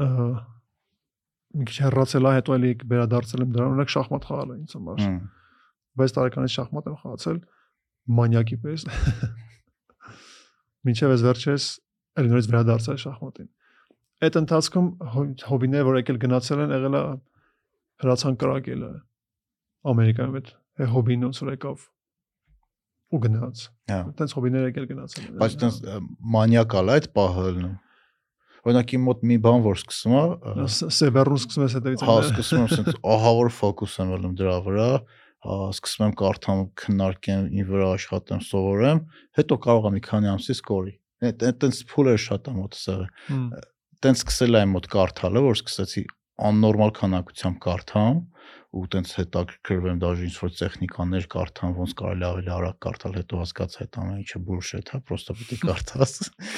Speaker 2: ը մի քիչ հեռացել է, հետո էլի վերադարձել եմ դրան, օրինակ շախմատ խաղալը ինձ համար։
Speaker 1: Հմ,
Speaker 2: 6 տարեկանից շախմատ եմ խաղացել մանյակի պես։ *laughs* Մինչև ես վերջերս էլի նորից վերադարձա շախմատին։ Այդ ընթացքում հո- հոբիները, որ եկել գնացել են, եղել է հրացան կրակելը Ամերիկայում այդ է հոբին ոնց որ եկավ ու գնաց։
Speaker 1: Հա։
Speaker 2: Այդտենց հոբիներ եկել գնացել են։
Speaker 1: Բայց տես մանյակալ է այդ պահը ելնում։ Օրինակ իմ մոտ մի բան որ սկսում է, ը,
Speaker 2: Ս- Սեբերուն սկսում ես հետևից։
Speaker 1: հա սկսում եմ ասենց ահա որ ֆոկուս եմ ելնում դրա վրա, հա, սկսում եմ կարդամ, քննարկեմ, ի վրա աշխատեմ, սովորեմ, հետո կարող եմ մի քանի ամսից կորի։ Այդ այդտենց փուլեր շատ է մոտս եղել։
Speaker 2: Հմ,
Speaker 1: տենց սկսել եմ մոտ կարդալը, որ սկսեցի աննորմալ քանակությամբ կարդամ ու տենց հետաքրքրվեմ դաժե ինչ որ տեխնիկաներ կարդամ, ոնց կարելի ավելի արագ կարդալ, հետո հասկացա այդ ամեն ինչը բուլշեթ է, պրոստը է կարդաս։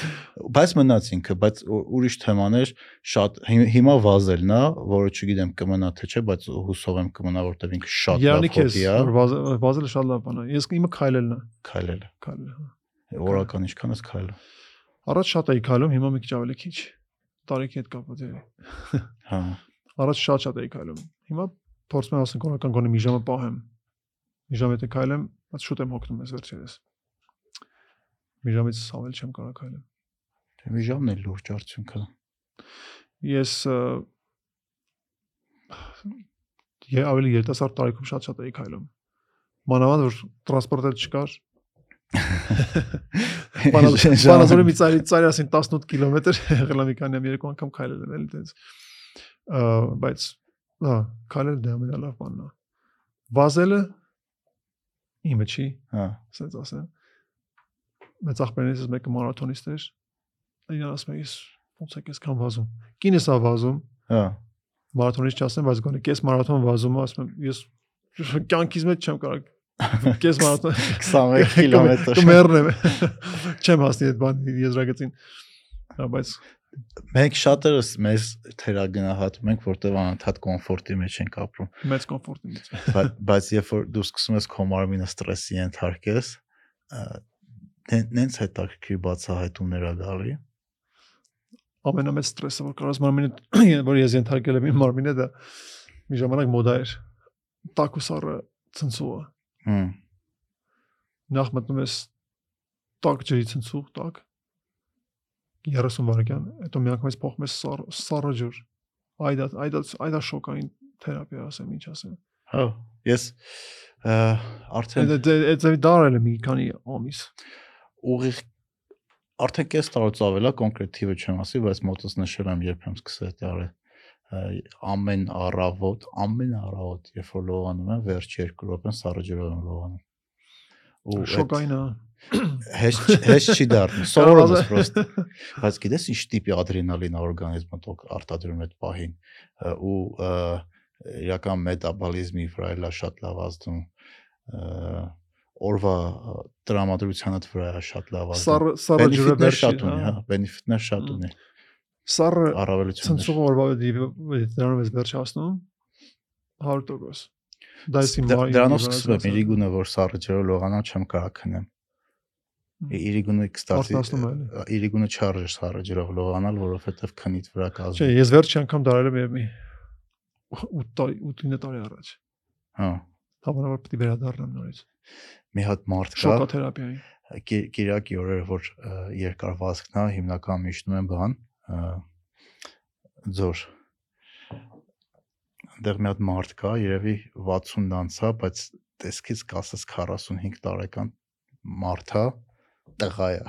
Speaker 1: *laughs* բայց մնաց ինքը, բայց ու- ուրիշ թեմաներ շատ հիմ- հիմա վազելն է, որը չգիտեմ կմնա թե չէ, բայց հուսով եմ կմնա, որտեվ ինքը շատ լավ հոբի է,
Speaker 2: վազելը շատ լավ բան է։ Ես իմը քայլելն է,
Speaker 1: քայլելը։
Speaker 2: քայլելը։
Speaker 1: Օրական ինչքան ես քայլում։
Speaker 2: Առաջ շատ էի քայլում, հիմա մի քիչ ավելի քիչ։ Տարիքի հետ կապված է։
Speaker 1: Հա։
Speaker 2: Առաջ շատ շատ էի քայլում։ Հիմա փորձում եմ ասենք օրական գոնե մի ժամը պահեմ։ Մի ժամ եթե քայլեմ, բայց շուտ եմ հոգնում ես վերջերս։ Մի ժամից ավել չեմ կարող քայլել։
Speaker 1: Դե Մի ժամն է լուրջ արդյունքը։
Speaker 2: Ես ը, ե ավելի երիտասարդ տարիքում շատ-շատ էի քայլում։ Մանավանդ որ տրանսպորտը չկար։ *laughs* Բանազորի մի ծայրի ծայր ասին 18 կիլոմետր *laughs* եղել եմ մի քանի երկու անգամ քայլել եմ էլի տենց։ Ա բայց հա քայլել դա ամենալավ բանն է։ Վազելը իմը չի,
Speaker 1: Հա։
Speaker 2: ասած ասեմ։ Մեծ ախպերներից մեկը մարաթոնիստ էր։ Իրան ասում «Ես ոնց է քեզ կան վազում։ Կինս է վազում,
Speaker 1: Հա։
Speaker 2: մարաթոնից չասեմ, բայց գոնե կես մարաթոն վազում եմ, ասում եմ, ես *laughs* կյանքից մեջ չեմ կարող *laughs* կես մարաթոն *laughs*
Speaker 1: 21 կիլոմետր։
Speaker 2: կմեռնեմ։ Չեմ հասնի այդ բան եզրագծին։ Հա, բայց
Speaker 1: Մենք շատերս մեզ թերագնահատում ենք, որտեղ անընդհատ կոմֆորտի մեջ ենք ապրում,
Speaker 2: մեծ կոմֆորտի մեջ։
Speaker 1: բայց երբ որ դու սկսում ես քո մարմինը ստրեսի ենթարկես, նենց հետաքրքիր բացահայտումներ ա գալի։
Speaker 2: Ամենամեծ ստրեսը, որ կարաս մարմինը, *clears throat* որ ես ենթարկել եմ իմ մարմինը, դա մի ժամանակ մոդա էր։ Տակուսարը ցնցուը։
Speaker 1: Հմ։
Speaker 2: Նախ մտնում ես տակ ջրի ցնցուղ, տակ 30 վայրկյան, հետո մի անգամից փոխում ես սառ սառը ջուր, Այդա այդա այդա շոկային թերապիա ասեմ, ինչ ասեմ։
Speaker 1: Հա, ես արդեն
Speaker 2: Այդ այդ այդ դարել է մի քանի ամիս։
Speaker 1: ուղիղ արդեն կես տարուց ավել է կոնկրետ թիվը չեմ ասի, բայց մոտս նշել եմ երբ եմ սկսել դա արել ը, ամեն առավոտ, ամեն առավոտ, երբ որ լողանում եմ, վերջ 2 րոպեն սառը ջրով եմ լողանում։ Ու այդ
Speaker 2: Շոկային է։
Speaker 1: հեշտ հեշտ չի դառնում, սովորում ես պրոստ։ Բայց գիտես ինչ տիպի ադրենալին օրգանիզմը տոք արտադրում այդ պահին ու իրական մետաբոլիզմի վրա շատ լավ ազդում օրվա տրամադրությանդ վրա շատ լավ ազդում բենեֆիտներ
Speaker 2: վերջի,
Speaker 1: շատ ունի,
Speaker 2: հա։
Speaker 1: բենեֆիտներ շատ ունի,
Speaker 2: Սառը
Speaker 1: առավելություններ։
Speaker 2: ցնցող օրվա դրանով ես վերջ հասնում 100%։ Դա վայրի
Speaker 1: Դրանով սկսում եմ
Speaker 2: ասած։
Speaker 1: իրիգունը, որ սառը ջրով լողանալ չեմ կարող քնեմ։ Իրիգունը կստացի իրիգունը չարժե սառը ջրով լողանալ, որովհետև քնից վրա
Speaker 2: Չէ,
Speaker 1: կազդի։
Speaker 2: ես վերջի անգամ դարել եմ մի 8 տարի 8-9 տարի առաջ։
Speaker 1: Հա։
Speaker 2: Հավանաբար պետք է վերադառնամ նորից։
Speaker 1: Մի հատ մարդ կա,
Speaker 2: Շոկոթերապիայի։
Speaker 1: Կի- Կիրակի օրերը որ երկար վազքն է, հիմնական միշտում են բան, ձոր։ Այնտեղ մի հատ մարդ կա, երևի 60-ն անցա, բայց տեսքից կասես 45 տարեկան մարդ է, տղա է։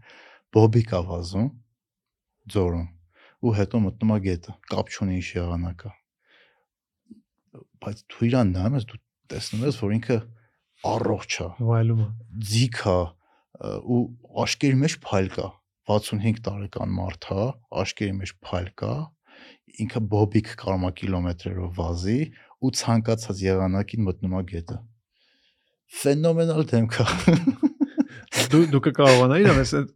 Speaker 1: *laughs* Բոբիկ է վազում ձորում ու հետո մտնում է գետը, կապ չունի ինչ եղանակ է։ Բայց դու իրան նայում ես, դու տեսնում ես, որ ինքը առողջ է
Speaker 2: Վայելում է։
Speaker 1: ձիգ է ու աշկերի մեջ փայլ կա 65 տարեկան մարդ է աշկերի մեջ փայլ կա ինքը բոբիկ կարմա կիլոմետրերով վազի ու ցանկացած եղանակին մտնում է գետը ֆենոմենալ դեմք է *laughs*
Speaker 2: Դու դու կկարողանայի իրավես այդ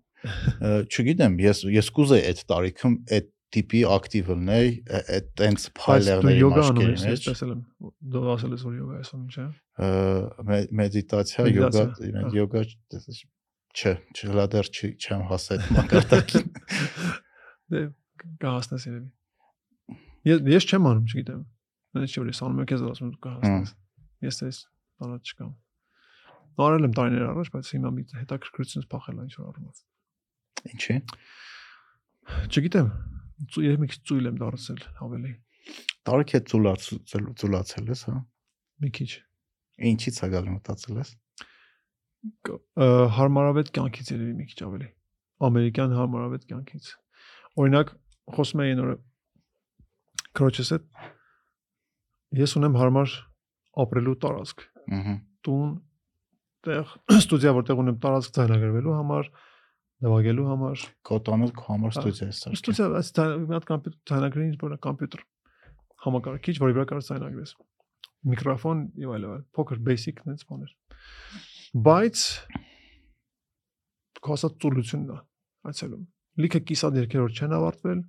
Speaker 1: չգիտեմ ես ես կուզեի այդ տարիքում այդ տիպի ակտիվ լինեի այդ տենց
Speaker 2: դու
Speaker 1: փայլերների
Speaker 2: յոգա անում
Speaker 1: մաշկերի
Speaker 2: ես, ես
Speaker 1: մեջ
Speaker 2: եմ։ Դու ասել ես որ յոգա ես անում, չէ՞։
Speaker 1: մեդիտացիա յոգա յոգա չէ չէ դեռ չեմ հասել այդ մակարդակին
Speaker 2: Դե կհասնես երևի։ Ես ես չեմ անում, չգիտեմ։ Մենք չի որ ես անում եմ քեզ ասում դու կհասնես։ Ես էս բանը չկամ։ Նորել եմ տարիներ առաջ, բայց հիմա մի հետաքրքրությունս փախել է ինչ որ առումով։
Speaker 1: ինչի
Speaker 2: Չգիտեմ։ Երբ մի քիչ ծույլ եմ դարձել ավելի։
Speaker 1: տարիք է ծուլացել ծուլացել ես հա?
Speaker 2: Մի քիչ։
Speaker 1: ինչի՞ց է գալի մտածել ես?
Speaker 2: Հարմարավետ կյանքից երևի մի քիչ ավելի։ Ամերիկյան հարմարավետ կյանքից։ Օրինակ, խոսում էին օրը քրոջս հետ ես ունեմ հարմար ապրելու տարածք։
Speaker 1: ըհը
Speaker 2: Տուն, տեղ, *clears throat* ստուդիա, որտեղ ունեմ տարածք ձայնագրվելու համար, նվագելու համար։
Speaker 1: կոտանը քո համար
Speaker 2: Հա,
Speaker 1: ստուդիա է սարքել
Speaker 2: Ստուդիա, այս մի հատ կամպյուտեր ձայնագրին, որ կամպյուտեր համակարգիչ, որի վրա կարող ձայնագրես։ Միկրոֆոն եւ այլ այլ, փոքր basic նենց բաներ։ Բայց կոսա ծուլությունն է այցելում։ Լիքը կիսատ երկերոր չեն ավարտվել։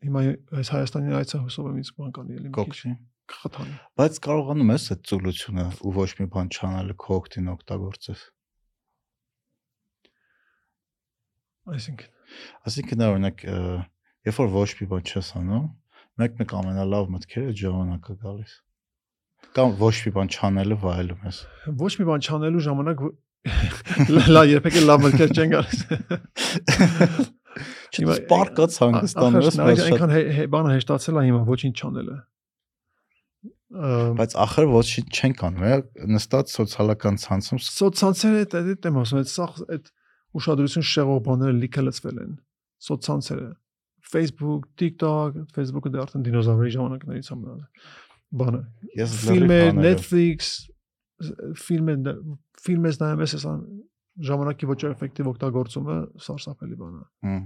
Speaker 2: Հիմա այս Հայաստանի այցը հուսով եմ ինձ բան կանի էլի մի կխթանի։
Speaker 1: բայց կարողանում ես այդ ծուլությունը ու ոչ մի բան չանալը քո օգտին օգտագործես
Speaker 2: Այսինքն
Speaker 1: Այսինքն օրինակ երբ որ ոչ մի բան չես անում, մեկ-մեկ ամենալավ մտքերը ժամանակը գալիս։ Կամ ոչ մի բան չանելը վայելում ես։
Speaker 2: ոչ մի բան չանելու ժամանակ *laughs* լա երբեք լավ մտքեր չեն գալիս։ *laughs* Հիմա-
Speaker 1: Չդու պարկած հանգստանում ես, բայց
Speaker 2: այնքան բանը հեշտացել է հիմա ոչինչ չանելը։
Speaker 1: բայց ախր ոչինչ չեն կանում, հա, նստած սոցիալական ցանցում
Speaker 2: սոցցանցերը դա դա եմ ասում, այդ սա այդ ուշադրություն շեղող բաները լիքը լծվել են։ Սոցցանցերը Facebook, TikTok, Facebook-ը դեռ արդեն դինոզավրի ժամանակներից է մնալ։ Բանը
Speaker 1: ես
Speaker 2: ֆիլմեր, Netflix, ֆիլմեր, ֆիլմես նայում ես, ասան ժամանակի ոչ էֆեկտիվ օգտագործումը սարսափելի բան է։
Speaker 1: Հմ,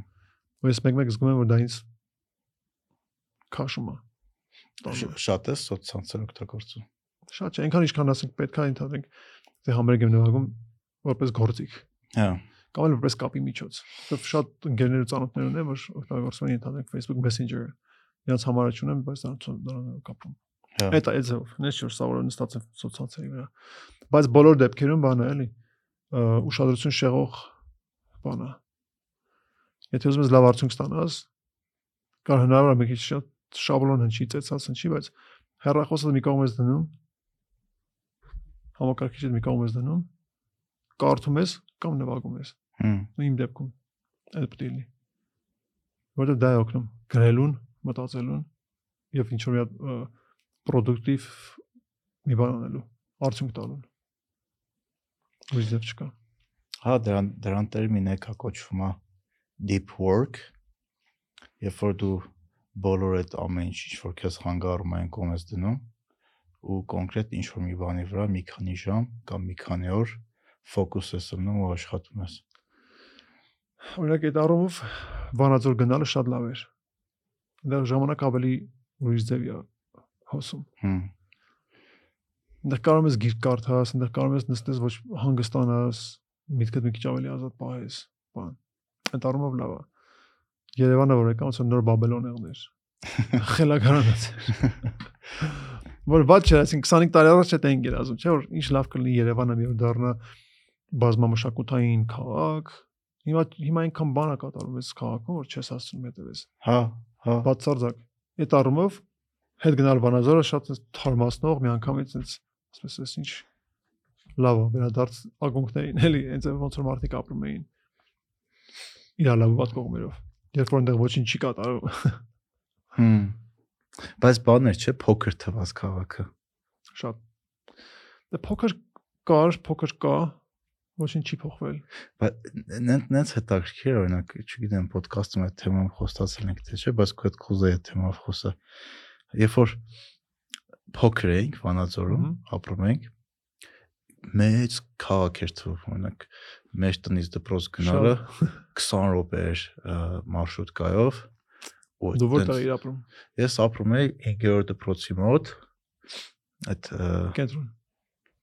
Speaker 2: Ու ես մեկ-մեկ զգում եմ, որ դա ինձ քաշում է։ է։
Speaker 1: Շատ է սոցցանցեր օգտագործում։
Speaker 2: Շատ չէ, այնքան ինչքան ասենք պետքա ընդհանրենք թե համերգ եմ նվագում որպես գործիք
Speaker 1: Հա,
Speaker 2: կամ էլ որպես կապի միջոց։ Որտեվ շատ ընկերներ ու ծանոթներ ունեմ, որ օգտագործում են ընդհանրենք Facebook Messenger-ը։ Իրանց համար չունեմ, բայց դրանով կապում։
Speaker 1: հա։
Speaker 2: Այդ այդ ձև, նես որ սա որ նստած է սոցցանցերի վրա։ Բայց բոլոր դեպքերում բանը էլի ը, ուշադրություն շեղող բանը։ Եթե ուզում ես լավ արդյունք ստանաս, կար հնարավոր է մի քիչ շատ շաբլոն հնչի, ծեծած հնչի, բայց հեռախոսը մի կողմ ես դնում, համակարգիչը մի կողմ ես դնում, կարդում ես կամ նվագում ես։
Speaker 1: Հմ,
Speaker 2: իմ դեպքում այդ պետք է լինի։ Որտեղ դա է օգնում։ գրելուն, մտածելուն եւ ինչ որ մի պրոդուկտիվ մի բան անելու, արդյունք տալուն։ Ուրիշ ձև չկա։
Speaker 1: Հա, դրան դրան տերմին է կոչվում է deep work։ Երբ որ դու բոլոր այդ ամեն ինչ ինչ որ քեզ հանգարում են կողմ ես դնում ու կոնկրետ ինչ որ մի բանի վրա մի քանի ժամ կամ մի քանի օր ֆոկուս ես անում ու աշխատում ես։
Speaker 2: Օրինակ այդ առումով Վանաձոր գնալը շատ լավ էր։ Դա ժամանակ ավելի ուրիշ ձև է հոսում։
Speaker 1: Հմ։
Speaker 2: Այնտեղ կարող ես գիրք կարդաս, այնտեղ կարող ես նստես ոչ հանգստանաս, միտքդ մի քիչ ավելի ազատ պահես, բան։ Այդ առումով լավ է։ Երևանը որ եկա ոնց որ նոր Բաբելոն եղներ։ Խելագարանաց։ *laughs* Որ բաց չէ, այսինքն 25 տարի առաջ է տենք էր ասում, չէ՞ որ ինչ լավ կլինի Երևանը մի օր դառնա բազմամշակութային քաղաք։ Հիմա հիմա այնքան բան է կատարում այս քաղաքում, որ չես հասցնում հետևես։
Speaker 1: Հա, հա։
Speaker 2: Բացարձակ։ Այդ առումով հետ գնալ Վանաձորը շատ էս թարմացնող մի անգամից էս ասես էս ինչ լավ է վերադարձ ակունքներին, էլի, այնց ոնց որ մարդիկ ապրում էին։ Իրա լավված կողմերով։ Երբ որ այնտեղ ոչինչ չի կատարում։ *laughs*
Speaker 1: Հմ։ Բայց բաներ չէ, փոքր թվաց քաղաքը։
Speaker 2: Շատ։ Դե փոքր կար, փոքր կա, ոչինչ չի փոխվել։
Speaker 1: Բայց նենց նենց հետաքրքիր օրինակ, չգիտեմ, ոդկասթում այդ թեման խոստացել ենք թե չէ, բայց քո հետ կուզեի այդ թեմով խոսա։ Երբ որ փոքր էինք Վանաձորում, ապրում էինք, մեծ քաղաք էր թվում, օրինակ մեր տնից դպրոց գնալը 20 րոպե էր մարշրուտկայով ու
Speaker 2: Դու որտեղ ես ապրում։
Speaker 1: Ես ապրում էի 5-րդ դպրոցի մոտ այդ
Speaker 2: Կենտրոն։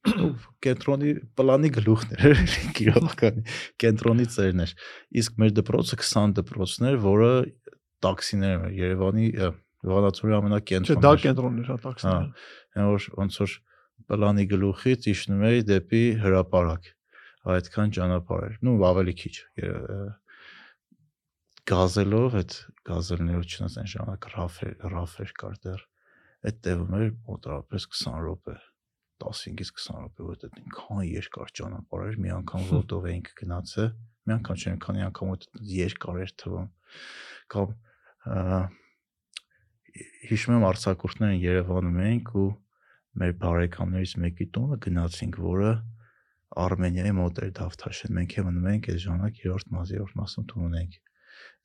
Speaker 2: *clears throat*
Speaker 1: կենտրոնի պլանի գլուխներ էր *laughs* գիրողականի կենտրոնի ծերն էր իսկ մեր դպրոցը 20 դպրոցն էր որը տաքսիներ էր Երևանի ը, Վանաձորի
Speaker 2: Չէ,
Speaker 1: ամենակենտրոնն
Speaker 2: դա
Speaker 1: էր
Speaker 2: կենտրոնն է շատ
Speaker 1: Հա,
Speaker 2: տաքսիներ։
Speaker 1: այն որ ոնց որ պլանի գլուխից իջնում էի դեպի հրապարակ այդքան ճանապարհ էր նու ավելի քիչ գազելով այդ գազելներով չնայած այն ժամանակ ռաֆեր ռաֆեր կար դեռ այդ տևում էր մոտավորապես 20 րոպե 15-ից 20 րոպե որ դա ինքան երկար ճանապարհ էր մի անգամ ոտով էինք գնացել մի անգամ չէ քանի անգամ որ երկար էր թվում կամ հիշում եմ արցակուրտներն Երևանում էինք ու մեր բարեկամներից մեկի տունը գնացինք, որը Արմենիայի մոտ էր Դավթաշեն։ Մենք էլ մնում էինք այդ ժամանակ երրորդ մաս, երրորդ մասում տուն ունենք։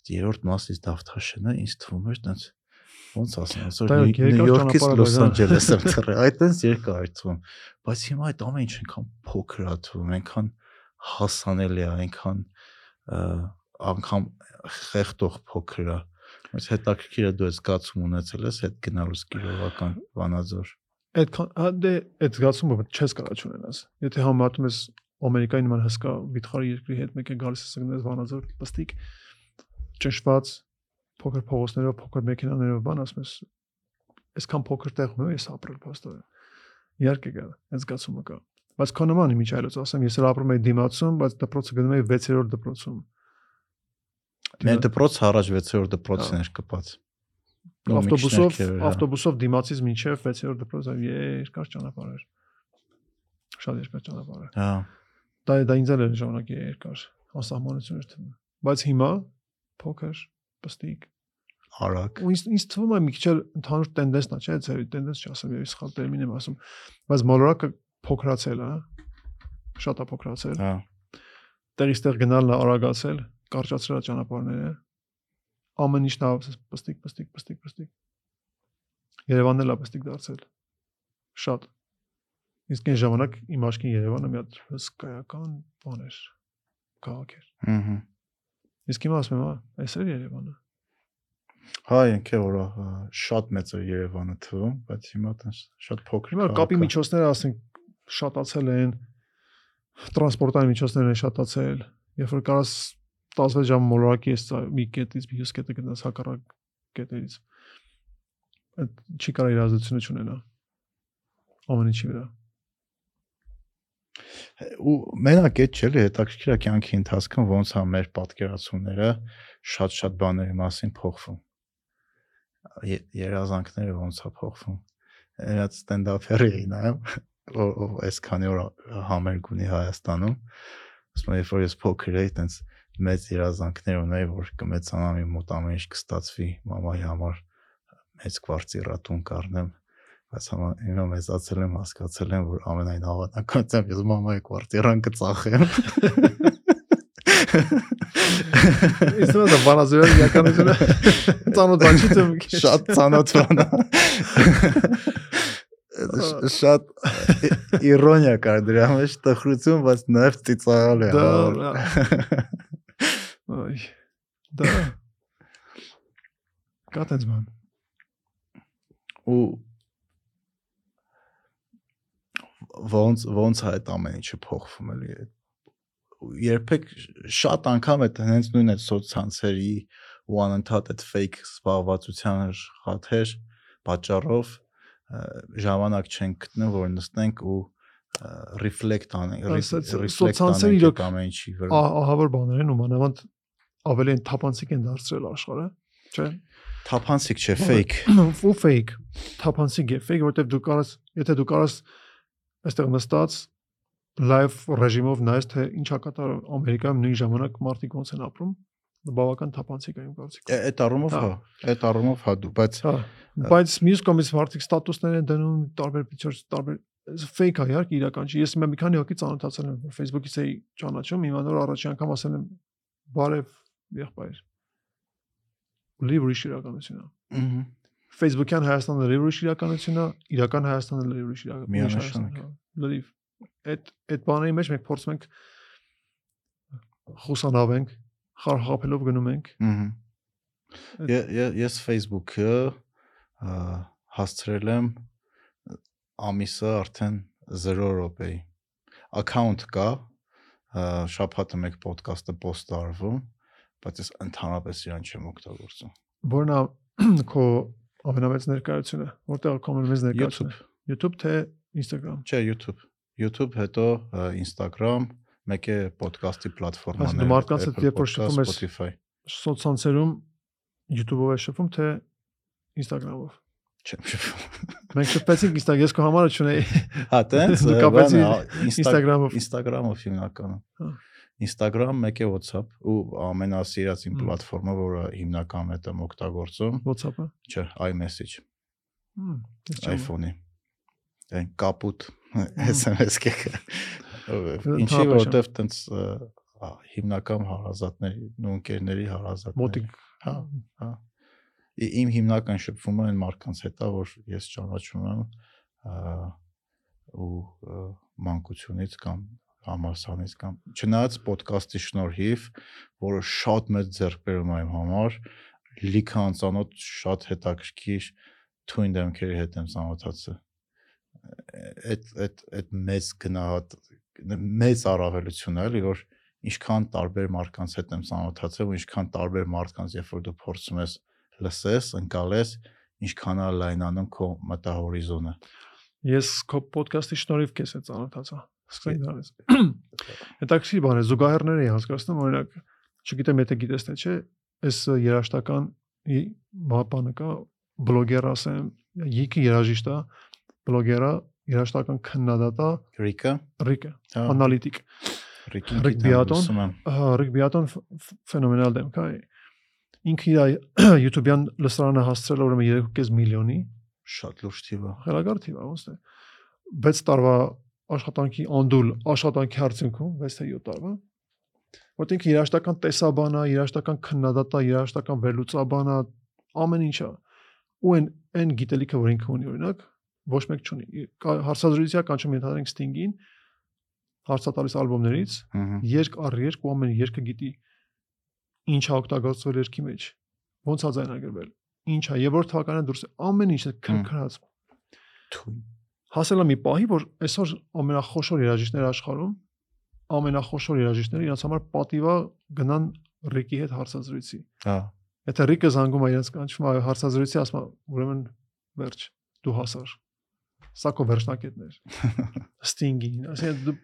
Speaker 1: երրորդ մասից Դավթաշենը ինձ թվում էր տենց ոնց ասեմ,
Speaker 2: Դա
Speaker 1: Նյու- Յորքից Լոս
Speaker 2: դա։
Speaker 1: Անջելես եմ ծռել։ Այդ տենց երկար էր թվում։ Բայց հիմա այդ ամեն ինչ այնքան փոքր է թվում, այնքան հասանելի է, այնքան անգամ խեղտող փոքր է։ Բայց հետաքրքիր է դու այդ զգացում ունեցել ես այդ գնալուց գիրովական Վանաձոր։
Speaker 2: Այդքան դե այդ զգացումը չես կարա չունենաս։ Եթե համատում ես Ամերիկայի նման հսկա վիթխարի երկրի հետ մեկ է գալիս ես գնես Վանաձոր, պստիկ ճնշված փոքր փողոցներով, փոքր մեքենաներով բան ասում ես այսքան փոքր տեղում ես ապրել փաստորեն։ Իհարկե կա, այդ զգացումը կա։ Բայց քո նման իմիջ այլոց ասեմ, ես էլ ապրում եի դիմացում, բայց դպրոցը գնում էի 6-րդ դպրոցում։
Speaker 1: Մեր դպրոցը առաջ 6-րդ դպրոցն էր կպած։
Speaker 2: ավտոբուսով
Speaker 1: հա։
Speaker 2: ավտոբուսով դիմացից մինչև 6-րդ դպրոց երկար ճանապարհ էր։ Շատ երկար ճանապարհ էր։
Speaker 1: Հա։
Speaker 2: Դա դա ինձ էլ էր ժամանակի երկար ասահմանություն էր թվում։ Բայց հիմա փոքր, պստիկ։
Speaker 1: Արագ։
Speaker 2: Ու ինձ ինձ թվում է մի քիչ էլ ընդհանուր տենդենսն է, չէ՞, ձեր տենդենս չասեմ, ես սխալ տերմին եմ ասում, բայց մոլորակը փոքրացել է, հա։ շատ է փոքրացել։
Speaker 1: Հա։
Speaker 2: Տեղից տեղ գնալն է արագացել, կարճացրել է ճանապարհները։ Ամեն ինչն է պստիկ, պստիկ, պստիկ, պստիկ։ Երևանն էլ է պստիկ դարձել։ Շատ։ Իսկ այն ժամանակ իմ աչքին Երևանը մի հատ հսկայական բան էր։ Քաղաք էր։
Speaker 1: Ահա։
Speaker 2: Իսկ հիմա ասում եմ, հա, այս էր Երևանը։
Speaker 1: Հա, ինքը որ շատ մեծ է Երևանը թվում, բայց հիմա տես շատ փոքր։
Speaker 2: Հիմա
Speaker 1: քաղաք
Speaker 2: կապի
Speaker 1: է։
Speaker 2: միջոցները ասենք շատացել են, տրանսպորտային միջոցներն են շատացել։ Երբ որ կարաս 16 ժամ մոլորակի ես մի կետից մյուս կետը գնաս հակառակ կետերից։ Այդ չի կարա իրազեկությունը չունենա։ Ամեն ինչի վրա։
Speaker 1: ու մենակ այդ չէ, հետաքրքիր է կյանքի ընթացքում ոնց է մեր պատկերացումները շատ-շատ բաների մասին փոխվում։ Երազանքները ոնց է փոխվում։ Այդ ստենդափերը էի նայում, ով այսքանի օր համերգ ունի Հայաստանում։ Ասում եմ, երբ որ ես փոքր էի, տենց մեծ երազանքներ ունեի, որ կմեծանամ իմ մոտ ամեն ինչ կստացվի, մամայի համար մեծ կվարտիրատուն կառնեմ, բայց համա հիմա մեծացել եմ, հասկացել եմ, որ ամենայն հավանականությամբ ես մամայի կվարտիրան կծախեմ։
Speaker 2: Իսկ դա բանազորը իրականությունը ծանոթ բան չի թվում։
Speaker 1: շատ ծանոթ բան է։ Շատ իրոնիա կար դրա մեջ տխրություն, բայց նաև ծիծաղալ է։
Speaker 2: Դա այ դա կատենց բան։
Speaker 1: ու ոնց ոնց է այդ ամեն ինչը փոխվում էլի երբեք շատ անգամ է հենց նույն այդ սոցցանցերի ու անընդհատ այդ fake զբաղվածության խաթեր պատճառով ժամանակ չենք գտնում որ նստենք ու ռեֆլեկտ անենք
Speaker 2: սոցցանցերը
Speaker 1: անենք ամեն ինչի վրա
Speaker 2: Ահ- ահավոր բաներ են ու մանավանդ ավելի թափանցիկ են դարձրել աշխարհը, չէ՞։
Speaker 1: թափանցիկ չէ fake *clears throat*
Speaker 2: ու fake թափանցիկ է fake որտեվ դու կարաս եթե դու կարաս այստեղ նստած live ռեժիմով նայես թե ինչա կատարում ամերիկայում նույն ժամանակ մարդիկ ոնց են ապրում բավական թափանցիկ է իմ կարծիքով
Speaker 1: այդ առումով
Speaker 2: Հա։
Speaker 1: հա այդ առումով հա դու բայց
Speaker 2: հա բայց մյուս կողմից մարդիկ ստատուսներ են դնում տարբեր pictures տարբեր fake է իհարկե իրական չի ես մի քանի հոգի ծանոթացել եմ որ Facebook-ից էի ճանաչում հիմա նոր առաջի անգամ ասել եմ բարև եղբայր լիվ ուրիշ իրականություն է
Speaker 1: ըհը
Speaker 2: Facebook-յան Հայաստանը լիվ ուրիշ իրականություն է իրական Հայաստանը լիվ ուրիշ
Speaker 1: Միանշանակ։
Speaker 2: իրականություն լիվ այդ այդ բաների մեջ մենք փորձում ենք խուսանավենք խարխափելով գնում ենք
Speaker 1: ե- Ես Facebook-ը հասցրել եմ ամիսը արդեն 0 րոպեի։ Account կա, շաբաթը մեկ ոդկասթը post արվում, բայց ես ընդհանրապես իրան չեմ օգտագործում։
Speaker 2: որն է *clears throat* քո ամենամեծ ներկայությունը որտեղ քո ամենամեծ ներկայությունը
Speaker 1: YouTube,
Speaker 2: թե Instagram
Speaker 1: չէ, YouTube։ YouTube հետո Instagram, մեկ է ոդկասթի պլատֆորմաներ։
Speaker 2: Այսինքն մարդկանց հետ երբ որ շփում ես-
Speaker 1: Spotify։
Speaker 2: սոցցանցերում YouTube-ով է շփում թե Instagram-ով
Speaker 1: Չեմ շփվում։
Speaker 2: մենք շփվեցինք Instagram ես քո համարը չունեի
Speaker 1: Հա, տենց
Speaker 2: Դու կապեցի Instagram-ով
Speaker 1: Instagram-ով հիմնականում։
Speaker 2: Հա։
Speaker 1: Instagram, մեկ է WhatsApp ու ամենասիրած իմ պլատֆորմը, որը հիմնական հետ եմ օգտագործում,
Speaker 2: WhatsApp-ը
Speaker 1: չէ, iMessage,
Speaker 2: Հմ,
Speaker 1: iPhone-ի։ Այն կապուտ SMS կեքը։ Ինչի որտեվ տենց հիմնական հարազատների, ու ընկերների հարազատներ։
Speaker 2: մոտիկ
Speaker 1: Հա, հա։ Իմ հիմնական շփումը այն մարդկանց հետ է, որ ես ճանաչում եմ ու մանկությունից կամ համալսարանից կամ չնայած ոդկասթի շնորհիվ, որը շատ մեծ ձեռքբերում է իմ համար, լիքը անծանոթ շատ հետաքրքիր թույն դեմքերի հետ եմ ծանոթացել։ Այդ այդ այդ մեծ գնահատ մեծ առավելություն է, էլի որ ինչքան տարբեր մարդկանց հետ եմ ծանոթացել ու ինչքան տարբեր մարդկանց երբ որ դու փորձում ես լսես, ընկալես, ինչքան է լայնանում քո մտահորիզոնը։
Speaker 2: ես քո ոդկասթի շնորհիվ քեզ հետ ծանոթացա սկսենք դրանից հետաքրքիր բան է զուգահեռներ էի հասկացնում օրինակ չգիտեմ եթե գիտես թե չէ այս երաշտական բանը կա բլոգեր ասեմ յիկի երաժիշտ է բլոգերա երաշտական քննադատա
Speaker 1: Ռիկը,
Speaker 2: ռիկը
Speaker 1: հա,
Speaker 2: անալիտիկ
Speaker 1: Ռիկին
Speaker 2: Ռիկ
Speaker 1: գիտեմ,
Speaker 2: Բիատոն։
Speaker 1: լսում եմ։
Speaker 2: Ահա Ռիկ Բիատոն ֆենոմենալ դեմք է ինքը իր YouTube-յան լսարանը հասցրել է ուրեմն 3.5 միլիոնի
Speaker 1: Շատ լուրջ թիվ է։
Speaker 2: խելագար թիվ է ոնց է 6 տարվա աշխատանքի անդուլ աշխատանքի արդյունքում 6 թե 7 տարվա որտեղ ինքը երաշտական տեսաբան է, երաշտական քննադատ է, երաշտական վերլուծաբան է, ամեն ինչ է։ Ու այն այն գիտելիքը, որ ինքը ունի, օրինակ, ոչ մեկ չունի։ հարցազրույցիա կանչում ենթադրենք Sting-ին հարցատալիս ալբոմներից, երկ առ երկ ու ամեն երկը գիտի ինչ է օգտագործվել երկի մեջ ոնց է ձայնագրվել ինչ է եւ որ թվականը դուրս ամեն ինչը քրքրած
Speaker 1: Թույն։
Speaker 2: հասել է մի պահի որ այսօր ամենախոշոր երաժիշտները աշխարհում ամենախոշոր երաժիշտները իրաց համար պատիվա գնան Ռիկի հետ հարցազրույցի
Speaker 1: Հա։
Speaker 2: եթե Ռիկը զանգում է իրաց կանչում է հարցազրույցի ասում է ուրեմն վերջ դու հասար սա քո վերջնակետներ *laughs* Sting-ին ասեն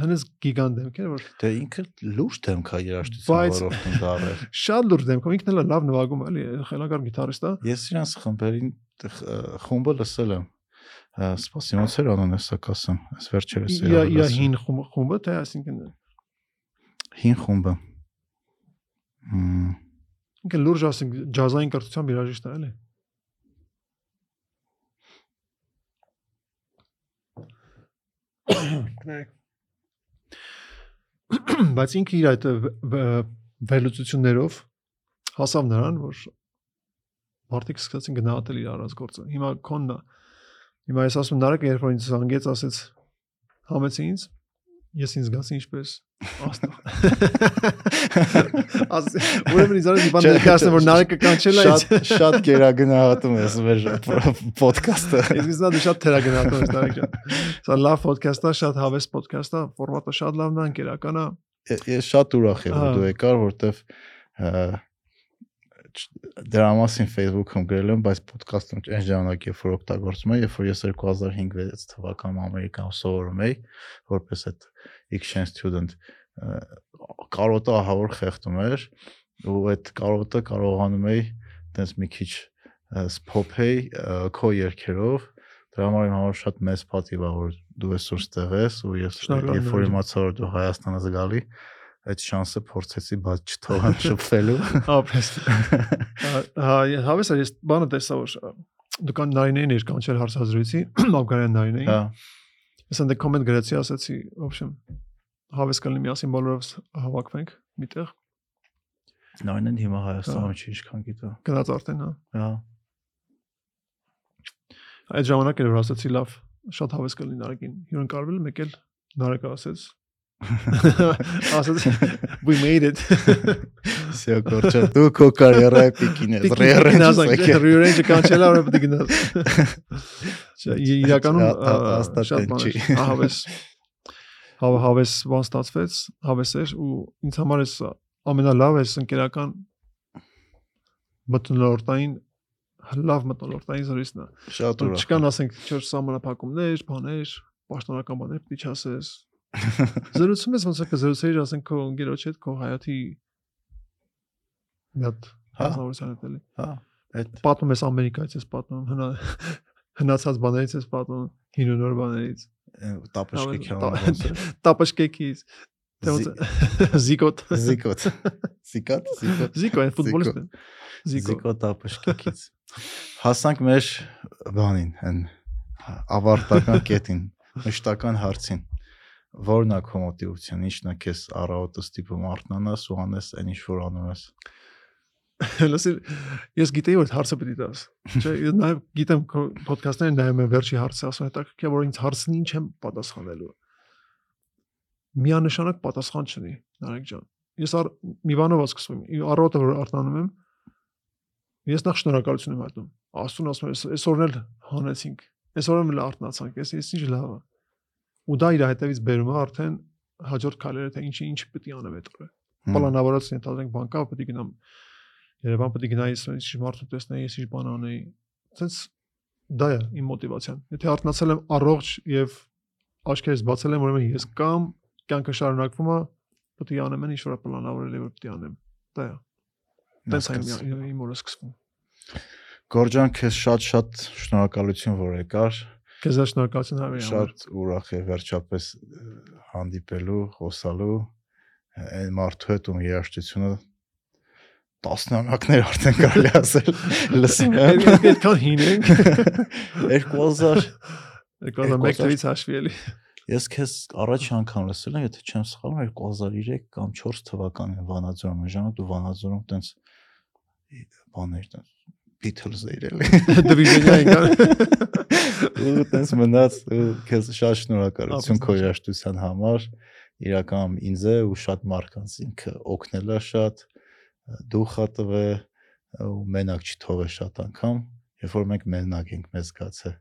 Speaker 2: հենց գիգանտ դեմք է որ
Speaker 1: Դե ինքը լուրջ դեմք է երաժշտության ոլորտում դարել։ *laughs*
Speaker 2: շատ լուրջ դեմքով ինքն էլ է լավ նվագում էլի խելագար գիտարիստ է
Speaker 1: Ես իրանց խմբերին խումբը լսել եմ։ Սպասի, ոնց էր անունը սա կասեմ։ Այս վերջերս
Speaker 2: իր իր հին խումբ- խումբը թե այսինքն
Speaker 1: հին խումբը։
Speaker 2: Ինքը լուրջ ասենք ջազային կրթության երաժիշտ է, էլի։ Բայց ինքը իր այդ վերլուծություններով հասավ նրան, որ մարդիկ սկսեցին գնահատել իր արած գործը։ Հիմա քոնն է։ Հիմա ես ասում Նարեկը երբ որ ինձ զանգեց, ասեց համեցի ինձ, ես ինձ զգացի ինչպես աստղ։ Աս *laughs* ուրեմն ինձ արի բան ներկայացնեմ որ Նարեկը կանչել է
Speaker 1: շատ շատ գերագնահատում ես մեր ոդկասթը։
Speaker 2: Իսկ նա շատ թերագնահատում ես Նարեկ ջան։ Սա լավ ոդքասթ է, շատ հավես ոդքասթ է, ֆորմատը շատ լավն է, ընկերական է։
Speaker 1: Ես շատ ուրախ եմ որ դու եկար, որտեվ դրա մասին Facebook-ում գրել եմ, բայց ոդկասթում այն ժամանակ երբ որ օգտագործում եմ, երբ որ ես 2005-6 թվականում Ամերիկայում սովորում էի, որպես այդ exchange student կարոտը ահավոր խեղդում էր ու այդ կարոտը կարողանում էի տես մի քիչ սփոփեի քո երկերով դրա համար իմ համար շատ մեծ պատիվ է որ դու այսօր ստեղ ես ու ես երբ որ իմացա որ դու Հայաստան ես գալի այդ շանսը փորձեցի բաց չթողան *laughs* շփվելու։
Speaker 2: Ապրես։ Հա, *laughs* հավես ես բանը տեսա որ դուքան նայնեին էր կանչել հարցազրույցի, *clears throat* Աբգարյան նայնեին։
Speaker 1: Հա։
Speaker 2: Ես ընդ կոմենտ գրեցի, ասացի, ոբշեմ հավես կլինի միասին բոլորովս հավաքվենք միտեղ։
Speaker 1: Նայնեն հիմա Հայաստանում հա։ չի ինչքան գիտա։
Speaker 2: Գնաց արդեն, հա։
Speaker 1: Հա։
Speaker 2: Այդ ժամանակ էր որ ասացի լավ, շատ հավես կլինի նարեկին։ Հյուրընկալվել մեկ էլ նարեկը ասեց *laughs* ասաց we made it *laughs*
Speaker 1: Всё, короче, դու քո կարիերայի պիկին ես, ռեառենջ
Speaker 2: Rearrange կանչելա որ պետք է գնաս։ *laughs* Չէ, ի- իրականում
Speaker 1: Հա- հա-
Speaker 2: ա,
Speaker 1: հաստատ
Speaker 2: շատ
Speaker 1: այն
Speaker 2: բան
Speaker 1: չի։
Speaker 2: էր։ Հավես հավ հավես բան ստացվեց, հավես էր ու ինձ համար էս ամենալավ էս ընկերական մտնոլորտային լավ մտնոլորտային զրույցն է։
Speaker 1: շատ
Speaker 2: Որ
Speaker 1: ուրախ
Speaker 2: Չկան ասենք չոր սահմանափակումներ, բաներ, պաշտոնական բաներ պետք է չասես։ Զրուցում ես ոնց է կզրուցեիր ասենք քո ընկերոջ հետ, քո հայաթի մի հատ
Speaker 1: հա
Speaker 2: հասարակության հետ էլի։
Speaker 1: հա այդ
Speaker 2: Պատմում ես Ամերիկայից ես պատմում, հնա հնացած բաներից ես պատմում, հին ու նոր բաներից։
Speaker 1: տապշկի
Speaker 2: Տա-
Speaker 1: քան
Speaker 2: Տապաշկեքից։ Զիկոտ։
Speaker 1: զիկոտ զիկոտ զիկոտ
Speaker 2: Զիկո, այն ֆուտբոլիստ է։ Զիկո։
Speaker 1: զիկոտ տապշկից հասանք մեր բանին այն ավարտական կետին մշտական հարցին որն է քո մոտիվացիան ինչն է քեզ առավոտը ստիպում արթնանաս ու անես այն ինչ որ անում ես *laughs*
Speaker 2: Լսի, ես գիտեի որ հարցը պետք է տաս։ Չէ, նաև գիտեմ ոդքասթները նայում եմ վերջի հարցը, ասում եմ հետաքրքիր որ ինձ հարցն ինչ եմ պատասխանելու։ Միանշանակ պատասխան չունի, Նարեկ ջան։ Ես առ, մի բանով եմ սկսում, եմ, առավոտը որ արթնանում եմ, ես նախ շնորհակալություն եմ հայտնում։ Աստուն ասում եմ, «Էս- այսօրն էլ հանեցինք։ Այսօրն էլ արթնացանք, ես ինչ լավ է։ Ու դա իր հետևից բերում է արդեն հաջորդ քայլերը, թե ինչ ինչ պետք է անեմ այդ օրը պլանավորած ենթադրենք բանկա պետք է գնամ Երևան պետք է գնայի ես ինչ մարդու տեսնեի, ես ինչ բան անեի։ Ցենց դա է իմ մոտիվացիան։ Եթե արթնացել եմ առողջ եւ աչքերս բացել եմ, ուրեմն ես կամ կյանքը շարունակվում է, պետք է անեմ ինչ որ պլանավորել եմ, պետք է անեմ։ Դա է։
Speaker 1: հասկացա։
Speaker 2: իմ- իմ օրը սկսվում։
Speaker 1: Գորջան քեզ շատ-շատ շնորհակալություն որ եկար
Speaker 2: Քեզ շնորհակալություն համար։
Speaker 1: շատ ուրախ է վերջապես հանդիպելու, խոսալու այն մարդու հետ ում երաժշտությունը տասնամյակներ արդեն կարելի ասել *laughs* լսում եմ
Speaker 2: Այդ- Այդքան հին ենք։
Speaker 1: 2000
Speaker 2: 2001 թվից հաշվի էլի։
Speaker 1: ես քեզ առաջ անգամ լսել եմ եթե չեմ սխալվում 2003 կամ 4 թվականին Վանաձորում ժամանակ դու Վանաձորում տենց բաներ տենց Beatles-եր էլի
Speaker 2: Դիվիզիոնյա ենք։
Speaker 1: ու տես մնաց քեզ շատ շնորհակալություն քո
Speaker 2: Ապա,
Speaker 1: երաժշտության համար իրականում ինձ է ու շատ մարկանց ինքը օգնել է շատ դուխա տվե ու մենակ չթողե շատ անգամ երբ որ մենք մենակ ենք մեզ զգացը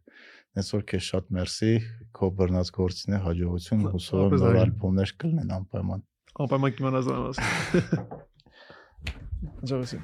Speaker 1: Ես որ քեզ շատ մերսի քո բռնած գործին է հաջողություն ու հուսով եմ նոր ալբոմներ կլինեն անպայման
Speaker 2: Անպայման կիմանաս դրան ասել։ Ջավասի։